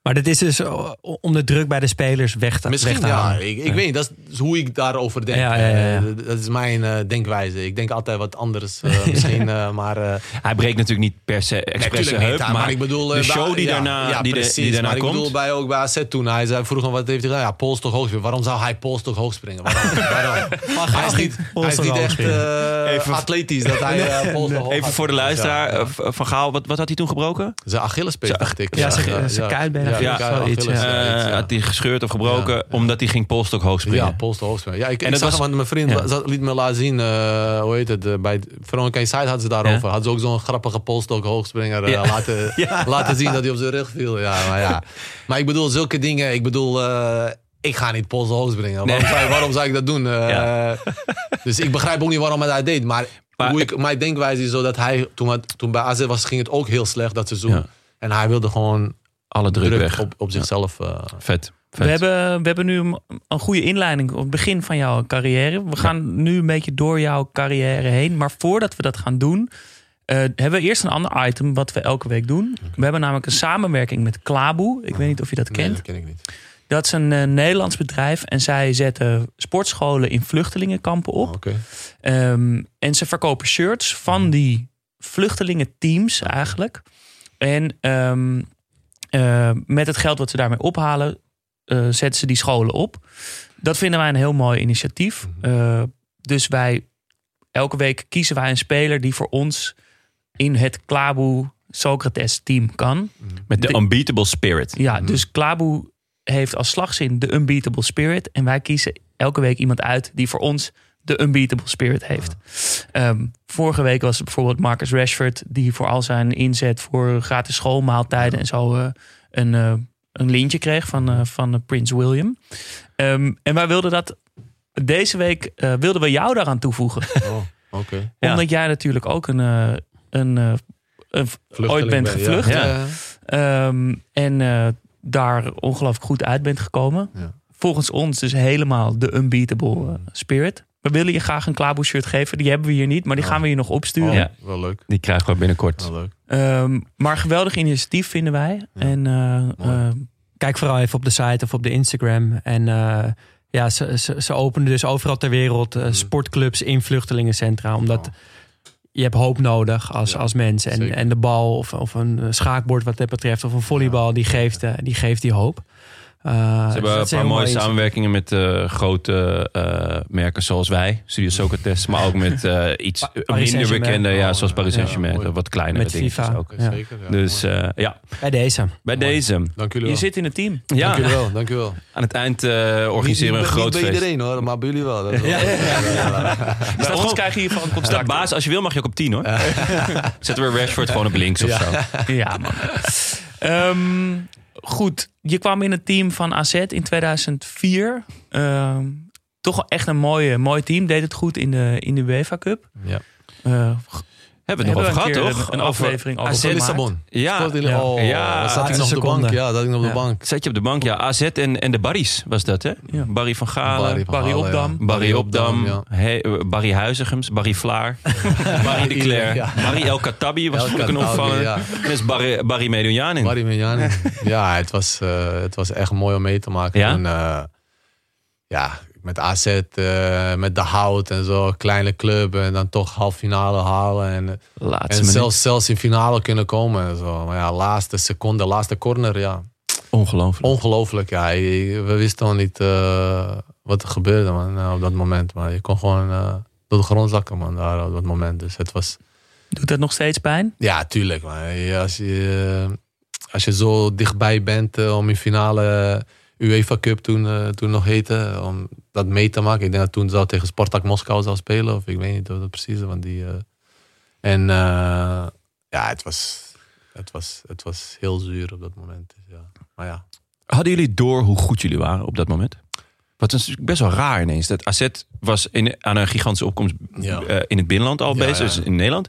Maar dat is dus eh, om de druk bij de spelers weg te, Misschien, weg te ja. halen. Ik, ik weet niet, dat is hoe ik daarover denk. Ja, ja, ja, ja. Eh, dat is mijn eh, denkwijze. Ik denk altijd wat anders eh, misschien, eh, maar... eh, Hij breekt natuurlijk niet per se expres heup, niet, maar, maar ik bedoel... de show bij- die daarna, ja, die, de- die daarna maar komt. ik bedoel bij, ook bij AZ toen. Hij zei, vroeg nog wat heeft hij gedaan? Ja, polstok hoogspringen. Waarom zou hij polstok hoogspringen? Waarom? Waarom? hij, is niet, hij is niet echt Even- atletisch dat hij polstok hoog Even voor de springen. luisteraar, Van Gaal, wat, wat had hij toen gebroken? Zijn Achillespees, dacht ik. ja, zijn- zijn kuitbeen, Ja, iets, Eh, had hij gescheurd of gebroken omdat hij ging polstok hoog springen? Ja, polstok hoogspringen. Ja, ik, En ik dat zag was- want mijn vriend liet me laten zien, eh, hoe heet het, eh, bij Veronica Inside hadden ze daarover. Hadden ze ook zo'n grappige polstok hoogspringer Ja. laten, laten zien dat hij op zijn rug viel. Ja, maar ja. Maar ik bedoel, zulke dingen, ik bedoel, ik ga niet. Waarom, Nee. zou, waarom zou ik dat doen? Dus ik begrijp ook niet waarom hij dat deed. Maar, Maar hoe ik- ik, mijn denkwijze is zo dat hij, toen, toen bij AZ was, ging het ook heel slecht dat seizoen. Ja. En hij wilde gewoon Alle druk, druk, weg. op, op zichzelf. eh, Vet. We vet. hebben, we hebben nu een, een goede inleiding op het begin van jouw carrière. We gaan nu een beetje door jouw carrière heen. Maar voordat we dat gaan doen, Eh, hebben we eerst een ander item wat we elke week doen. We hebben namelijk een samenwerking met Klaboe. Ik weet niet of je dat Nee, kent. dat ken ik niet. Dat is een eh, Nederlands bedrijf en zij zetten sportscholen in vluchtelingenkampen op. Oh, Oké. Ehm, en ze verkopen shirts van die vluchtelingenteams eigenlijk. En ehm, eh, met het geld wat ze daarmee ophalen, eh, zetten ze die scholen op. Dat vinden wij een heel mooi initiatief. Eh, dus wij, elke week kiezen wij een speler die voor ons in het Klaboe Socrates team kan. Met de De- unbeatable spirit. Ja, dus Klaboe heeft als slagzin de unbeatable spirit. En wij kiezen elke week iemand uit die voor ons de unbeatable spirit heeft. Ehm, vorige week was het bijvoorbeeld Marcus Rashford... die voor al zijn inzet voor gratis schoolmaaltijden en zo... eh, een, eh, een lintje kreeg van, eh, van Prins William. Ehm, en wij wilden dat... Deze week eh, wilden we jou daaraan toevoegen. Oh. Ja. Omdat jij natuurlijk ook een... eh, een, eh, een ooit bent ja. gevlucht. Ja. Ehm, en eh, daar ongelooflijk goed uit bent gekomen. Ja. Volgens ons dus helemaal de unbeatable spirit. We willen je graag een Klaboe shirt geven. Die hebben we hier niet, maar die gaan we je nog opsturen. Oh, Ja. Wel leuk. Die krijgen we binnenkort. Wel leuk. Ehm, maar geweldig initiatief vinden wij. Ja. En eh, eh, Kijk vooral even op de site of op de Instagram. En eh, ja, ze, ze, ze openen dus overal ter wereld eh, sportclubs in vluchtelingencentra. Omdat je hebt hoop nodig als, Ja, als mens. En, zeker. en de bal of, of een schaakbord wat dat betreft. Of een volleybal, die, geeft, die geeft die hoop. Eh, Ze hebben een paar mooie mooi samenwerkingen met eh, grote eh, merken zoals wij, Studio Socrates, maar ook met eh, iets Pa- Paris minder bekende, ja, zoals ja. Paris Ja, Saint-Germain, mooi. wat kleinere Met FIFA. ook. Ja. Zeker. Ja, Dus eh, ja, Bij deze. bij Mooi. deze. dank jullie je wel. zit in het team. Ja, Dank jullie wel. Dank jullie wel. aan het eind eh, organiseren we een Niet- groot niet bij feest. iedereen hoor, maar bij jullie wel. Wel- Bij ons gewoon- krijg je hiervan een Staat contract. baas, als je wil mag je ook op 10 hoor. Zetten we Rashford gewoon op links of zo. Ja, man. Goed, je kwam in het team van AZ in 2004. Ehm, toch echt een mooie, mooi team. Deed het goed in de, in de UEFA Cup. Ja. Eh, Hebben we het nog over gehad een toch? keer Een aflevering over AZ. Lissabon. Ja, ja. Oh, zat ik nog op de bank. Ja, dat ik nog op de Ja. bank. Zet je op de bank, ja. AZ en, en de Barry's was dat, hè? Ja. Barry van Galen, Barry Barry, van Barry Galen, Opdam. ja. Barry Opdam, ja. He- eh, Barry Huizigems, Barry Vlaar, Barry de Cler, Ja. Barry El Khattabi was ik een opvaller. ja. En Barry, Barry Medunjanin. Barry Menjani. ja, het was, eh, het was echt mooi om mee te maken. Ja? Toen, eh, ja, met AZ, eh, met de hout en zo. Kleine club en dan toch half finale halen. En, Laatste en minuut. zelfs, zelfs in finale kunnen komen en zo. Maar ja, laatste seconde, laatste corner, ja. Ongelooflijk. Ongelooflijk, ja. We wisten nog niet eh, wat er gebeurde man, eh, op dat moment. Maar je kon gewoon door de grond zakken man, daar op dat moment. Dus het was... Doet dat nog steeds pijn? Ja, tuurlijk. Man. Als, je, als je zo dichtbij bent om in finale UEFA Cup toen, toen nog heette, om dat mee te maken. Ik denk dat toen zou tegen Spartak Moskou zou spelen. Of ik weet niet wat dat precies is. Want die, eh, en eh, ja, het was, het, was, het was heel zuur op dat moment. Dus, ja. Maar ja, Hadden jullie door hoe goed jullie waren op dat moment? Wat is best wel raar ineens. Dat AZ was in, aan een gigantische opkomst Ja. eh, in het binnenland al Ja, bezig, dus in Nederland.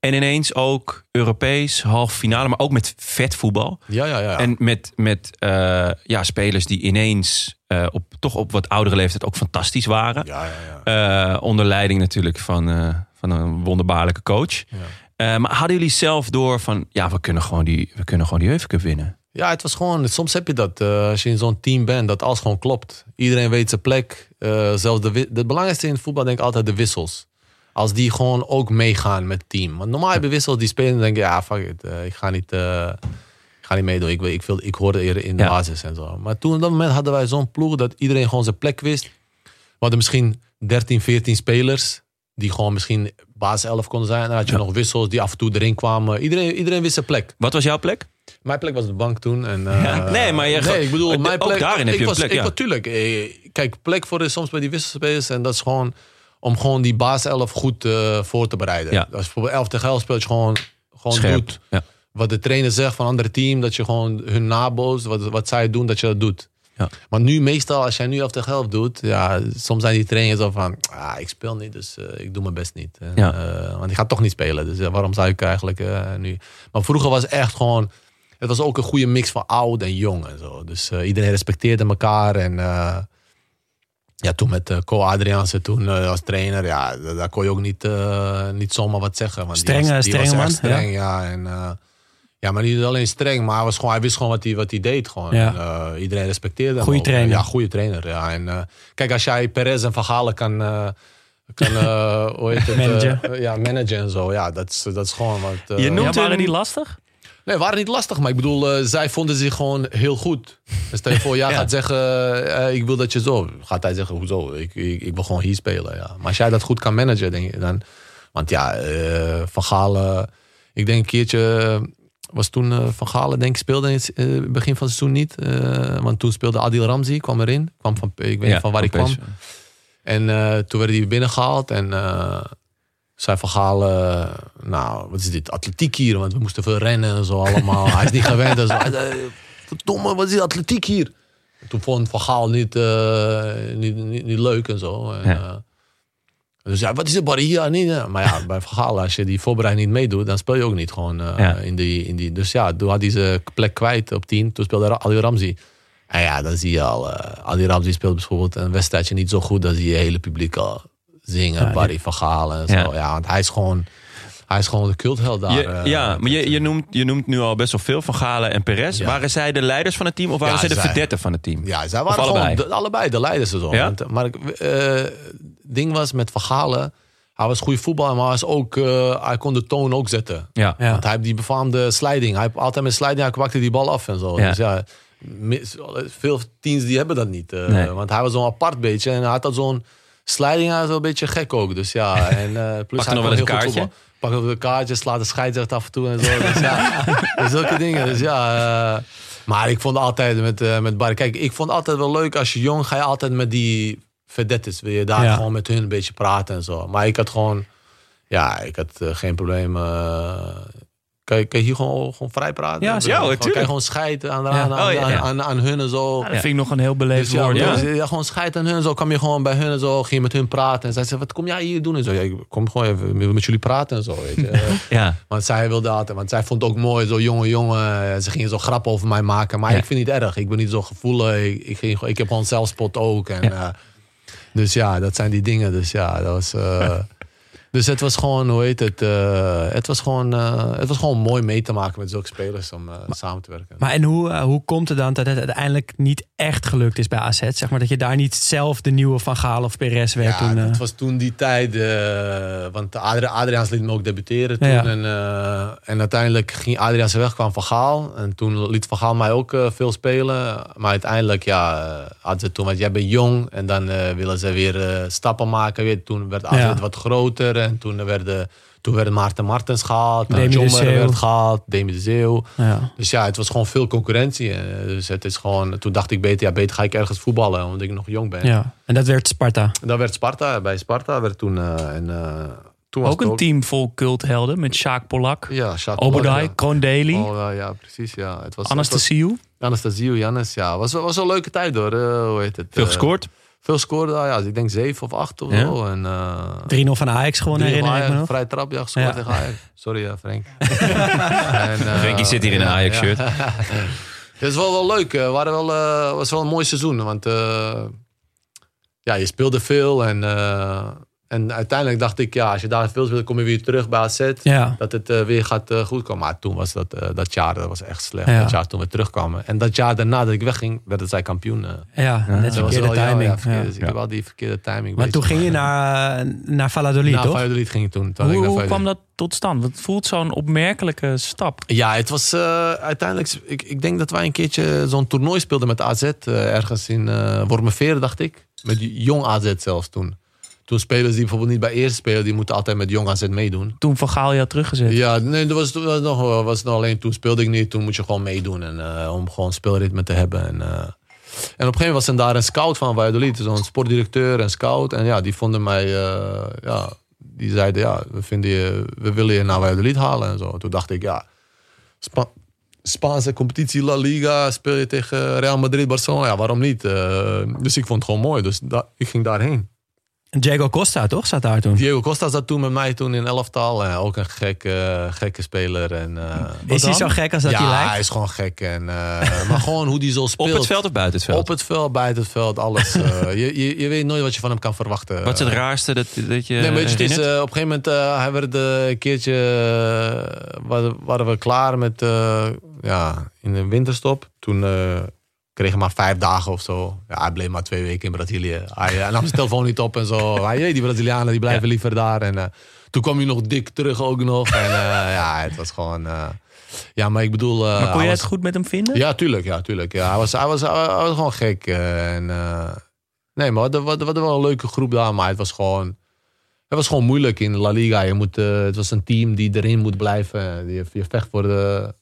En ineens ook Europees, halve finale, maar ook met vet voetbal. ja, ja. ja. En met, met eh, ja, spelers die ineens eh, op, toch op wat oudere leeftijd ook fantastisch waren. ja, ja, ja. Eh, onder leiding natuurlijk van, van een wonderbaarlijke coach. Ja. Maar hadden jullie zelf door van, ja, we kunnen gewoon die, we kunnen gewoon die UEFA Cup winnen? Ja, het was gewoon, soms heb je dat als je in zo'n team bent, dat alles gewoon klopt. Iedereen weet zijn plek. Zelfs de, het belangrijkste in het voetbal denk ik altijd de wissels. Als die gewoon ook meegaan met het team. Want normaal heb je wissels die spelen en denken, ja, fuck it, eh, ik ga niet, eh, ik ga niet meedoen. Ik, wil- ik, wil, ik hoorde eerder in de Ja. basis en zo. Maar toen op dat moment hadden wij zo'n ploeg dat iedereen gewoon zijn plek wist. We hadden misschien 13, 14 spelers die gewoon misschien basis 11 konden zijn. En dan had je nog wissels die af en toe erin kwamen. Iedereen, iedereen wist zijn plek. Wat was jouw plek? Mijn plek was de bank toen. En, eh, Ja, nee, maar je- nee, ik bedoel, ook mijn plek. daarin heb ik je een was, plek, Ik, ja. natuurlijk. eh, Kijk, plek voor is soms bij die wisselspelers. En dat is gewoon om gewoon die baaself goed eh, voor te bereiden. Ja. Als je bijvoorbeeld 11 tegen 11 speelt, je gewoon, gewoon Scherp. doet Ja. wat de trainer zegt van een ander team. Dat je gewoon hun nabootst, wat, wat zij doen, dat je dat doet. Ja. Maar nu meestal, als jij nu 11 tegen 11 doet, ja, soms zijn die trainers zo van, ah, ik speel niet, dus eh, ik doe mijn best niet. En, Ja. eh, want ik ga toch niet spelen, dus waarom zou ik eigenlijk nu? Maar vroeger was echt gewoon, het was ook een goede mix van oud en jong en zo. Dus iedereen respecteerde elkaar en ja, toen met eh Co Adriaanse toen eh, als trainer, ja, da- daar kon je ook niet, eh, niet zomaar wat zeggen. Want Strenge- die was, die strenge was man, echt streng, ja. en, eh, ja, maar niet alleen streng, maar hij, was gewoon, hij wist gewoon wat hij, wat hij deed. Gewoon. Ja. En, eh, iedereen respecteerde hem. Goeie ook. trainer. Ja, goede trainer. Ja. En, eh, kijk, als jij Perez en Van Galen kan, eh, kan hoe heet het, Managen. ja, managen en zo, ja, dat is, dat is gewoon wat... eh, Je noemt Ja, waren die lastig? Nee, waren niet lastig, maar ik bedoel, eh, zij vonden zich gewoon heel goed. Dus stel je voor, jij Ja. gaat zeggen, eh, ik wil dat je zo. Gaat hij zeggen, hoezo? Ik, ik, ik wil gewoon hier spelen. Ja. Maar als jij dat goed kan managen, denk je dan. Want ja, eh, Van Galen, ik denk een keertje, was toen Van Galen, denk ik, speelde in het begin van het seizoen niet. Want toen speelde Adil Ramzi, kwam erin. Kwam van, ik weet niet van waar van kwam. En toen werd hij binnengehaald en zei Van Gaal, eh, nou, wat is dit, atletiek hier? Want we moesten veel rennen en zo allemaal. hij is niet gewend en zo. Verdomme, wat is dit, atletiek hier? En toen vond Van Gaal niet, eh, niet, niet, niet leuk en zo. En, Ja. eh, dus ja, wat is het barrière? Niet, hè? maar ja, bij Van Gaal, als je die voorbereiding niet meedoet, dan speel je ook niet gewoon eh, Ja. in, die, in die... Dus ja, toen had hij zijn plek kwijt op 10. Toen speelde Ali Ramzi. En ja, dan zie je al, eh Ali Ramzi speelt bijvoorbeeld een wedstrijdje niet zo goed. Dan zie je hele publiek al zingen, Ja, Barry van Gaal en zo. Ja. Ja. want hij is gewoon, hij is gewoon de cultheld daar. Je- eh, ja, maar je, je, noemt, je noemt nu al best wel veel van Galen en Perez. Ja. Waren zij de leiders van het team of waren Ja, zij de zij. verdetten van het team? Ja, zij waren allebei? gewoon de, allebei de leiders. Zo. Ja? Want, maar het eh, ding was met Van Galen, hij was goede voetballer, maar hij, was ook, eh, hij kon de toon ook zetten. Ja. Ja. Want hij heeft die befaamde sliding. Hij heeft altijd met sliding, hij kwakte die bal af en zo. Ja. Dus ja, mis- veel teams die hebben dat niet. eh, Nee. Want hij was zo'n apart beetje. En hij had dat zo'n sliding, was wel een beetje gek ook. Dus ja, en eh, plus hij nog wel een kaartje? Pak ook een kaartje, slaat de scheidsrechter af en toe en zo. Dus ja, dus zulke dingen. Dus ja, eh, maar ik vond altijd met, eh met Barry... Kijk, ik vond altijd wel leuk als je jong ga je altijd met die vedettes. Wil je daar Ja. gewoon met hun een beetje praten en zo. Maar ik had gewoon... Ja, ik had geen probleem. Kan, je, kan je hier gewoon, gewoon vrij praten? Ja, Ja, gewoon- Kan je gewoon scheiden aan, Ja. aan, aan, Oh, aan, aan, aan hun en zo. Ja, dat vind ik nog een heel beleefd Dus woord. ja. Ja. ja, gewoon scheid aan hun. Zo kwam je gewoon bij hun en zo. Ging je met hun praten. En zij zei, wat kom jij hier doen? En zo, ja, ik kom gewoon even met jullie praten en zo. Weet je. Ja. want zij wilde altijd. Want zij vond het ook mooi. Zo jonge jongen. Ze gingen zo grappen over mij maken. Maar Ja. ik vind het niet erg. Ik ben niet zo gevoelig. Ik, ik, ging, gewoon- ik heb gewoon zelfspot ook. En, Ja. eh, dus ja, dat zijn die dingen. Dus ja, dat was... eh, Dus het was gewoon, hoe heet het? eh, het, was gewoon, eh, het was gewoon mooi mee te maken met zulke spelers om eh, samen te werken. Maar en hoe, hoe komt het dan dat het uiteindelijk niet echt gelukt is bij AZ? Zeg maar dat je daar niet zelf de nieuwe Van Gaal of Perez werd Ja, toen. het was toen die tijd, want Adri Adriaans liet me ook debuteren toen. Ja. En, en uiteindelijk ging Adriaans weg, kwam Van Gaal. En toen liet Van Gaal mij ook veel spelen. Maar uiteindelijk, ja, ze toen, want jij bent jong. En dan willen ze weer stappen maken. Weet, je. toen werd AZ wat groter. En toen werden, toen werden Maarten Martens gehaald. Demi de Jommer werd gehaald. Demi de Zeeuw. ja. Dus ja, het was gewoon veel concurrentie. Eh, dus het is gewoon, toen dacht ik beter, ja, beter ga ik ergens voetballen. Omdat ik nog jong ben. ja, en dat werd Sparta. En dat werd Sparta. Bij Sparta werd toen... eh, en, eh, toen was Ook een team vol culthelden met Sjaak Polak, Ja, Sjaak Daly, ja. Oh, ja, ja, precies. Ja. Het was, Anastasiou. Jannes. Ja, was, was wel een leuke tijd hoor. Hoe heet het? Veel gescoord. Veel scoorde. Ja, ik denk zeven of acht of Ja. zo. En, eh 3-0 van Ajax drie herinner ik me Ajax, nog. Vrij trap, ja, gescoord Ja. tegen Ajax. Sorry, ja, Frank. en, eh, Frenkie zit hier in een ja, Ajax-shirt. ja. Het is wel, wel leuk. Het waren wel, eh, was wel een mooi seizoen. Want eh, ja, je speelde veel. En, eh, en uiteindelijk dacht ik, ja, als je daar veel speelt, kom je weer terug bij AZ. Ja, Dat het eh, weer gaat eh, goed komen. Maar toen was dat, eh, dat jaar dat was echt slecht. Ja. Dat jaar toen we terugkwamen. En dat jaar daarna dat ik wegging, werden zij kampioen. ja, net Dat was verkeerde wel- ja, timing. Ja, verkeerde- Ja. Dus ik heb wel die verkeerde timing. Maar toen ging je naar, naar Valladolid, Naar toch? Valladolid ging ik toen. toen Hoe, kwam dat tot stand? Want het voelt zo'n opmerkelijke stap. Ja, het was eh, uiteindelijk... Ik, ik denk dat wij een keertje zo'n toernooi speelden met AZ. ergens in eh Wormerveer, dacht ik. Met die jong AZ zelfs toen. Toen spelers die bijvoorbeeld niet bij eerste spelen... die moeten altijd met jong AZ meedoen. Toen Van Gaal je had teruggezet. Ja, nee, dat was, nog, was nog alleen toen speelde ik niet. Toen moet je gewoon meedoen en, eh, om gewoon speelritme te hebben. En, eh, en op een gegeven moment was er daar een scout van Valladolid. Zo'n sportdirecteur en scout. En ja, die vonden mij... eh, ja, die zeiden, ja, we, vinden je, we willen je naar Valladolid halen en zo. Toen dacht ik, ja... Spa- Spaanse competitie, La Liga, speel je tegen Real Madrid, Barcelona. Ja, waarom niet? Dus ik vond het gewoon mooi. Dus ik ging daarheen. Diego Costa, toch? Zat daar toen. Diego Costa zat toen met mij toen in elftal. En ook een gekke, gekke speler. En, eh, Is hij zo gek als dat ja, hij lijkt? hij is gewoon gek. En, eh, maar gewoon hoe die zo Op speelt. het veld of buiten het veld? Op het veld, buiten het veld, alles. eh, je, je, je weet nooit wat je van hem kan verwachten. Wat is het raarste dat, dat je Nee, maar weet je, het is, eh, op een gegeven moment, eh, hij werd eh, een keertje, eh, waren, we klaar met, eh, ja, in de winterstop. Toen we maar vijf dagen of zo. Ja, hij bleef maar twee weken in Brazilië. Hij, eh, hij nam zijn telefoon niet op en zo. Hij, die Brazilianen die blijven liever daar. En eh, toen kwam hij nog dik terug ook nog. En eh, ja, het was gewoon... ja, maar ik bedoel... Maar kon je was- het goed met hem vinden? ja, tuurlijk. Ja, tuurlijk. Ja, hij, was, hij, was, hij was gewoon gek. en, nee, maar we hadden- we hadden wel een leuke groep daar. Maar het was gewoon, het was gewoon moeilijk in La Liga. Je moet, het was een team die erin moet blijven. Je, je vecht voor, de,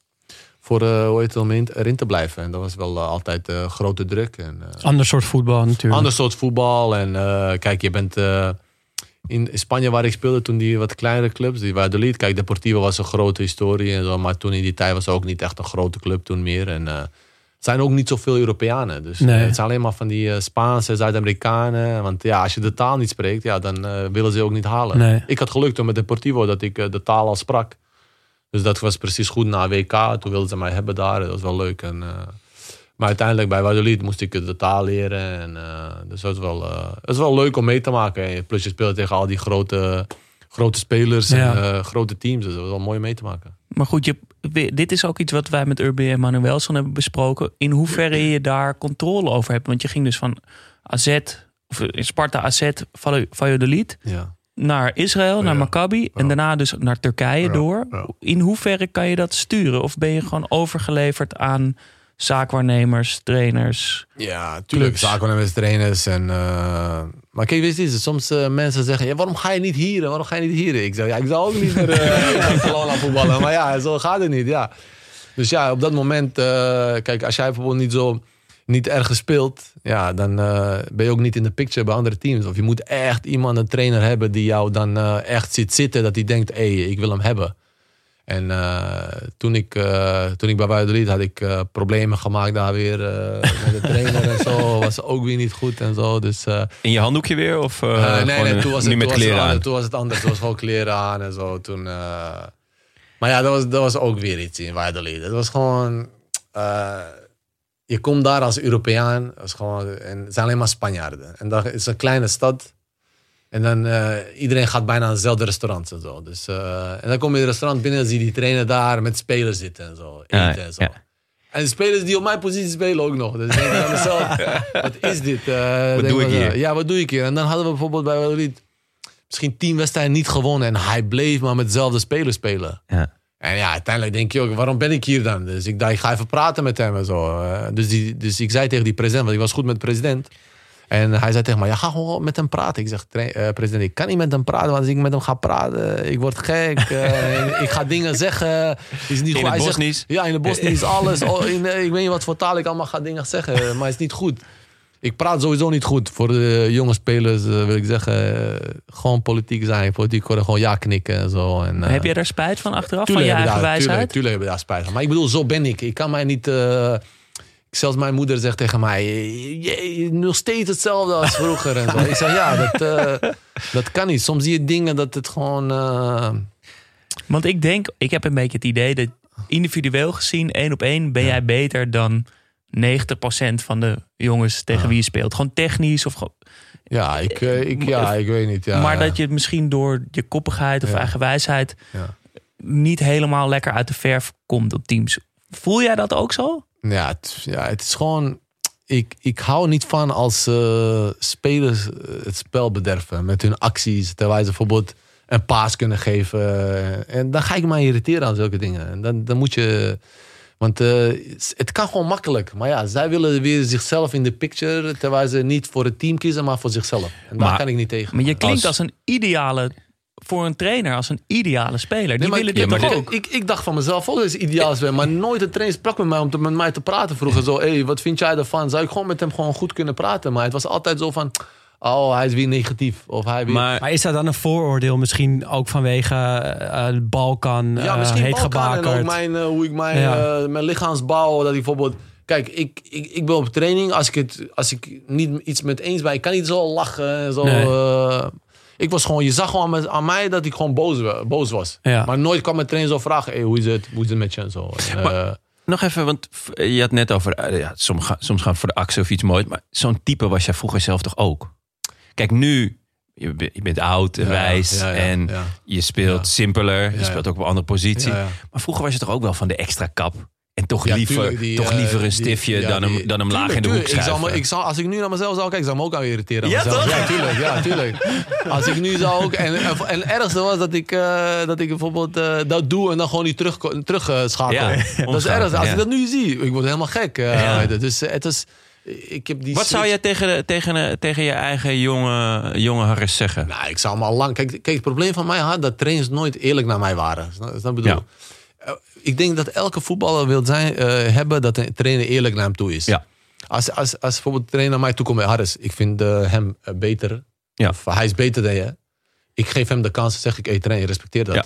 voor hoe heet het, om in- erin te blijven. En dat was wel eh, altijd eh, grote druk. En, Ander soort voetbal natuurlijk. ander soort voetbal. En kijk, je bent in Spanje waar ik speelde toen die wat kleinere clubs, die Valladolid. Kijk, Deportivo was een grote historie en zo, maar toen in die tijd was het ook niet echt een grote club toen meer. En het zijn ook niet zoveel Europeanen. Dus Nee. het zijn alleen maar van die Spaanse, Zuid-Amerikanen. Want ja, als je de taal niet spreekt, ja, dan willen ze ook niet halen. Nee. Ik had geluk toen met Deportivo dat ik de taal al sprak. Dus dat was precies goed na WK. Toen wilden ze mij hebben daar. Dat was wel leuk. En, eh, maar uiteindelijk bij Valladolid moest ik de taal leren. En, eh, dus dat is wel, het is wel leuk om mee te maken. En Plus je speelt tegen al die grote, grote spelers Ja. en grote teams. Dus dat was wel mooi om mee te maken. Maar goed, je, dit is ook iets wat wij met Urbi en Manuelson hebben besproken. In hoeverre je daar controle over hebt. Want je ging dus van AZ, of in Sparta AZ, Valladolid, Ja. Naar Israël, naar. Maccabi. En daarna dus naar Turkije door. In hoeverre kan je dat sturen? Of ben je gewoon overgeleverd aan zaakwaarnemers, trainers? Ja, tuurlijk. Clubs. Zaakwaarnemers, trainers. En, eh, maar kijk, weet je, soms eh, mensen zeggen, ja, waarom ga je niet hier? Waarom ga je niet hier? Ik zeg, ja, ik zou ook niet naar Barcelona voetballen. Maar ja, zo gaat het niet, ja. Dus ja, op dat moment, eh, kijk, als jij bijvoorbeeld niet zo niet ergens speelt, ja, dan eh, ben je ook niet in de picture bij andere teams. Of je moet echt iemand, een trainer hebben die jou dan eh, echt zit zitten, dat hij denkt, hé, hey, ik wil hem hebben. En eh, toen, ik, toen ik bij Valladolid had ik problemen gemaakt daar weer met de trainer en zo. Was ook weer niet goed en zo. Dus, In je handdoekje weer? Of nee, nee, toen was het, met toen was het aan? Toen was het anders. Toen was gewoon kleren aan en zo. Toen, maar ja, dat was, dat was ook weer iets in Valladolid. Het was gewoon... je komt daar als Europeaan. Is gewoon, en het zijn alleen maar Spanjaarden. En dat is een kleine stad. En dan eh, iedereen gaat bijna naar dezelfde restaurants en zo. Dus, eh, en dan kom je in het restaurant binnen en zie je die trainer daar met spelers zitten en zo. Ja, en zo. ja. En de spelers die op mijn positie spelen ook nog. Dus ik denk aan mezelf, wat is dit? Eh, denk doe ik hier? Ja, wat doe ik hier? En dan hadden we bijvoorbeeld bij Valladolid misschien tien wedstrijden niet gewonnen. En hij bleef maar met dezelfde spelers spelen. Ja. En ja, uiteindelijk denk je ook, waarom ben ik hier dan? Dus ik dacht, ik ga even praten met hem en zo. Eh, dus, die, dus ik zei tegen die president, want ik was goed met de president. En hij zei tegen mij, ja, ga gewoon met hem praten. Ik zeg, "Tra- eh, president, ik kan niet met hem praten. Want als ik met hem ga praten, ik word gek. eh, ik ga dingen zeggen. Is niet In goed. het Bosnisch? ja, in het Bosnisch, alles. Oh, in, ik weet niet wat voor taal ik allemaal ga dingen zeggen. Maar het is niet goed. Ik praat sowieso niet goed. Voor de jonge spelers eh, wil ik zeggen, eh, gewoon politiek zijn. Politiek worden, gewoon ja knikken en zo. En, eh, heb jij daar spijt van achteraf, Tuurlijk van je eigen daar- wijsheid? Tuurlijk, tuurlijk heb ik daar spijt van. Maar ik bedoel, zo ben ik. Ik kan mij niet... eh, zelfs mijn moeder zegt tegen mij... Je, je- nog steeds hetzelfde als vroeger. en zo. Ik zeg, ja, dat, eh, dat kan niet. Soms zie je dingen dat het gewoon... eh, Want ik denk, ik heb een beetje het idee dat individueel gezien, één op één, ben jij beter dan 90% van de jongens tegen wie je speelt. Gewoon technisch of gewoon. ja, ik, eh, ik, ja, ik weet niet. Ja, maar dat je misschien door je koppigheid of Ja. eigen wijsheid Ja. niet helemaal lekker uit de verf komt op teams. Voel jij dat ook zo? Ja, het, ja, het is gewoon... Ik, ik hou niet van als eh, spelers eh, het spel bederven met hun acties. Terwijl ze bijvoorbeeld een paas kunnen geven. En dan ga ik me irriteren aan zulke dingen. En dan, dan moet je... Want eh, het kan gewoon makkelijk. Maar ja, zij willen weer zichzelf in de picture. Terwijl ze niet voor het team kiezen, maar voor zichzelf. En daar Maar- kan ik niet tegen. Maar je klinkt Als- als een ideale, voor een trainer, als een ideale speler. Die Nee, maar- willen dit toch ook? Ik, ik dacht van mezelf ook dat is ideaal zijn. Maar nooit een trainer sprak met mij om te, met mij te praten vroeger. Zo, hey, wat vind jij ervan? Zou ik gewoon met hem gewoon goed kunnen praten? Maar het was altijd zo van, oh, hij is weer negatief. Of hij weer... Maar Maar is dat dan een vooroordeel misschien ook vanwege eh, eh, Balkan, ja, eh, misschien heet Balkan en ook mijn, hoe ik mijn, Ja. eh, mijn lichaamsbouw. Dat ik bijvoorbeeld... Kijk, ik, ik, ik ben op training. Als ik, het, als ik niet iets met eens ben, ik kan niet zo lachen. En zo, Nee. eh, ik was gewoon, je zag gewoon met, aan mij dat ik gewoon boos, boos was. Ja. Maar nooit kwam mijn trainer zo vragen: hey, hoe, is het, hoe is het met je en zo. En, Maar- eh, Nog even, want je had net over, ja, soms, gaan, soms gaan we voor de actie of iets moois. Maar zo'n type was jij vroeger zelf toch ook? Kijk, nu, je, be- je bent oud en Ja, wijs ja, ja, en je speelt simpeler. Je speelt ook op een andere positie. Maar vroeger was je toch ook wel van de extra kap. En toch liever, die, toch eh, liever een stiftje dan, hem, dan hem laag in de hoek ik me- ik zou, Als ik nu naar mezelf zou kijken, zou ik me ook aan irriteren. aan Ja, mezelf. toch? Ja, tuurlijk. Ja, tuurlijk. Als ik nu zou ook... En, en, en het ergste was dat ik, eh, dat ik bijvoorbeeld eh, dat doe en dan gewoon niet terug, terug schakel. Dat is ergste. Als ik dat nu zie, ik word helemaal gek. Dus het is... Ik heb die Wat zou jij tegen, tegen, tegen je eigen jonge, jonge Harris zeggen? Nou, ik zou hem al lang... Kijk, kijk, het probleem van mij had dat trainers nooit eerlijk naar mij waren. Je wat ik bedoel? Eh, Ik denk dat elke voetballer wil zijn, eh, hebben dat een trainer eerlijk naar hem toe is. Ja. Als, als, als bijvoorbeeld de trainer naar mij toe komt, Harris, ik vind eh, hem beter. Ja. Of hij is beter dan je. Ik geef hem de kans, zeg ik, hey trainer, respecteer dat. Ja.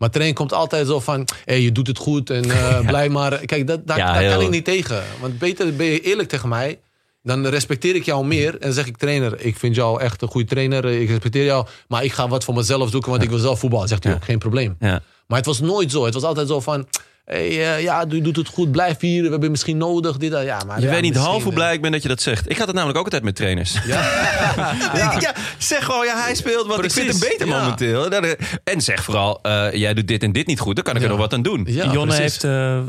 Maar trainer komt altijd zo van, hey, je doet het goed en eh, blij maar. Kijk, dat, daar, Ja, daar kan ik niet tegen. Want beter ben je eerlijk tegen mij. Dan respecteer ik jou meer en zeg ik trainer, ik vind jou echt een goede trainer. Ik respecteer jou, maar ik ga wat voor mezelf zoeken, want ik wil zelf voetballen. Zegt hij ook, geen probleem. Ja. Maar het was nooit zo. Het was altijd zo van, hey, eh, ja, je doet het goed, blijf hier. We hebben je misschien nodig. Dit, dat. ja, maar Je ja, weet niet half hoe eh, blij ik ben dat je dat zegt. Ik had het namelijk ook altijd met trainers. Ja, ja zeg gewoon, ja, hij speelt, want ik vind hem beter ja. momenteel. En zeg vooral, eh, jij doet dit en dit niet goed, dan kan ik er nog wat aan doen. Ja, Jonne precies. heeft eh,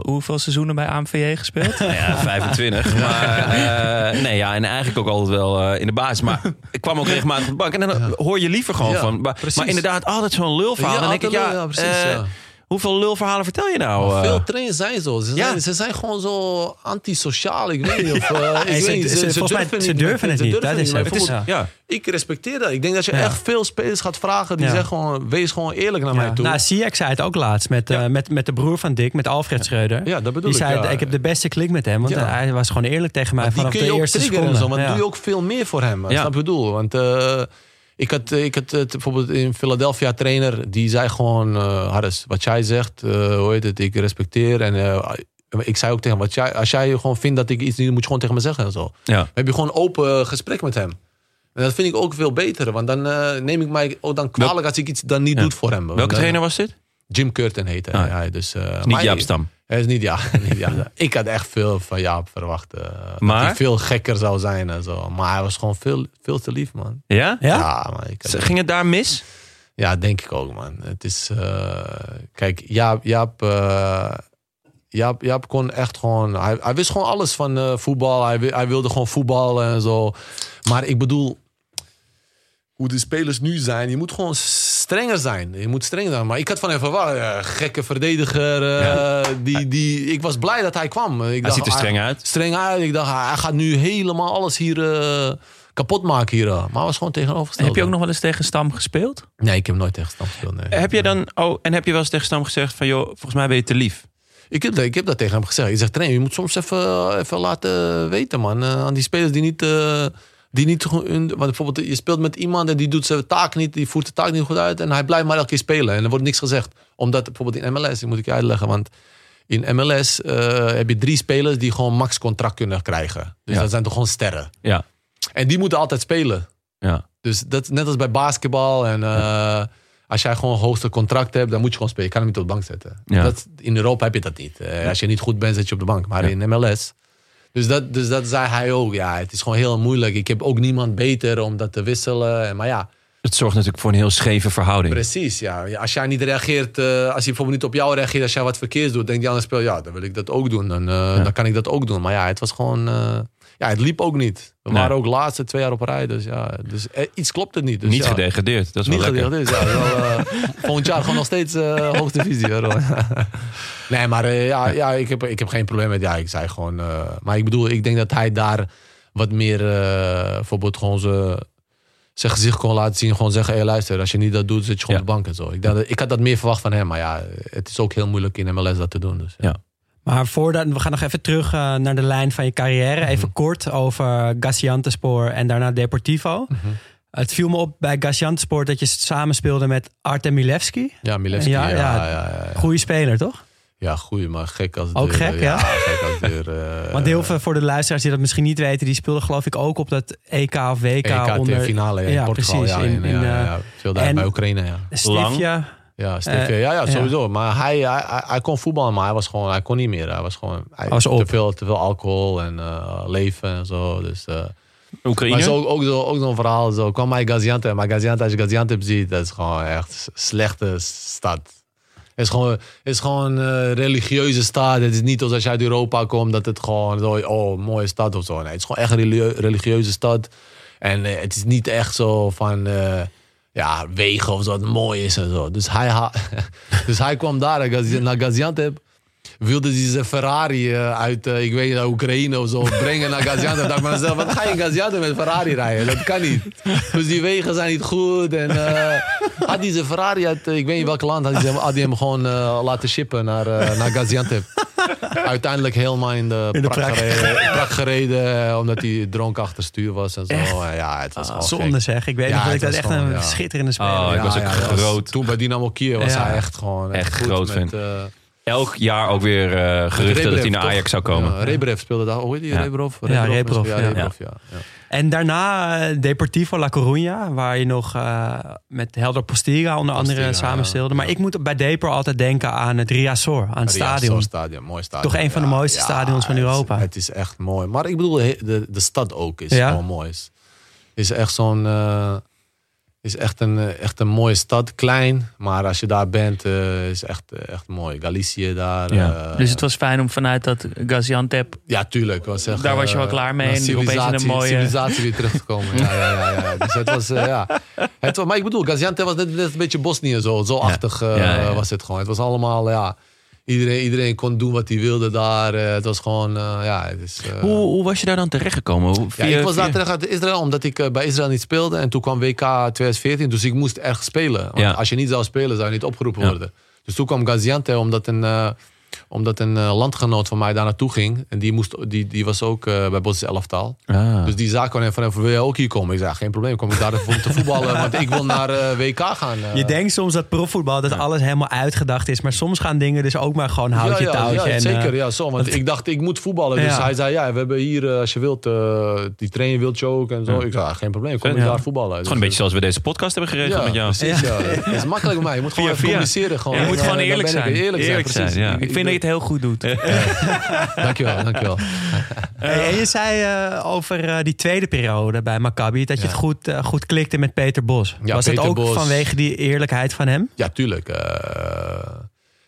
hoeveel seizoenen bij AMVJ gespeeld? Nou ja, 25. Maar eh, nee, ja, en eigenlijk ook altijd wel eh, in de basis. Maar ik kwam ook regelmatig op de bank. En dan hoor je liever gewoon Ja, van. Maar, inderdaad, altijd zo'n lulverhaal. Ja, dan denk ik, altijd ja, lul, precies, ja. Hoeveel lulverhalen vertel je nou? eh? Veel trainers zijn zo. Ze Ja. zijn, ze zijn gewoon zo antisociaal. Ik weet niet of... eh, ze- durven het niet. Dat is het. Ja. Ik respecteer dat. Ik denk dat je echt veel spelers gaat vragen die zeggen gewoon... Wees gewoon eerlijk naar mij toe. Nou, Ziyech zei het ook laatst met, eh, met, met de broer van Dick, met Alfred Schreuder. Ja, dat bedoel Die ik, zei, ik heb de beste klik met hem, want hij was gewoon eerlijk tegen mij vanaf kun de je ook eerste triggeren seconde. Want doe je ook veel meer voor hem. Ja. Snap je bedoel? Want eh, ik had, eh, ik had eh, bijvoorbeeld in Philadelphia trainer... die zei gewoon... eh Harris, wat jij zegt, eh, hoe heet het, ik respecteer. En ik zei ook tegen hem... Wat jij, als jij gewoon vindt dat ik iets niet... moet je gewoon tegen me zeggen en zo. Ja. Dan heb je gewoon open gesprek met hem. En dat vind ik ook veel beter. Want dan neem ik mij ook dan kwalijk als ik iets dan niet doe voor hem. Welke dan- trainer was dit? Jim Curtin heet hij. Ah, ja. ja, dus, eh, Niet Jaap Stam. Hij is niet, ja, niet ja. Ik had echt veel van Jaap verwacht. eh, Maar? Dat hij veel gekker zou zijn en zo. Maar hij was gewoon veel, veel te lief, man. Ja? Ja? man. Ik had- Ging het daar mis? ja, denk ik ook, man. Het is... eh, kijk, Jaap... Jaap eh, Jaap, Jaap kon echt gewoon... Hij, hij wist gewoon alles van eh, voetbal. Hij, hij wilde gewoon voetballen en zo. Maar ik bedoel... Hoe de spelers nu zijn. Je moet gewoon strenger zijn. Je moet strenger zijn. Maar ik had van hem verwacht. eh, gekke verdediger. eh, die, die, ik was blij dat hij kwam. Ik Hij ziet er streng uit. Streng uit. Ik dacht, hij gaat nu helemaal alles hier eh, kapot maken. Hier. Maar hij was gewoon tegenovergesteld. Heb je ook nog wel eens tegen Stam gespeeld? Nee, ik heb nooit tegen Stam gespeeld. Nee. Heb je dan, oh, en heb je wel eens tegen Stam gezegd van, joh, volgens mij ben je te lief? Ik heb, dat, ik heb dat tegen hem gezegd. Je zegt, trainer, je moet soms even, even laten weten, man. Aan die spelers die niet... die niet gewoon hun- want bijvoorbeeld, je speelt met iemand en die doet zijn taak niet, die voert de taak niet goed uit en hij blijft maar elke keer spelen en er wordt niks gezegd. Omdat bijvoorbeeld in MLS, die moet ik je uitleggen, want in MLS eh, heb je drie spelers die gewoon max contract kunnen krijgen. Dus Ja. dat zijn toch gewoon sterren. Ja. En die moeten altijd spelen. Ja. Dus dat net als bij basketbal. En eh, als jij gewoon een hoogste contract hebt, dan moet je gewoon spelen. Je kan hem niet op de bank zetten. Ja. Dat, in Europa heb je dat niet. Eh, als je niet goed bent, zet je op de bank. Maar in MLS. Dus dat, dus dat zei hij ook. Ja, het is gewoon heel moeilijk. Ik heb ook niemand beter om dat te wisselen. En- Maar ja, Het zorgt natuurlijk voor een heel scheve verhouding. precies. Ja. Als jij niet reageert, eh, als hij bijvoorbeeld niet op jou reageert, als jij wat verkeers doet, denkt die andere speler, ja, dan wil ik dat ook doen. Dan, eh, dan kan ik dat ook doen. Maar ja, het was gewoon. eh, ja, het liep ook niet. We Nee. waren ook laatste twee jaar op rij. Dus ja, dus, eh, iets klopt het niet. Dus, Niet ja. gedegradeerd, dat is wel Niet lekker. ja. Wel, eh, volgend jaar gewoon nog steeds eh hoogste divisie. Hoor. nee, maar eh, ja, ja ik, heb, ik heb geen probleem met... Ja, ik zei gewoon... eh, maar ik bedoel, ik denk dat hij daar wat meer... eh, bijvoorbeeld gewoon zijn zijn gezicht kon laten zien. Gewoon zeggen, hey, luister, als je niet dat doet, zit je gewoon Ja. op de bank en zo. Ik, dacht, ik had dat meer verwacht van hem. Maar ja, het is ook heel moeilijk in MLS dat te doen. Dus, ja. Ja. Maar voordat, we gaan nog even terug eh, naar de lijn van je carrière. Even Mhm. kort over Gaziantepspor en daarna Deportivo. Mhm. Het viel me op bij Gaziantepspor dat je samenspeelde met Artem Milevski. Ja, Milevski. Ja, Ja, ja. ja, ja, ja, ja. Goeie speler, toch? Ja, goeie, maar gek als Ook deur, gek, ja? gek als deur. eh, Want heel veel voor de luisteraars die dat misschien niet weten, die speelden geloof ik ook op dat EK of WK EK onder finale ja, in ja, Portugal. precies. ja, in, in, in, ja, ja, eh, ja. Veel daar en- bij Oekraïne, ja. Stivia. Ja, Steve, Eh, ja, ja, ja. sowieso. Maar hij, hij, hij, kon voetballen, maar hij, was gewoon, hij kon niet meer. Hij was gewoon hij, was op. te, veel, te veel alcohol en eh, leven en zo. Dus, eh, Oekraïne? maar zo, ook, zo, ook zo'n verhaal. Zo kwam bij Gaziantep. Maar Gaziantep, als je Gaziantep ziet, dat is gewoon echt een slechte stad. Het is gewoon, het is gewoon een religieuze stad. Het is niet als je uit Europa komt dat het gewoon zo, oh, mooie stad of zo. Nee, het is gewoon echt een religie- religieuze stad. En het is niet echt zo van eh, ja, wegen of zo, dat mooi is en zo. Dus hij, ha- dus hij kwam daar naar Gaziantep. Wilde hij zijn Ferrari eh, uit, eh, ik weet niet, uit Oekraïne of zo brengen naar Gaziantep. dacht ik bij mezelf, wat ga je in Gaziantep met Ferrari rijden? Dat kan niet. Dus die wegen zijn niet goed. En eh, had hij zijn Ferrari uit, ik weet niet welk land, had hij, hem- had hij hem gewoon eh, laten shippen naar, eh, naar Gaziantep. Uiteindelijk helemaal in de, In de prak, prak. gereden, prak gereden, omdat hij dronken achter stuur was en zo. Ja, het was gewoon Zonde gek. zeg. Ik weet Ja, nog dat ik dat echt een ja. schitterende speler Oh, ik ja. was ook dat was- groot. toen bij Dynamo Kiev was Ja. hij echt gewoon Echt goed groot met, Elk jaar ook weer eh, geruchten dat hij Rebrev, naar toch? Ajax zou komen. Ja, Rebrev speelde daar. Hoe heet die? Ja. Rebrov? Ja, Rebrov, Ja, ja. Rebrov, ja. ja. En daarna eh, Deportivo La Coruña, waar je nog eh, met Helder Postiga onder andere Postiga, samen ja. speelde. Maar ik moet bij Depor altijd denken aan het Riazor, aan het Ja, stadion. Mooi stadion. Toch een van de mooiste stadions van het is- Europa. Het is echt mooi. Maar ik bedoel, de, de stad ook is Ja? gewoon mooi. Is, is echt zo'n... is echt een, eh, echt een mooie stad. Klein, maar als je daar bent, eh, is echt, eh, echt mooi. Galicië daar. Ja. Dus het was fijn om vanuit dat Gaziantep... Ja, tuurlijk. Was echt, Daar was je wel klaar mee en opeens in een mooie- civilisatie weer terug te komen. Ja, ja, ja, ja. Dus het was, ja. Het, was- maar ik bedoel, Gaziantep was net, net een beetje Bosnië zo. Zo achtig ja. was het gewoon. Het was allemaal, ja... Iedereen, iedereen kon doen wat hij wilde daar. eh, het was gewoon, eh, ja... Het is, eh, Hoe, hoe was je daar dan terechtgekomen? Hoe- ja, via- ik was daar via- terug uit Israël omdat ik bij Israël niet speelde. En toen kwam WK 2014, dus ik moest ergens spelen. Want Ja. als je niet zou spelen, zou je niet opgeroepen worden. Dus toen kwam Gaziantep omdat een, omdat een eh, landgenoot van mij daar naartoe ging. En die, moest, die, die was ook eh, bij Bosnisch elftal. Ah. Dus die zaak kwam even van, wil jij ook hier komen? Ik zei, geen probleem, kom ik daar even om te voetballen. Want ik wil naar eh, WK gaan. Je denkt soms dat profvoetbal, dat alles helemaal uitgedacht is. Maar soms gaan dingen dus ook maar gewoon houtje ja, ja, touwtje. ja, en, zeker, ja, zo. Want ik dacht, ik moet voetballen. Dus Ja. hij zei, ja, we hebben hier, als je wilt, die trainer wilt je ook en zo. Ik zei, ja, geen probleem, kom ik daar voetballen. Dus, gewoon een beetje zoals we deze podcast hebben geregeld ja, met jou. precies, ja. Het is makkelijk bij mij. Je moet gewoon Via, communiceren. Gewoon. Je moet gewoon eerlijk zijn. Eerlijk, Eerlijk zijn, precies. zijn, ja. Ik vind dat je het heel goed doet. Dankjewel, dankjewel. Hey, en je zei eh, over eh, die tweede periode bij Maccabi dat je Ja. het goed, eh, goed klikte met Peter Bos. Ja, Was Peter het ook Bos. vanwege die eerlijkheid van hem? Ja, tuurlijk. Eh,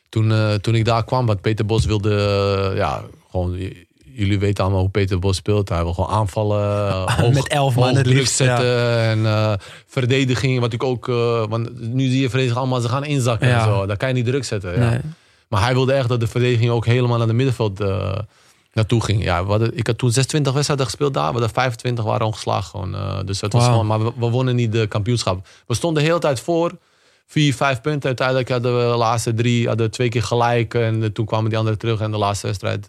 toen, eh, toen ik daar kwam, want Peter Bos wilde, ja, gewoon, jullie weten allemaal hoe Peter Bos speelt. Hij wil gewoon aanvallen, hoog, Met elf man het druk liefst, zetten en eh, verdediging. Wat ik ook, eh, want nu zie je verdediging allemaal, ze gaan inzakken Ja. en zo. Daar kan je niet druk zetten. Ja. Nee. Maar hij wilde echt dat de verdediging ook helemaal naar de middenveld eh, naartoe ging. Ja, hadden, ik had toen 26 wedstrijden gespeeld daar. We hadden 25 waren ongeslagen. Gewoon, eh, dus het was gewoon, maar we, we wonnen niet de kampioenschap. We stonden de hele tijd voor. Vier, vijf punten. Uiteindelijk hadden we de laatste drie hadden we twee keer gelijk. En eh, toen kwamen die anderen terug. En de laatste wedstrijd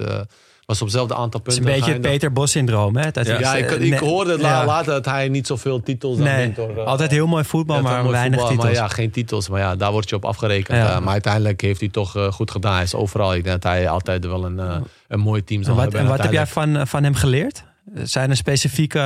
was op hetzelfde aantal Het is punten. een beetje het. Peter Bos syndroom. Hè? Dat Ja. is, Ja, ik, eh, ik ne- hoorde het ja. later dat hij niet zoveel titels Nee, wint. altijd heel mooi voetbal, ja, maar mooi weinig voetbal, titels. Maar ja, geen titels. Maar ja, daar word je op afgerekend. Ja. Eh, maar uiteindelijk heeft hij toch eh, goed gedaan. Hij is overal. Ik denk dat hij altijd wel een, een mooi team zal en wat, hebben. en En wat heb jij van, van hem geleerd? Zijn er specifieke...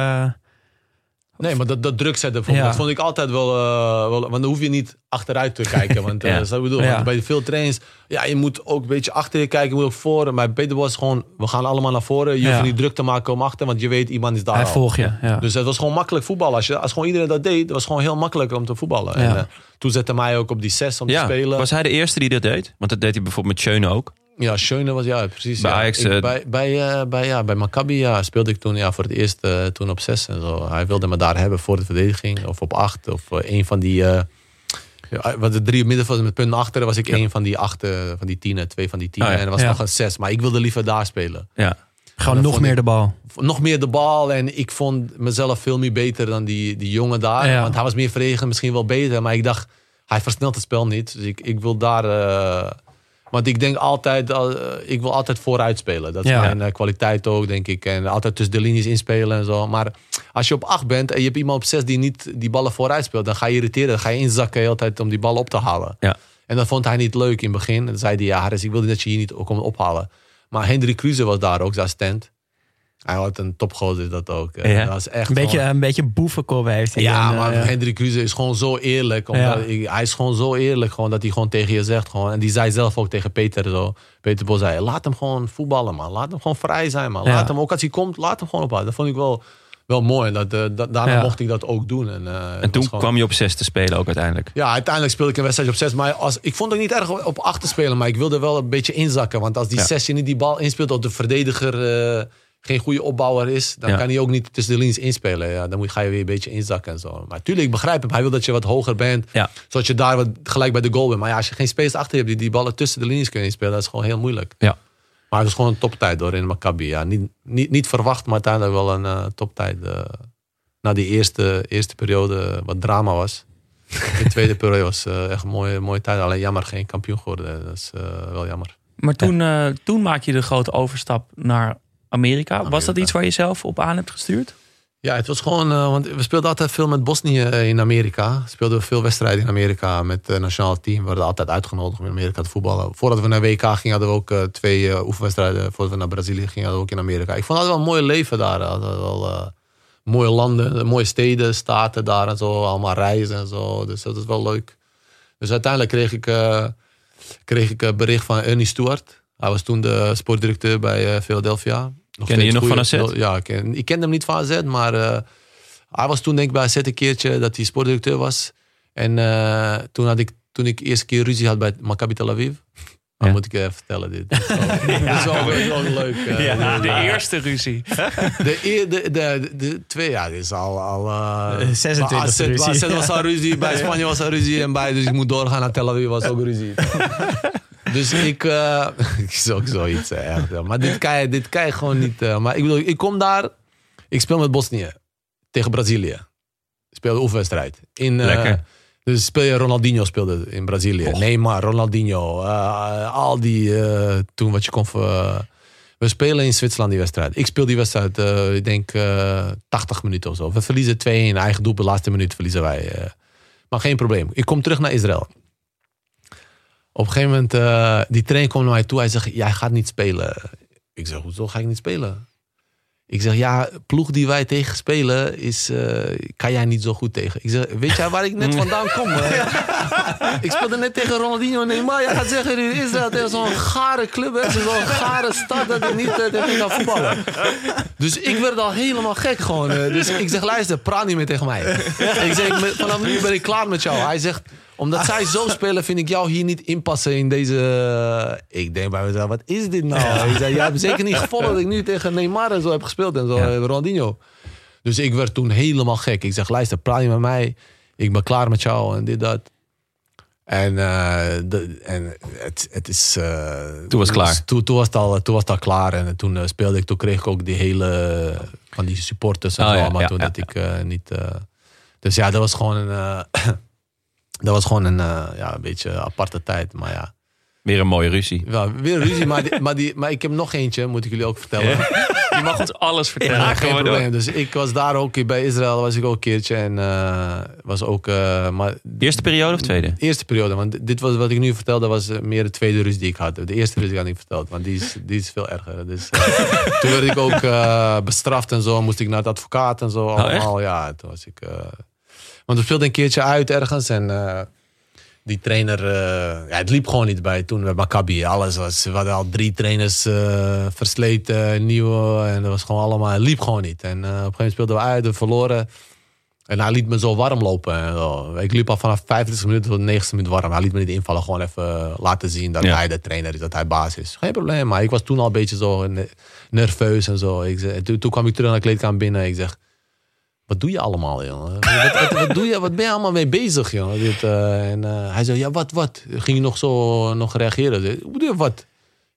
Nee, maar dat, dat druk zetten, bijvoorbeeld, Ja. dat vond ik altijd wel, eh, wel... Want dan hoef je niet achteruit te kijken. Want eh, Ja. dat bedoel. Ja. Want bij veel trains, ja, je moet ook een beetje achter je kijken. Je moet ook voor. Maar Peter was gewoon, we gaan allemaal naar voren. Je hoeft niet druk te maken om achter, want je weet, iemand is daar Hij al. volgt je. Dus het was gewoon makkelijk voetballen. Als, je, als gewoon iedereen dat deed, het was gewoon heel makkelijk om te voetballen. En, eh, toen zette mij ook op die zes om te spelen. was hij de eerste die dat deed? Want dat deed hij bijvoorbeeld met Schöne ook. Ja, Schöne was, ja, precies. Bij ja. Ajax, Ik- eh, bij, bij, eh, bij, ja, bij Maccabi ja, speelde ik toen ja, voor het eerst eh, toen op zes en zo. Hij wilde me daar hebben voor de verdediging. Of op acht. Of een van die... eh ja, wat de drie middenvelders met punten achter was ik Ja. een van die acht, van die tienen, twee van die tienen. Ah, ja. En er was Ja. nog een zes. Maar ik wilde liever daar spelen. Ja. Gewoon nog meer ik- de bal. Nog meer de bal en ik vond mezelf veel meer beter dan die, die jongen daar. Ja. Want hij was meer verdedigend, misschien wel beter. Maar ik dacht, hij versnelt het spel niet. Dus ik, ik wil daar... eh, want ik denk altijd, eh, ik wil altijd vooruit spelen. Dat is Ja. mijn eh, kwaliteit ook, denk ik. En altijd tussen de linies inspelen en zo. Maar als je op acht bent en je hebt iemand op zes die niet die ballen vooruit speelt, dan ga je irriteren. Dan ga je inzakken de hele tijd om die bal op te halen. Ja. En dat vond hij niet leuk in het begin. En dan zei hij, ja Harris, ik wilde dat je hier niet komt ophalen. Maar Hendrik Kruse was daar ook, zijn assistent. Hij had een topgozer dat ook. Eh, Ja. Dat was echt Een beetje, gewoon- een beetje boevenkop heeft hij. ja, En, maar eh, Hendrik Kruse is gewoon zo eerlijk. Omdat, Ja. hij is gewoon zo eerlijk gewoon, dat hij gewoon tegen je zegt. Gewoon, en die zei zelf ook tegen Peter zo. Peter Bos zei, laat hem gewoon voetballen man. Laat hem gewoon vrij zijn man. Ja. Laat hem ook als hij komt, laat hem gewoon ophalen. Dat vond ik wel, wel mooi. En dat, eh, dat, daarna Ja. mocht ik dat ook doen. En, eh, En toen gewoon- kwam je op zes te spelen ook uiteindelijk. ja, uiteindelijk speelde ik een wedstrijd op zes. Maar als, ik vond het niet erg op- op acht te spelen. Maar ik wilde wel een beetje inzakken. Want als die Ja. zes je niet die bal inspeelt... of de verdediger eh, geen goede opbouwer is... dan Ja. kan hij ook niet tussen de linies inspelen. Ja, dan moet, ga je weer een beetje inzakken en zo. Maar tuurlijk, ik begrijp hem. Hij wil dat je wat hoger bent. Ja. Zodat je daar wat gelijk bij de goal bent. Maar ja, als je geen space achter hebt... die die ballen tussen de linies kunnen inspelen... dat is gewoon heel moeilijk. Ja. Maar het is gewoon een toptijd door in Maccabi. Ja, niet, niet, niet verwacht, maar uiteindelijk wel een eh, toptijd. eh, na die eerste, eerste periode wat drama was. De tweede periode was eh, echt een mooie, mooie tijd. Alleen jammer geen kampioen geworden. Dat is eh, wel jammer. Maar toen, eh, toen maak je de grote overstap naar Amerika. Was dat iets waar je zelf op aan hebt gestuurd? Ja, het was gewoon... eh, want we speelden altijd veel met Bosnië eh, in Amerika. We speelden veel wedstrijden in Amerika met het nationale team. We werden altijd uitgenodigd om in Amerika te voetballen. Voordat we naar WK gingen hadden we ook eh, twee eh, oefenwedstrijden. Voordat we naar Brazilië gingen hadden we ook in Amerika. Ik vond het wel een mooi leven daar. We hadden wel eh, mooie landen, mooie steden, staten daar en zo. Allemaal reizen en zo. Dus dat is wel leuk. Dus uiteindelijk kreeg ik, eh, kreeg ik een bericht van Ernie Stewart. Hij was toen de sportdirecteur bij eh, Philadelphia. Nog Ken je nog van AZ? Ja, ik, ken, ik kende hem niet van AZ, maar eh, hij was toen denk ik bij AZ een keertje dat hij sportdirecteur was. En eh, toen, had ik, toen ik eerste keer ruzie had bij Maccabi Tel Aviv. Dan Ja. moet ik even vertellen dit. Dit is wel, is wel leuk. eh, de eerste ruzie. de, eer- de, de, twee, ja, dit is al... al eh, 26e bij AZ, ruzie. AZ was al ruzie, bij Spanje was al ruzie en bij, dus ik moet doorgaan naar Tel Aviv was ook ruzie. dus ik, eh ik is ook zoiets, ja. maar dit kan, je, dit kan je gewoon niet. eh, maar ik bedoel, ik kom daar, ik speel met Bosnië tegen Brazilië. Ik speel de oefenwedstrijd. In, eh, Lekker. dus speel je Ronaldinho speelde in Brazilië. Neymar, Ronaldinho, al die toen wat je kon. we spelen in Zwitserland die wedstrijd. Ik speel die wedstrijd, ik denk eh 80 minuten of zo. We verliezen 2-1, eigen doel, de laatste minuut verliezen wij. maar geen probleem. Ik kom terug naar Israël. Op een gegeven moment, eh, die trainer komt naar mij toe. Hij zegt, jij gaat niet spelen. Ik zeg, hoezo ga ik niet spelen? Ik zeg, ja, ploeg die wij tegen spelen, is, eh, kan jij niet zo goed tegen. Ik zeg, weet jij waar ik net vandaan kom? eh? ik speelde net tegen Ronaldinho en Neymar. Jij gaat zeggen, in Israël tegen zo'n gare club, hè, zo'n gare stad, dat ik niet eh, tegen kan voetballen. Dus ik werd al helemaal gek gewoon. Dus ik zeg, luister, praat niet meer tegen mij. ik zeg, vanaf nu ben ik klaar met jou. Hij zegt, omdat zij zo spelen, vind ik jou hier niet inpassen in deze... Ik denk bij mezelf, wat is dit nou? Ik zei, jij hebt zeker niet gevolgd dat ik nu tegen Neymar en zo heb gespeeld en zo, eh, Ronaldinho. Dus ik werd toen helemaal gek. Ik zeg, luister, praat niet met mij. Ik ben klaar met jou en dit, dat. En, eh, de, en het, het is... eh, Toen was het klaar. Toen, toen, was het al, toen was het al klaar. En toen eh, speelde ik, toen kreeg ik ook die hele... Van die supporters en Oh, zo. ja, ja, toen ja, dat ik eh, niet... eh, dus ja, dat was gewoon een... dat was gewoon een, eh, ja, een beetje aparte tijd. Maar ja, Weer een mooie ruzie. wel, weer ruzie. maar, die, maar, die, maar ik heb nog eentje, moet ik jullie ook vertellen. Je mag ons alles vertellen. Ja, geen door. probleem. Dus ik was daar ook bij Israël, was ik ook een keertje. En eh, was ook. eh, maar Eerste periode of tweede? de eerste periode, want dit was wat ik nu vertelde, was meer de tweede ruzie die ik had. De eerste ruzie had ik niet verteld, want die is, die is veel erger. Dus, toen werd ik ook bestraft en zo, moest ik naar de advocaat en zo. Allemaal, ja, toen was ik. Want we speelden een keertje uit ergens en. eh, die trainer, eh, ja, het liep gewoon niet bij toen met Maccabi. Alles was, we hadden al drie trainers eh, versleten, nieuwe. En dat was gewoon allemaal, het liep gewoon niet. En op een gegeven moment speelden we uit, we verloren. En hij liet me zo warm lopen. En zo. Ik liep al vanaf 25 minuten tot de 90 minuut warm. Hij liet me niet invallen, gewoon even laten zien dat Ja. hij de trainer is, dat hij baas is. Geen probleem, maar ik was toen al een beetje zo ne- nerveus en zo. Ik toen kwam ik terug naar de kleedkamer binnen. Ik zeg, wat doe je allemaal, jongen? Wat, wat, wat doe je, wat ben je allemaal mee bezig, jongen? Dit, eh, en eh, hij zei, ja, wat, wat? Ging je nog zo nog reageren? Ik zei, Hoe bedoel je, wat?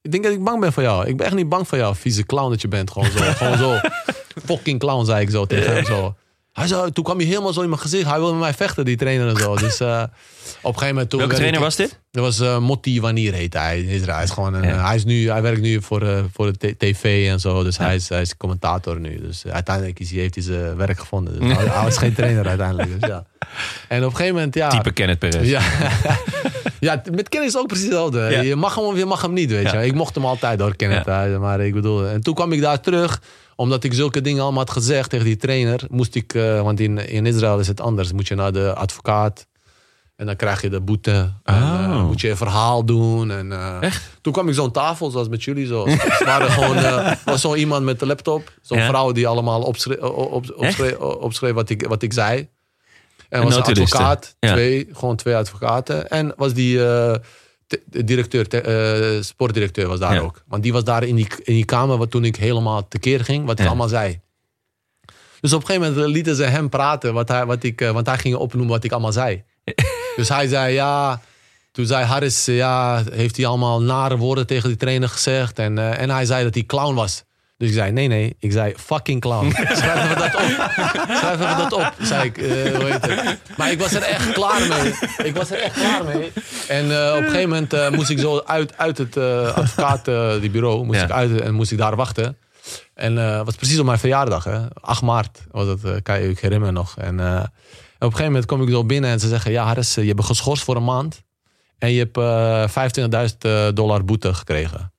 Ik denk dat ik bang ben voor jou. Ik ben echt niet bang voor jou, vieze clown dat je bent. Gewoon zo, gewoon zo. Fucking clown, zei ik zo tegen hem zo. Hij zei, toen kwam hij helemaal zo in mijn gezicht. Hij wilde met mij vechten, die trainer en zo. Dus eh, op een gegeven moment toen... Welke trainer ik- was dit? Dat was eh, Motti Wanneer heet hij. Hij, is gewoon een, hij, is nu, hij werkt nu voor, eh, voor de tv en zo. Dus hij, is, hij is commentator nu. Dus eh, uiteindelijk is hij, heeft hij zijn werk gevonden. Dus hij, hij was geen trainer uiteindelijk. Dus, ja. En op een gegeven moment, ja... Type Kenneth Perez. Ja, ja met Kenneth is ook precies hetzelfde. Je mag hem of je mag hem niet, weet je. Ik mocht hem altijd door Kenneth. hè, Maar ik bedoel... En toen kwam ik daar terug omdat ik zulke dingen allemaal had gezegd tegen die trainer. Moest ik... eh, want in, in Israël is het anders. Moet je naar de advocaat. En dan krijg je de boete. En, eh, Oh. moet je een verhaal doen. En, eh, Toen kwam ik zo'n tafel, zoals met jullie. Zo. Het waren gewoon, was zo iemand met de laptop. Zo'n Ja. vrouw die allemaal opschreef, op, opschreef, opschreef wat, ik, wat ik zei. En Een was een advocaat. Ja. Twee, gewoon twee advocaten. En was die directeur, te- eh, sportdirecteur was daar Ja. ook. Want die was daar in die, in die kamer wat toen ik helemaal tekeer ging. Wat ik Ja. allemaal zei. Dus op een gegeven moment lieten ze hem praten. Wat hij, wat ik, eh, want hij ging opnoemen wat ik allemaal zei. Dus hij zei ja. Toen zei Harris, ja, heeft hij allemaal nare woorden tegen die trainer gezegd. En, eh, en hij zei dat hij clown was. Dus ik zei, nee, nee. Ik zei, fucking clown. Schrijf even dat op. Schrijf even dat op, zei ik. eh, hoe heet het. Maar ik was er echt klaar mee. Ik was er echt klaar mee. En eh, op een gegeven moment eh, moest ik zo uit, uit het eh advocaat, eh, die bureau, moest Ja. ik uit en moest ik daar wachten. En het was precies op mijn verjaardag, hè. 8 maart was het, eh, kan je ik herinner me nog. En op een gegeven moment kom ik zo binnen en ze zeggen, ja Harris, je bent geschorst voor een maand. En je hebt eh 25.000 eh, dollar boete gekregen.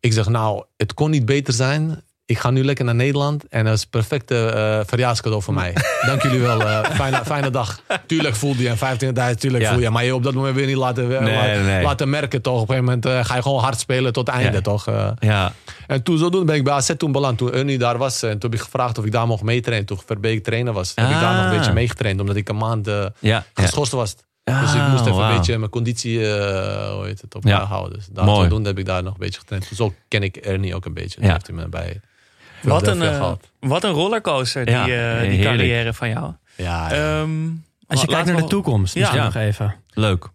Ik zeg, nou, het kon niet beter zijn. Ik ga nu lekker naar Nederland. En dat is een perfecte eh verjaarscadeau voor mij. Dank jullie wel. eh, fijne, fijne dag. Tuurlijk voelde je 25.000, tuurlijk Ja. voel je. Maar je op dat moment weer niet laten, Nee, laten, nee. laten merken toch. Op een gegeven moment eh, ga je gewoon hard spelen tot het einde Ja. toch. eh. Ja. En toen zodoende ben ik bij AZ toen beland. Toen Ernie daar was. En toen heb ik gevraagd of ik daar mocht meetrainen. Toen Verbeek trainer was. Heb ik daar nog een Ah. beetje meegetraind. Omdat ik een maand eh, Ja. ja. geschorst was. Dus ik moest even een beetje mijn conditie eh, hoe heet het, op Ja. houden. Dus zodoende heb ik daar nog een beetje getraind. Zo ken ik Ernie ook een beetje. Ja. Heeft hij me bij Wat een, eh, wat een rollercoaster, die, eh, die carrière van jou. Ja, ja. Ehm, Als je kijkt naar de toekomst, Ja. misschien Ja. nog even. Leuk.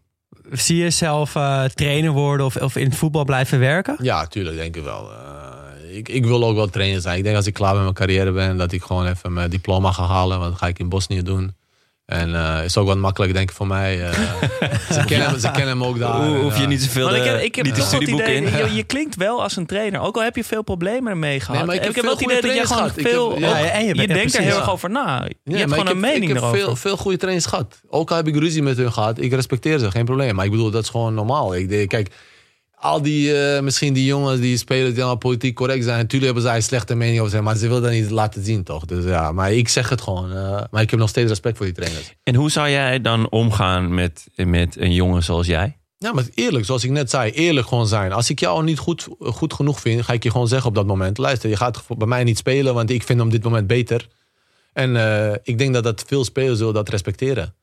Zie je zelf eh, trainer worden of, of in het voetbal blijven werken? Ja, tuurlijk, denk ik wel. Eh, ik, ik wil ook wel trainer zijn. Ik denk als ik klaar met mijn carrière ben, dat ik gewoon even mijn diploma ga halen. Want dat ga ik in Bosnië doen. En eh is ook wat makkelijk, denk ik, voor mij. eh. ze, kennen, hem- ze kennen hem ook daar. Hoe- hoef je eh, niet zoveel Want ik heb, ik heb niet toch het idee, in. je, je klinkt wel als een trainer. Ook al heb je veel problemen ermee gehad. Nee, maar ik heb wel veel het idee dat je gewoon veel... heb- ja, ook- en je je, bent- ja, denkt er heel erg over na. Je Ja, hebt gewoon ik een heb, mening ik heb erover. veel, veel goede trainers gehad. Ook al heb ik ruzie met hun gehad. Ik respecteer ze, geen probleem. Maar ik bedoel, dat is gewoon normaal. Ik, denk, kijk, al die, eh, misschien die jongens die spelen die allemaal politiek correct zijn. Natuurlijk hebben zij een slechte mening over zijn. Maar ze willen dat niet laten zien, toch? Dus ja, maar ik zeg het gewoon. eh, maar ik heb nog steeds respect voor die trainers. En hoe zou jij dan omgaan met, met een jongen zoals jij? Ja, maar eerlijk, zoals ik net zei, eerlijk gewoon zijn. Als ik jou niet goed, goed genoeg vind, ga ik je gewoon zeggen op dat moment. Luister, je gaat bij mij niet spelen, want ik vind hem op dit moment beter. En eh, ik denk dat, dat veel spelers zullen dat respecteren.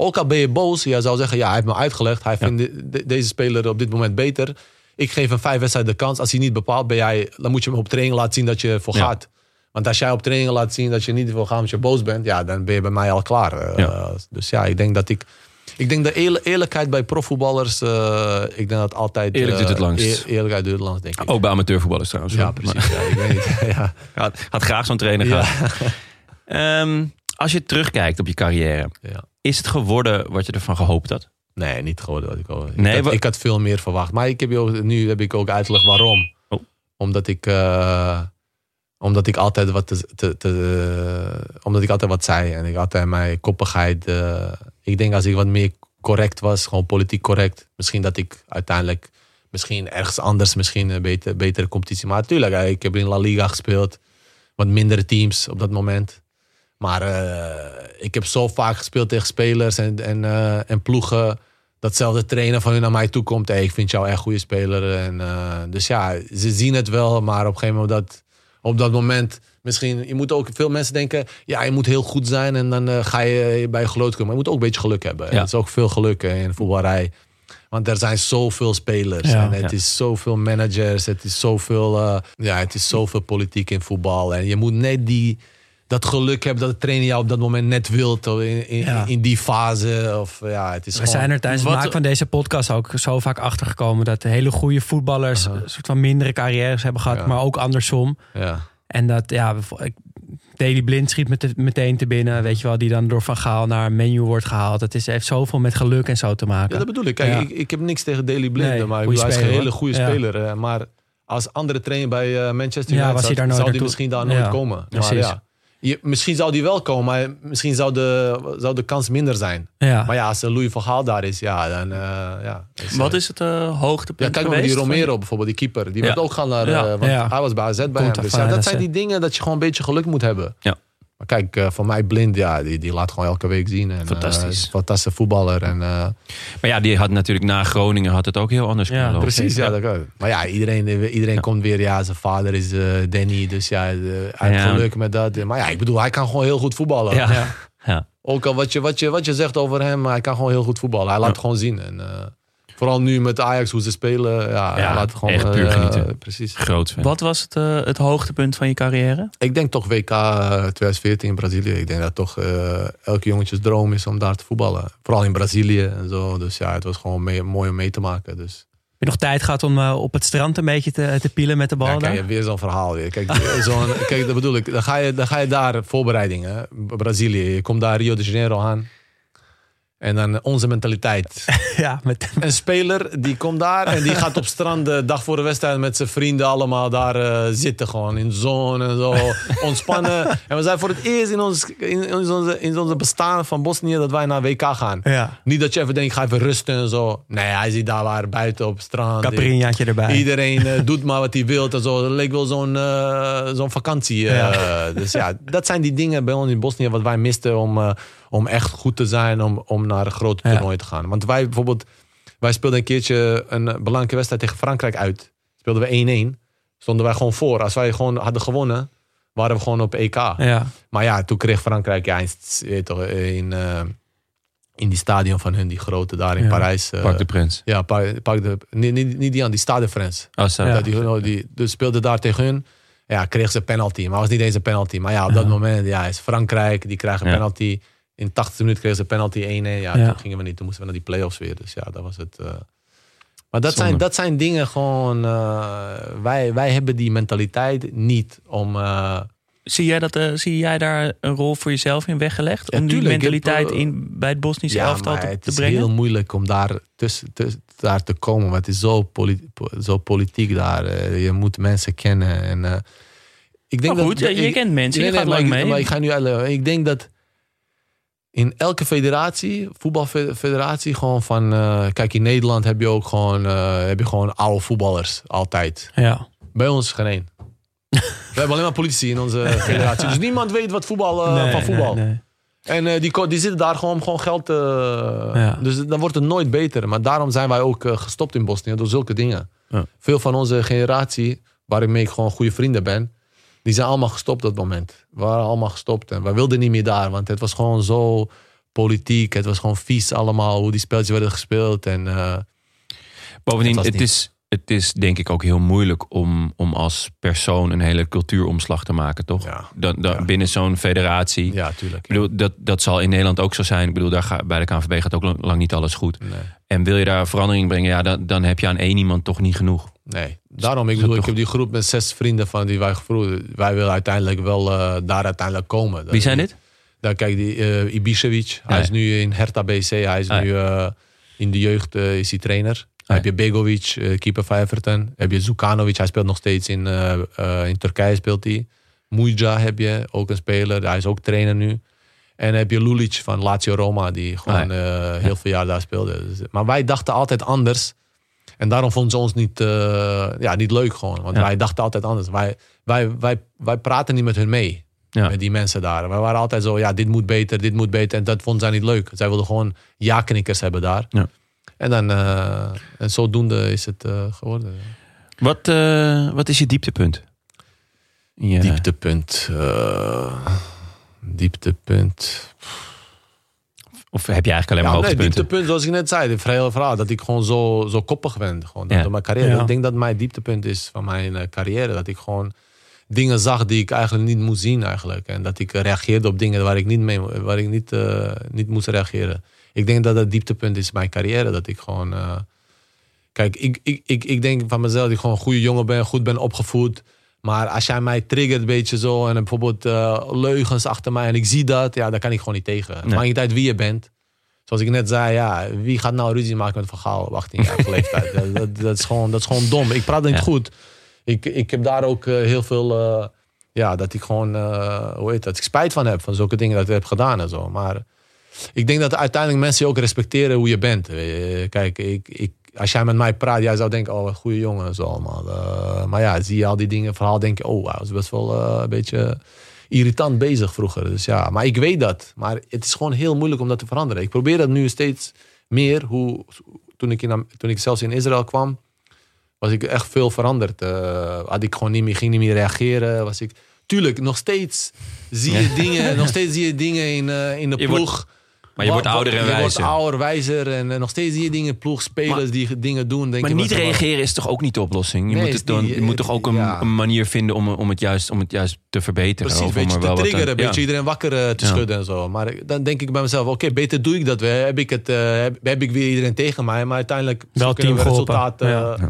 Ook al ben je boos, jij zou zeggen, ja, hij heeft me uitgelegd. Hij vindt de- de- deze speler op dit moment beter. Ik geef hem vijf wedstrijden de kans. Als hij niet bepaalt, ben jij, dan moet je hem op training laten zien dat je ervoor Ja. gaat. Want als jij op training laat zien dat je niet wil gaan omdat je boos bent, ja, dan ben je bij mij al klaar. Eh. Dus ja, ik denk dat ik. Ik denk de eerlijk- eerlijkheid bij profvoetballers, eh, ik denk dat altijd. Eerlijk eh, duurt het langst. eer- eerlijkheid duurt het langst, denk ik. Ook bij amateurvoetballers trouwens. ja, precies. Ja, ik weet niet. ja. Had, had graag zo'n trainer gehad. Als je terugkijkt op je carrière, Ja. Is het geworden wat je ervan gehoopt had? Nee, niet geworden wat ik. Nee, ik, had, ik had veel meer verwacht. Maar ik heb ook, nu heb ik ook uitgelegd waarom. Oh. Omdat ik, eh, omdat ik altijd wat te, te, te- omdat ik altijd wat zei en ik altijd mijn koppigheid. eh, ik denk als ik wat meer correct was, gewoon politiek correct, misschien dat ik uiteindelijk misschien ergens anders, misschien een beter, betere competitie. Maar natuurlijk, eh, ik heb in La Liga gespeeld, wat mindere teams op dat moment. Maar eh, ik heb zo vaak gespeeld tegen spelers en, en, eh, en ploegen. Datzelfde trainer van hun naar mij toe komt. Hey, ik vind jou echt een goede speler. En, eh, dus ja, ze zien het wel. Maar op een gegeven moment, dat, op dat moment... Misschien, je moet ook, veel mensen denken... Ja, je moet heel goed zijn en dan ga je bij je geloof komen. Maar je moet ook een beetje geluk hebben. Ja. Het is ook veel geluk in de voetballerij. Want er zijn zoveel spelers. Ja. en het Ja. is zoveel managers. Het is zoveel, eh, ja, het is zoveel politiek in voetbal. En je moet net die, dat geluk hebben dat de trainer jou op dat moment net wilt. In, in, Ja. in die fase. Of, ja, het is We gewoon, zijn er tijdens het maken van deze podcast ook zo vaak achtergekomen dat hele goede voetballers een soort van mindere carrières hebben gehad, Ja. maar ook andersom. Ja. En dat, ja, ik Daily Blind schiet met meteen te binnen. Weet je wel, die dan door Van Gaal naar een menu wordt gehaald. Het is, heeft zoveel met geluk en zo te maken. Ja, dat bedoel ik. Kijk, Ja. ik, ik heb niks tegen Daily Blind, Nee, maar hij is een hele goede speler. maar als andere trainer bij eh, Manchester Ja, United was hij zat, daar nooit zou hij misschien daar nooit komen. Maar precies. ja, je, misschien zou die wel komen, maar misschien zou de, zou de kans minder zijn. ja. Maar ja, als Louis van Gaal daar is, ja, dan... eh, ja, is, Wat eh, is het eh, hoogtepunt ja, kijk maar die van- Romero bijvoorbeeld, die keeper. Die Ja. werd ook gaan naar... Ja. eh, want Ja. hij was bij AZ bij Komt hem. Dus dat zijn die dingen dat je gewoon een beetje geluk moet hebben. Ja. Maar kijk, eh, voor mij Blind, ja, die, die laat gewoon elke week zien. En, Fantastisch. is een fantastische voetballer. En, eh, Maar ja, die had natuurlijk na Groningen had het ook heel anders Ja, kunnen lopen. Precies, ja. Dat. Maar ja, iedereen, iedereen Ja. komt weer, ja, zijn vader is Danny, dus ja, hij heeft Ja. geluk met dat. Maar ja, ik bedoel, hij kan gewoon heel goed voetballen. Ja. Ja. Ja. Ook al wat je, wat, je, wat je zegt over hem, hij kan gewoon heel goed voetballen. Hij laat het gewoon zien. En, vooral nu met Ajax, hoe ze spelen, ja, hij laat het gewoon... echt puur eh, genieten. precies. Groot fan. Wat was het, eh, het hoogtepunt van je carrière? Ik denk toch WK eh, 2014 in Brazilië. Ik denk dat toch eh, elke jongetjes droom is om daar te voetballen. Vooral in Brazilië en zo. Dus ja, het was gewoon mee- mooi om mee te maken. Dus Heb je nog tijd gehad om eh, op het strand een beetje te, te pielen met de bal Ja, kijk, weer zo'n verhaal weer. Kijk, zo'n, kijk, dat bedoel ik. Dan ga je, dan ga je daar voorbereidingen. Brazilië. Je komt daar Rio de Janeiro aan. En dan onze mentaliteit. Ja, met, Een speler die komt daar en die gaat op strand de dag voor de wedstrijd met zijn vrienden allemaal daar eh, zitten. Gewoon in zon en zo. Ontspannen. En we zijn voor het eerst in ons, in, in onze, in onze bestaan van Bosnië dat wij naar WK gaan. ja, Niet dat je even denkt, ga even rusten en zo. Nee, hij zit daar waar buiten op strand. Caprinjaatje erbij. Iedereen eh, doet maar wat hij wil en zo. Dat leek wel zo'n eh, zo'n vakantie. Dus ja, dat zijn die dingen bij ons in Bosnië wat wij misten om, om echt goed te zijn, om, om naar een grote Ja. toernooi te gaan. Want wij bijvoorbeeld, wij speelden een keertje een belangrijke wedstrijd tegen Frankrijk uit. Speelden we 1-1. Stonden wij gewoon voor. Als wij gewoon hadden gewonnen, waren we gewoon op EK. Ja, Maar ja, toen kreeg Frankrijk ja, in, in, eh, in die stadion van hun, die grote daar in Ja. Parijs. eh, Park de Prins. ja, Park, Park de, niet, niet, niet die aan die Stade de France. Oh, zo. Ja. Dat die, die, dus speelde daar tegen hun. Ja, kreeg ze penalty. Maar het was niet eens een penalty. Maar ja, op dat moment ja, is Frankrijk. Die krijgen penalty. In 80 minuten kregen ze penalty 1-1. Ja, Ja. toen gingen we niet. Toen moesten we naar die play-offs weer. Dus ja, dat was het. eh. Maar dat Zonde. zijn, dat zijn dingen gewoon... eh, wij, wij hebben die mentaliteit niet om... eh, Zie jij, dat, eh, zie jij daar een rol voor jezelf in weggelegd? Ja, om die tuurlijk. Mentaliteit in, bij het Bosnische elftal maar te, het te is brengen? heel moeilijk om daar, tussen, tussen- daar te komen. Want het is zo, zo politiek daar. je moet mensen kennen. En, eh, ik denk Maar goed, dat, je- je ik- kent mensen, je Nee, gaat nee, lang maar ik- mee. Maar ik ga nu uitleggen. Ik denk dat in elke federatie, voetbalfederatie, gewoon van... eh, kijk, in Nederland heb je ook gewoon, eh, heb je gewoon oude voetballers. Altijd. ja. Bij ons geen één. We hebben alleen maar politici in onze federatie. Dus niemand weet wat voetbal, eh, Nee, van voetbal. nee, nee. En die, die zitten daar gewoon om gewoon geld te... Ja. Dus dan wordt het nooit beter. Maar daarom zijn wij ook gestopt in Bosnië door zulke dingen. Ja. Veel van onze generatie, waarmee ik gewoon goede vrienden ben... die zijn allemaal gestopt op dat moment. We waren allemaal gestopt. En wij wilden niet meer daar. Want het was gewoon zo politiek. Het was gewoon vies allemaal. Hoe die spelletjes werden gespeeld. En eh, Bovendien, Het is, het is denk ik ook heel moeilijk om, om als persoon een hele cultuuromslag te maken, toch? Ja. Dan, dan, Ja. Binnen zo'n federatie. ja, tuurlijk. Ik bedoel, dat, dat zal in Nederland ook zo zijn. Ik bedoel, daar ga, bij de KNVB gaat ook lang, lang niet alles goed. Nee. En wil je daar verandering brengen, ja, dan, dan heb je aan één iemand toch niet genoeg. Nee, daarom, ik bedoel, ik heb die groep met zes vrienden van die wij gevoerd. Wij willen uiteindelijk wel eh, daar uiteindelijk komen. Wie zijn dit? Daar kijk, die eh Ibišević. Hij is nu in Hertha BC. Hij is Ah, nu eh, in de jeugd is hij trainer. Dan heb je Begovic, eh, keeper van Everton. Heb je Zukanovic, hij speelt nog steeds in, eh, eh, in Turkije. Speelt hij. Muja heb je, ook een speler. Hij is ook trainer nu. En heb je Lulic van Lazio Roma, die gewoon Ah, heel veel jaar daar speelde. Dus, maar wij dachten altijd anders. En daarom vonden ze ons niet, ja, niet leuk gewoon. Want Ja. wij dachten altijd anders. Wij, wij, wij, wij praten niet met hun mee. Ja. Met die mensen daar. Wij waren altijd zo, ja, dit moet beter, dit moet beter. En dat vonden zij niet leuk. Zij wilden gewoon ja-knikkers hebben daar. En, dan, eh, en zodoende is het eh, geworden. Wat, eh, wat is je dieptepunt? Ja. Dieptepunt. eh, dieptepunt. Of heb je eigenlijk alleen maar Ja, nee, dieptepunt, zoals ik net zei, het hele verhaal. Dat ik gewoon zo, zo koppig ben. Gewoon, Ja. door mijn carrière. Ja. Ik denk dat mijn dieptepunt is van mijn carrière. Dat ik gewoon dingen zag die ik eigenlijk niet moest zien eigenlijk. En dat ik reageerde op dingen waar ik niet, mee, waar ik niet, eh, niet moest reageren. Ik denk dat dat dieptepunt is in mijn carrière. Dat ik gewoon... eh, kijk, ik, ik, ik, ik denk van mezelf dat ik gewoon een goede jongen ben. Goed ben opgevoed. Maar als jij mij triggert een beetje zo en bijvoorbeeld eh, leugens achter mij en ik zie dat, ja, daar kan ik gewoon niet tegen. Het Nee. maakt niet uit wie je bent. Zoals ik net zei, ja, wie gaat nou ruzie maken met Van Gaal op 18-jarige leeftijd? Dat, dat, dat, is gewoon, dat is gewoon dom. Ik praat niet Ja. goed. Ik, ik heb daar ook eh, heel veel, ja, dat ik gewoon, hoe heet dat, ik spijt van heb, van zulke dingen dat ik heb gedaan en zo. Maar ik denk dat uiteindelijk mensen je ook respecteren hoe je bent. Eh, Kijk, ik, ik, als jij met mij praat, jij zou denken, oh, een goede jongen en zo allemaal. Eh, maar ja, zie je al die dingen, verhaal, denk je, oh, hij was best wel eh, een beetje irritant bezig vroeger. Dus ja, maar ik weet dat. Maar het is gewoon heel moeilijk om dat te veranderen. Ik probeer dat nu steeds meer. Hoe, toen, ik in, toen ik zelfs in Israël kwam, was ik echt veel veranderd. Had ik gewoon niet meer, ging niet meer reageren. Was ik, tuurlijk, nog steeds zie je dingen, nog steeds zie je dingen in, in de Je ploeg. wordt- Maar je wordt ouder en je wijzer. wordt ouder, wijzer. En nog steeds zie je dingen, ploegspelers die dingen doen. Denk Maar je niet reageren is toch ook niet de oplossing? Je, Nee, moet, het dan, niet- je moet toch ook een, ja. een manier vinden om, om, het juist, om het juist te verbeteren? Precies, of een om beetje te triggeren, een ja. beetje iedereen wakker eh, te Ja. schudden en zo. Maar dan denk ik bij mezelf, oké, beter doe ik dat weer. Heb ik, het, eh, heb, heb ik weer iedereen tegen mij. Maar uiteindelijk Wel kunnen we team geholpen. resultaat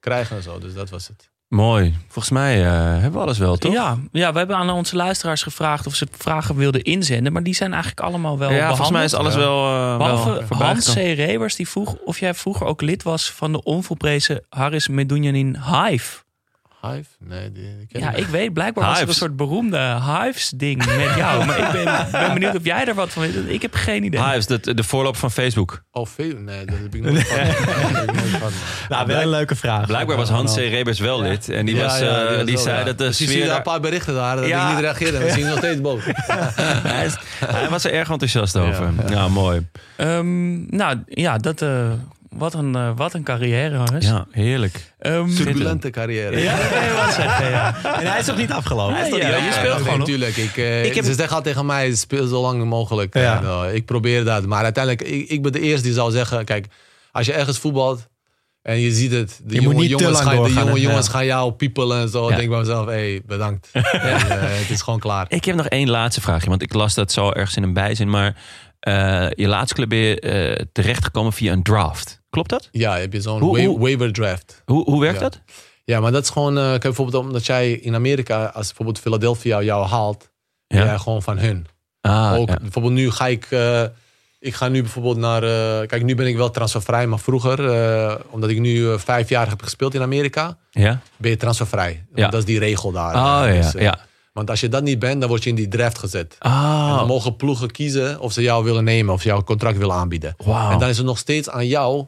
krijgen en zo. Dus dat was het. Mooi. Volgens mij eh, hebben we alles wel, toch? Ja, ja, we hebben aan onze luisteraars gevraagd of ze vragen wilden inzenden. Maar die zijn eigenlijk allemaal wel Ja, behandeld. volgens mij is alles wel, eh Behalve wel Hans C. Rebers, die vroeg of jij vroeger ook lid was van de onvolprezen Haris Medunjanin Hive. Hive? Nee, die, die ken Ja, ik ik weet, blijkbaar was er een soort beroemde Hives-ding met jou. Maar ik ben, ben benieuwd of jij er wat van weet. Ik heb geen idee. Hives, de, de voorloop van Facebook. Oh, veel? Nee, dat heb ik nooit van. Nee, dat heb ik nooit van. Nou, wel een leuke vraag. Blijkbaar was Hans C. Rebers wel lid. En die, Ja, was, ja, eh, was die wel, zei ja. dat de zie sfeer... je daar daar- een paar berichten daar dat Ja. ik niet reageerde. Dan zie je nog steeds boos. hij, is- hij was er erg enthousiast over. Ja, mooi. Ehm, nou ja, dat, eh, wat, een, eh, wat een carrière, Hannes. Ja, heerlijk. Ehm, Turbulente carrière. ja, zeggen. En hij is nog niet afgelopen. Nee, ja, je speelt Ja, gewoon nee, nog. Tuurlijk. Ik, eh, Ik heb- Ze zeggen altijd tegen mij, speel zo lang mogelijk. Ja. En, eh, ik probeer dat. Maar uiteindelijk, ik, ik ben de eerste die zou zeggen... Kijk, als je ergens voetbalt en je ziet het... De Je moet jonge niet jongens, gaan, de jonge jongens Ja. gaan jou piepelen en zo. Ja. Dan denk ik bij mezelf, hé, hey, bedankt. En, eh, het is gewoon klaar. Ik heb nog één laatste vraagje. Want ik las dat zo ergens in een bijzin. Maar eh, je laatste club ben je terechtgekomen via een draft. Klopt dat? Ja, heb je zo'n wa- waiver draft. Hoe, hoe werkt Ja. dat? Ja, maar dat is gewoon... eh, kijk, bijvoorbeeld omdat jij in Amerika... Als bijvoorbeeld Philadelphia jou haalt... Ja. ben jij gewoon van hun. Ah, ook ja. bijvoorbeeld nu ga ik. eh, ik ga nu bijvoorbeeld naar. eh, kijk, nu ben ik wel transfervrij, maar vroeger, omdat ik nu vijf jaar heb gespeeld in Amerika, ja? ben je transfervrij. Ja. Dat is die regel daar. Ja, dus, eh, ja. Want als je dat niet bent, dan word je in die draft gezet. En Ah, dan mogen ploegen kiezen of ze jou willen nemen, of ze jouw contract willen aanbieden. wauw. En dan is het nog steeds aan jou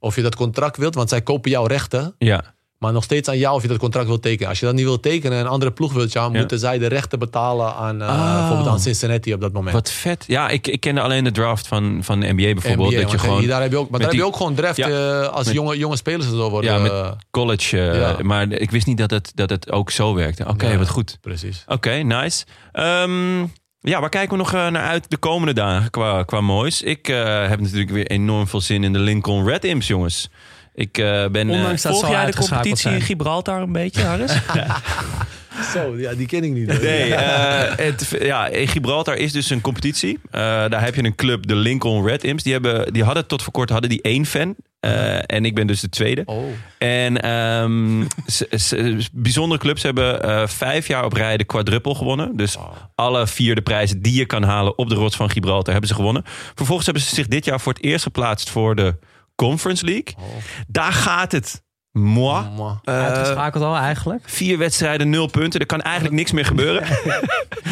of je dat contract wilt, want zij kopen jouw rechten. Ja. Maar nog steeds aan jou of je dat contract wilt tekenen. Als je dat niet wilt tekenen en een andere ploeg wilt Ja. moeten zij de rechten betalen aan, eh, Oh. bijvoorbeeld aan Cincinnati op dat moment. Wat vet. Ja, ik, ik kende alleen de draft van, van de NBA bijvoorbeeld. NBA, dat je gewoon daar heb je ook, maar daar heb je ook gewoon draft Ja, eh, als met- jonge, jonge spelers zo worden. Ja, met- eh, college. Ja. Maar ik wist niet dat het, dat het ook zo werkte. Oké, wat goed. precies. Oké, nice. Ehm, ja, waar kijken we nog eh, naar uit de komende dagen qua, qua moois? Ik eh, heb natuurlijk weer enorm veel zin in de Lincoln Red Imps, jongens. Ik eh, ben... eh, Ondanks dat Volg zal jij de competitie in. Gibraltar een beetje, Harris? Zo, ja, die ken ik niet. Nee, eh, het, ja, in Gibraltar is dus een competitie. Eh, daar heb je een club, de Lincoln Red Imps. Die, hebben, die hadden tot voor kort hadden die één fan. Eh, en ik ben dus de tweede. Oh, En ehm, bijzondere clubs hebben eh, vijf jaar op rij de quadruple gewonnen. Dus alle vier de prijzen die je kan halen op de rots van Gibraltar hebben ze gewonnen. Vervolgens hebben ze zich dit jaar voor het eerst geplaatst voor de Conference League. Daar gaat het. Moi. Eh, Uitgeschakeld al eigenlijk. vier wedstrijden, nul punten. Er kan eigenlijk niks meer gebeuren.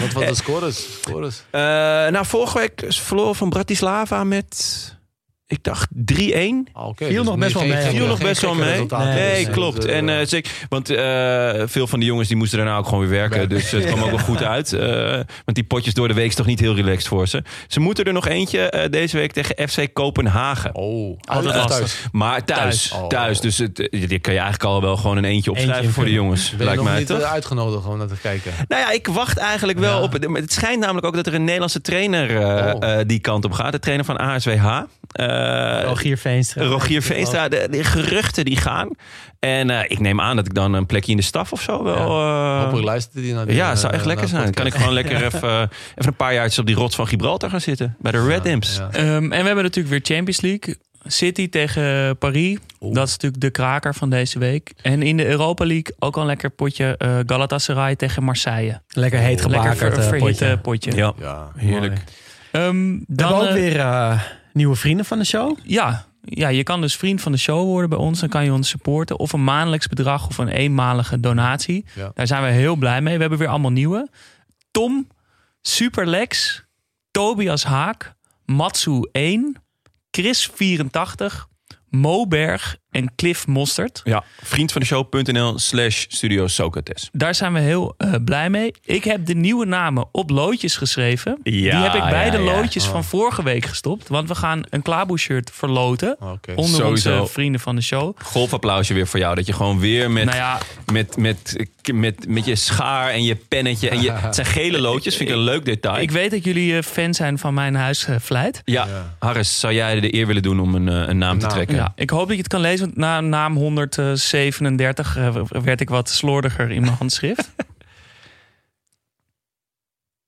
Wat was de scores? scores? Eh, nou, vorige week verloren van Bratislava met, ik dacht 3-1. Ah, oké, Viel dus nog best wel mee. Viel nog best wel mee. Nee, Dus, klopt. eh, En, eh, zeker, want eh, veel van die jongens die moesten daarna ook gewoon weer werken. Dus het kwam ook wel goed uit. Eh, want die potjes door de week is toch niet heel relaxed voor ze. Ze moeten er nog eentje eh, deze week tegen FC Kopenhagen. Oh, Altijd uit- lastig. thuis. Maar thuis. Thuis. Thuis. Oh. Dus het, die kan je eigenlijk al wel gewoon een eentje opschrijven Eentje voor de jongens. Ben je lijkt nog mij niet toch? uitgenodigd om naar te kijken? Nou ja, ik wacht eigenlijk wel Ja. op. het- Het schijnt namelijk ook dat er een Nederlandse trainer eh, Oh. eh, die kant op gaat. De trainer van ASWH. Eh, Rogier Veenstra. Rogier Veenstra, de, de geruchten die gaan. En eh, ik neem aan dat ik dan een plekje in de staf of zo wel... eh, Hopelijk luistert hij naar die ja, het zou echt lekker zijn. Dan kan ik gewoon lekker even, even een paar jaartjes op die rots van Gibraltar gaan zitten. Bij de Red Imps. Ja. Ehm, en we hebben natuurlijk weer Champions League. City tegen Paris. Dat is natuurlijk de kraker van deze week. En in de Europa League ook al een lekker potje eh, Galatasaray tegen Marseille. Lekker heet Lekker gebakerd ver, eh, verhitte potje. potje. Ja, Ja. heerlijk. Ehm, We dan hebben ook weer eh, nieuwe vrienden van de show. Ja, ja, je kan dus vriend van de show worden bij ons. Dan kan je ons supporten. Of een maandelijks bedrag of een eenmalige donatie. Ja. Daar zijn we heel blij mee. We hebben weer allemaal nieuwe. Tom, Superlex, Tobias Haak, Matsu 1, Chris 84, Moberg en Cliff Mostert. Ja, vriendvandeshow.nl slash studio Socrates. Daar zijn we heel eh, blij mee. Ik heb de nieuwe namen op loodjes geschreven. Ja, Die heb ik bij ja, de ja. loodjes van vorige week gestopt. Want we gaan een Klaboe shirt verloten. Onder Sowieso. onze vrienden van de show. Golfapplausje weer voor jou. Dat je gewoon weer met, Nou ja, met, met, met, met je schaar en je pennetje. En je, het zijn gele loodjes, vind ik een leuk detail. ik weet dat jullie eh, fan zijn van mijn huisvlijt. ja, Ja. Harris, zou jij de eer willen doen om een, eh, een naam te trekken? Ja, ik hoop dat je het kan lezen. Na naam 137 eh, werd ik wat slordiger in mijn handschrift.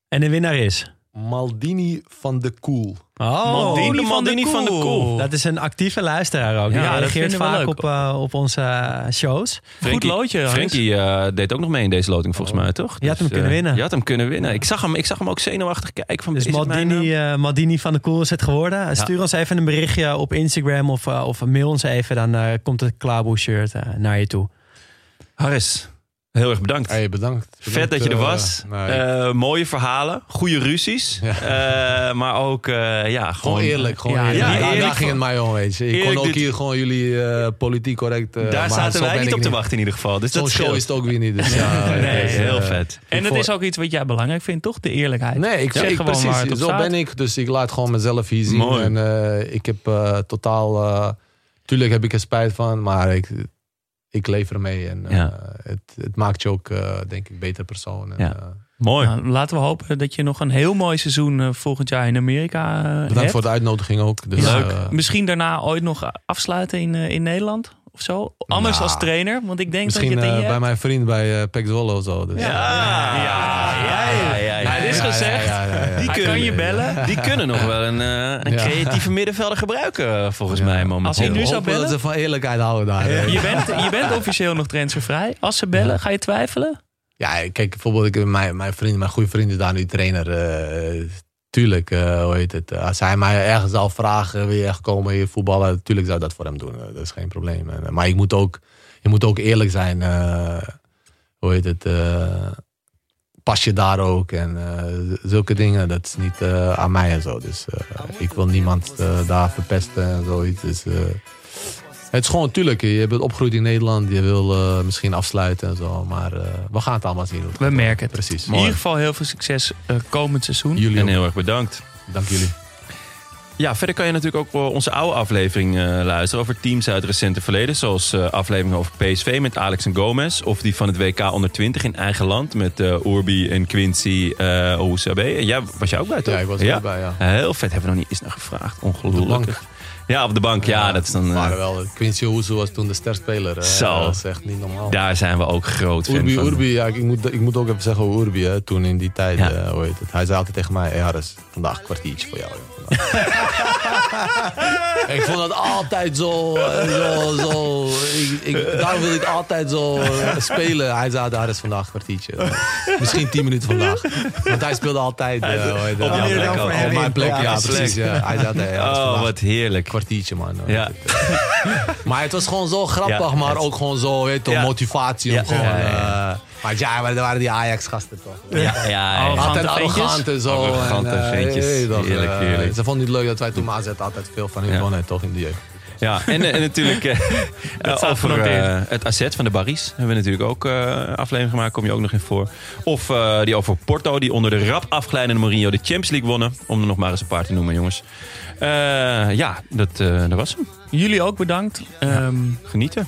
En de winnaar is... Maldini van de Koel. Oh, Maldini de Maldini van de Koel. Dat is een actieve luisteraar ook. Ja, reageert vaak op, eh, op onze eh, shows. Goed loodje. Hans. Frenkie eh, deed ook nog mee in deze loting volgens mij, toch? Je had hem Dus, kunnen eh, winnen. Je had hem kunnen winnen. Ik zag hem, ik zag hem ook zenuwachtig kijken. Van, Dus Maldini, eh, Maldini van de Koel is het geworden. Stuur ons even een berichtje op Instagram of, of mail ons even. Dan eh, komt het Klaarboe shirt naar je toe. Harris, heel erg bedankt. Hey, bedankt. Vet dat je er eh, was. nee, Eh, mooie verhalen, goede ruzies. Eh, maar ook, eh, ja, gewoon... gewoon eerlijk. Gewoon Ja, eerlijk. ja, daar, eerlijk daar ging het mij om, weet je. Ik Eerlijk, kon ook dit- hier gewoon jullie eh, politiek correct... eh, Daar maar zaten wij niet op te wachten in ieder geval. Dus Zo'n dat show is het ook weer niet. Dus ja, Nee, dus, heel eh, vet. En dat is ook iets wat jij belangrijk vindt, toch? De eerlijkheid. Nee, ik Zeg gewoon waar precies. het op Zo staat. ben ik. Dus ik laat gewoon mezelf hier zien. Mooi. En eh, ik heb eh, totaal... eh, tuurlijk heb ik er spijt van, maar ik, ik leef ermee. En eh, Ja. het, het maakt je ook, eh, denk ik, beter persoon. En, Ja. eh, Mooi. Nou, laten we hopen dat je nog een heel mooi seizoen volgend jaar in Amerika eh, bedankt hebt. voor de uitnodiging ook. Dus, Leuk. Misschien daarna ooit nog afsluiten in, in Nederland of zo. Anders Nou, als trainer, want ik denk misschien dat je het in je bij hebt. mijn vriend bij uh, Pek Zwolle of zo. Dus, Ja, ja, ja, ja. Die Hij kunnen- kan je bellen. Die kunnen nog wel een, eh, een Ja. creatieve middenvelder gebruiken, volgens Ja. mij momenteel. Als hij nu zou bellen? ze van eerlijkheid houden daar. Je bent, je bent officieel nog transfervrij. Als ze bellen, ga je twijfelen? Ja, kijk, bijvoorbeeld ik, mijn, mijn vriend, mijn goede vriend is daar nu trainer. eh, tuurlijk, eh, hoe heet het? Als hij mij ergens al vragen, wil je echt komen hier voetballen? Tuurlijk zou ik dat voor hem doen. dat is geen probleem. Maar ik moet ook, je moet ook eerlijk zijn. eh, hoe heet het? Pas je daar ook? En eh, zulke dingen, dat is niet eh, aan mij en zo. Dus eh, ik wil niemand daar verpesten en zoiets. Dus, eh, het is gewoon, natuurlijk, je bent opgegroeid in Nederland. Je wil eh, misschien afsluiten en zo. Maar eh, we gaan het allemaal zien. We merken het. Precies. In ieder geval heel veel succes eh, komend seizoen. Jullie En ook. heel erg bedankt. Dank jullie. Ja, verder kan je natuurlijk ook eh, onze oude aflevering eh, luisteren over teams uit het recente verleden. Zoals eh afleveringen over PSV met Alex en Gomez. Of die van het WK onder 20 in eigen land met eh Urbi en Quincy uh, Ousabe. En jij was jij ook bij toch? Ja, ik was er ook bij, ja. Heel vet, hebben we nog niet eens naar gevraagd. Ongelooflijk. Ja, op de bank. Ja, dat is dan... Maar wel, Quincy Oezo was toen de sterspeler. Zo. Dat is echt niet normaal. daar zijn we ook groot fan Urbi, van. Urbi, ja, ik, moet, ik moet ook even zeggen Urbi, hè, toen in die tijd, Ja. hoe heet het. Hij zei altijd tegen mij, hey Harris, vandaag een kwartiertje voor jou. joh, vandaag." ik vond dat altijd zo, eh, zo, zo ik, ik, daarom wil ik altijd zo eh, spelen. Hij zei, Harris, vandaag een kwartiertje. Misschien tien minuten vandaag. Want hij speelde altijd, eh, heet het, Op jouw plek op mijn plek, ja, Ja, precies. Ja. Hij zei, hey, Harris, Oh, wat heerlijk. kwartiertje, man. Ja. Maar het was gewoon zo grappig, maar ook gewoon zo, weet motivatie Ja, om gewoon... eh, maar ja, maar dat waren die Ajax-gasten toch. Ja, ja, ja. Altijd arrogant en zo. Arrogante en, eh, ventjes. Heerlijk, eh, heerlijk. Ze vonden het leuk dat wij toen AZ altijd veel van hun Ja. wonnen, toch, in de jeugd. Ja, en, en natuurlijk eh, over eh, het asset van de Barries. Hebben we natuurlijk ook eh, een aflevering gemaakt. Kom je ook nog in voor. Of eh, die over Porto, die onder de rap afglijdende Mourinho de Champions League wonnen. Om er nog maar eens een paar te noemen, jongens. Eh, ja, dat, eh, dat was hem. Jullie ook bedankt. Ehm, Genieten.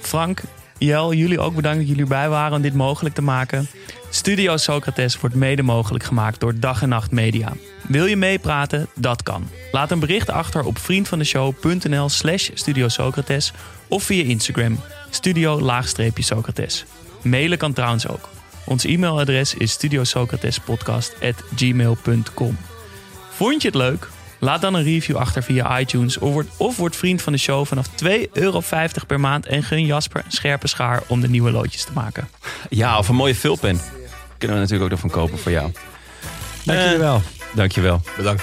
Frank, Jel, jullie ook bedankt dat jullie erbij waren om dit mogelijk te maken. Studio Socrates wordt mede mogelijk gemaakt door Dag en Nacht Media. Wil je meepraten? Dat kan. Laat een bericht achter op vriendvandeshow.nl slash Studio Socrates of via Instagram studio-socrates. Mailen kan trouwens ook. Ons e-mailadres is studiosocratespodcast.gmail.com Vond je het leuk? Laat dan een review achter via iTunes of word, of word vriend van de show vanaf 2,50 euro per maand en gun Jasper een scherpe schaar om de nieuwe loodjes te maken. Ja, of een mooie vulpen. Kunnen we natuurlijk ook nog van kopen voor jou. Dank Eh, jullie wel. Dankjewel. Bedankt.